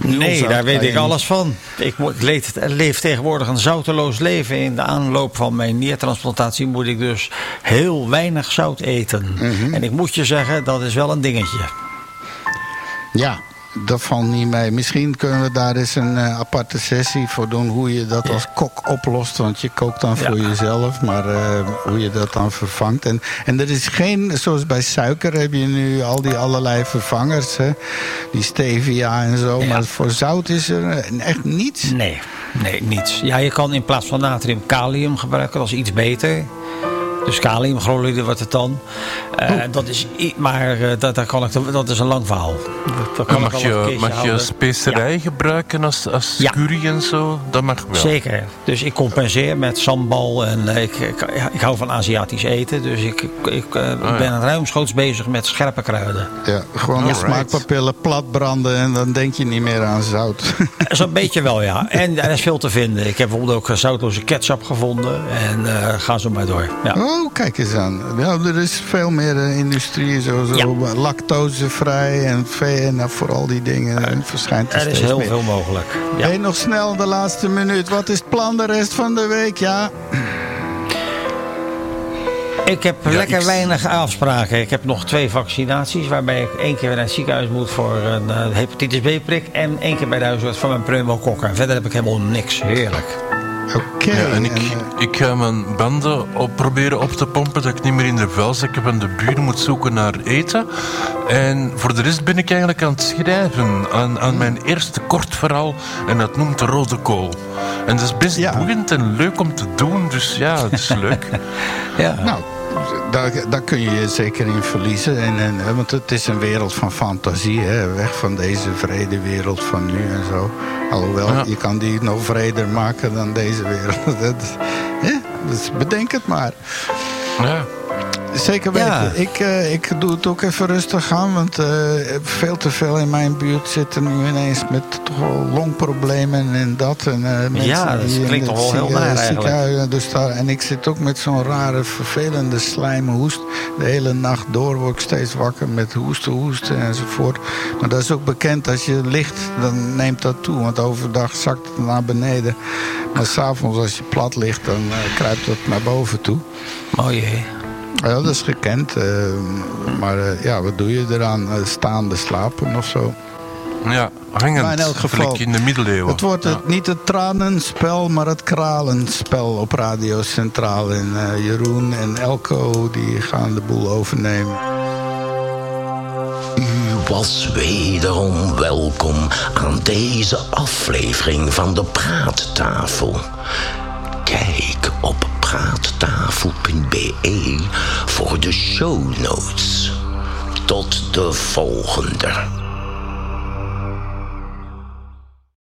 Nee, daar weet ik alles van. Ik leef, leef tegenwoordig een zouteloos leven. In de aanloop van mijn niertransplantatie moet ik dus heel weinig zout eten. Mhm. En ik moet je zeggen, dat is wel een dingetje. Ja, dat valt niet mee. Misschien kunnen we daar eens een eh, aparte sessie voor doen. Hoe je dat als kok oplost. Want je kookt dan voor Ja. jezelf. Maar eh, hoe je dat dan vervangt. En, en er is geen, zoals bij suiker heb je nu al die allerlei vervangers. Hè? Die stevia en zo. Ja. Maar voor zout is er eh, echt niets. Nee, nee, niets. Ja, je kan in plaats van natrium kalium gebruiken. Dat is iets beter. Dus kaliumchloride wordt het dan. Eh, Oh. Dat is, maar eh, dat, dat, kan ik, dat is een lang verhaal. Dat, dat kan mag je, mag je specerij gebruiken als, als Ja. curry en zo? Dat mag wel. Zeker. Dus ik compenseer met sambal en eh, ik, ik, ik hou van Aziatisch eten. Dus ik, ik, eh, ja. ben ruimschoots bezig met scherpe kruiden. Ja, gewoon de smaakpapillen plat branden. En dan denk je niet meer aan zout. Zo'n beetje wel, ja. En er is veel te vinden. Ik heb bijvoorbeeld ook zoutloze ketchup gevonden. En eh, ga zo maar door. Ja. Oh, kijk eens aan. Ja, er is veel meer eh, industrie, zo, zo Ja. lactosevrij en vee en voor al die dingen eh, verschijnt er, Er is heel meer. veel mogelijk. Ja. Hey, nog snel de laatste minuut. Wat is het plan de rest van de week? Ja, Ik heb lekker ik- weinig afspraken. Ik heb nog twee vaccinaties, waarbij ik één keer naar het ziekenhuis moet voor een eh, hepatitis B-prik en één keer bij de huisarts voor mijn pneumokokken. En verder heb ik helemaal niks. Heerlijk. Oké. Ja, en ik, en, eh, ik ga mijn banden op, proberen op te pompen dat ik niet meer in de vuilzakken van de buren moet zoeken naar eten. En voor de rest ben ik eigenlijk aan het schrijven aan, aan mijn eerste kort verhaal en dat noemt de Rode Kool. En dat is best Ja. boeiend en leuk om te doen, dus ja, het is leuk. Ja. Nou, daar, daar kun je je zeker in verliezen. En, en, want het is een wereld van fantasie. Hè? Weg van deze vrede wereld van nu en zo. Alhoewel, Ja. je kan die nog vreder maken dan deze wereld. Dat, ja, dus bedenk het maar. Ja. Zeker weten. Ja. Ik, eh, ik doe het ook even rustig aan. Want eh, veel te veel in mijn buurt zitten nu ineens met toch wel longproblemen en dat. En, mensen Ja, dat die klinkt het toch wel heel naar eigenlijk. Dus daar, en ik zit ook met zo'n rare, vervelende slijmhoest. De hele nacht door word ik steeds wakker met hoesten, hoesten enzovoort. Maar dat is ook bekend. Als je ligt, dan neemt dat toe. Want overdag zakt het naar beneden. Maar s'avonds als je plat ligt, dan kruipt dat naar boven toe. Mooi hè. Ja, dat is gekend. eh, maar eh, ja, wat doe je eraan? Eh, staande slapen of zo? Ja, hangend. Maar in elk geval, in de middeleeuwen. Het wordt het, niet het tranenspel, maar het kralenspel op Radio Centraal. En Jeroen en Elko die gaan de boel overnemen. U was wederom welkom aan deze aflevering van de Praattafel. Kijk op praattafel.be voor de show notes. Tot de volgende.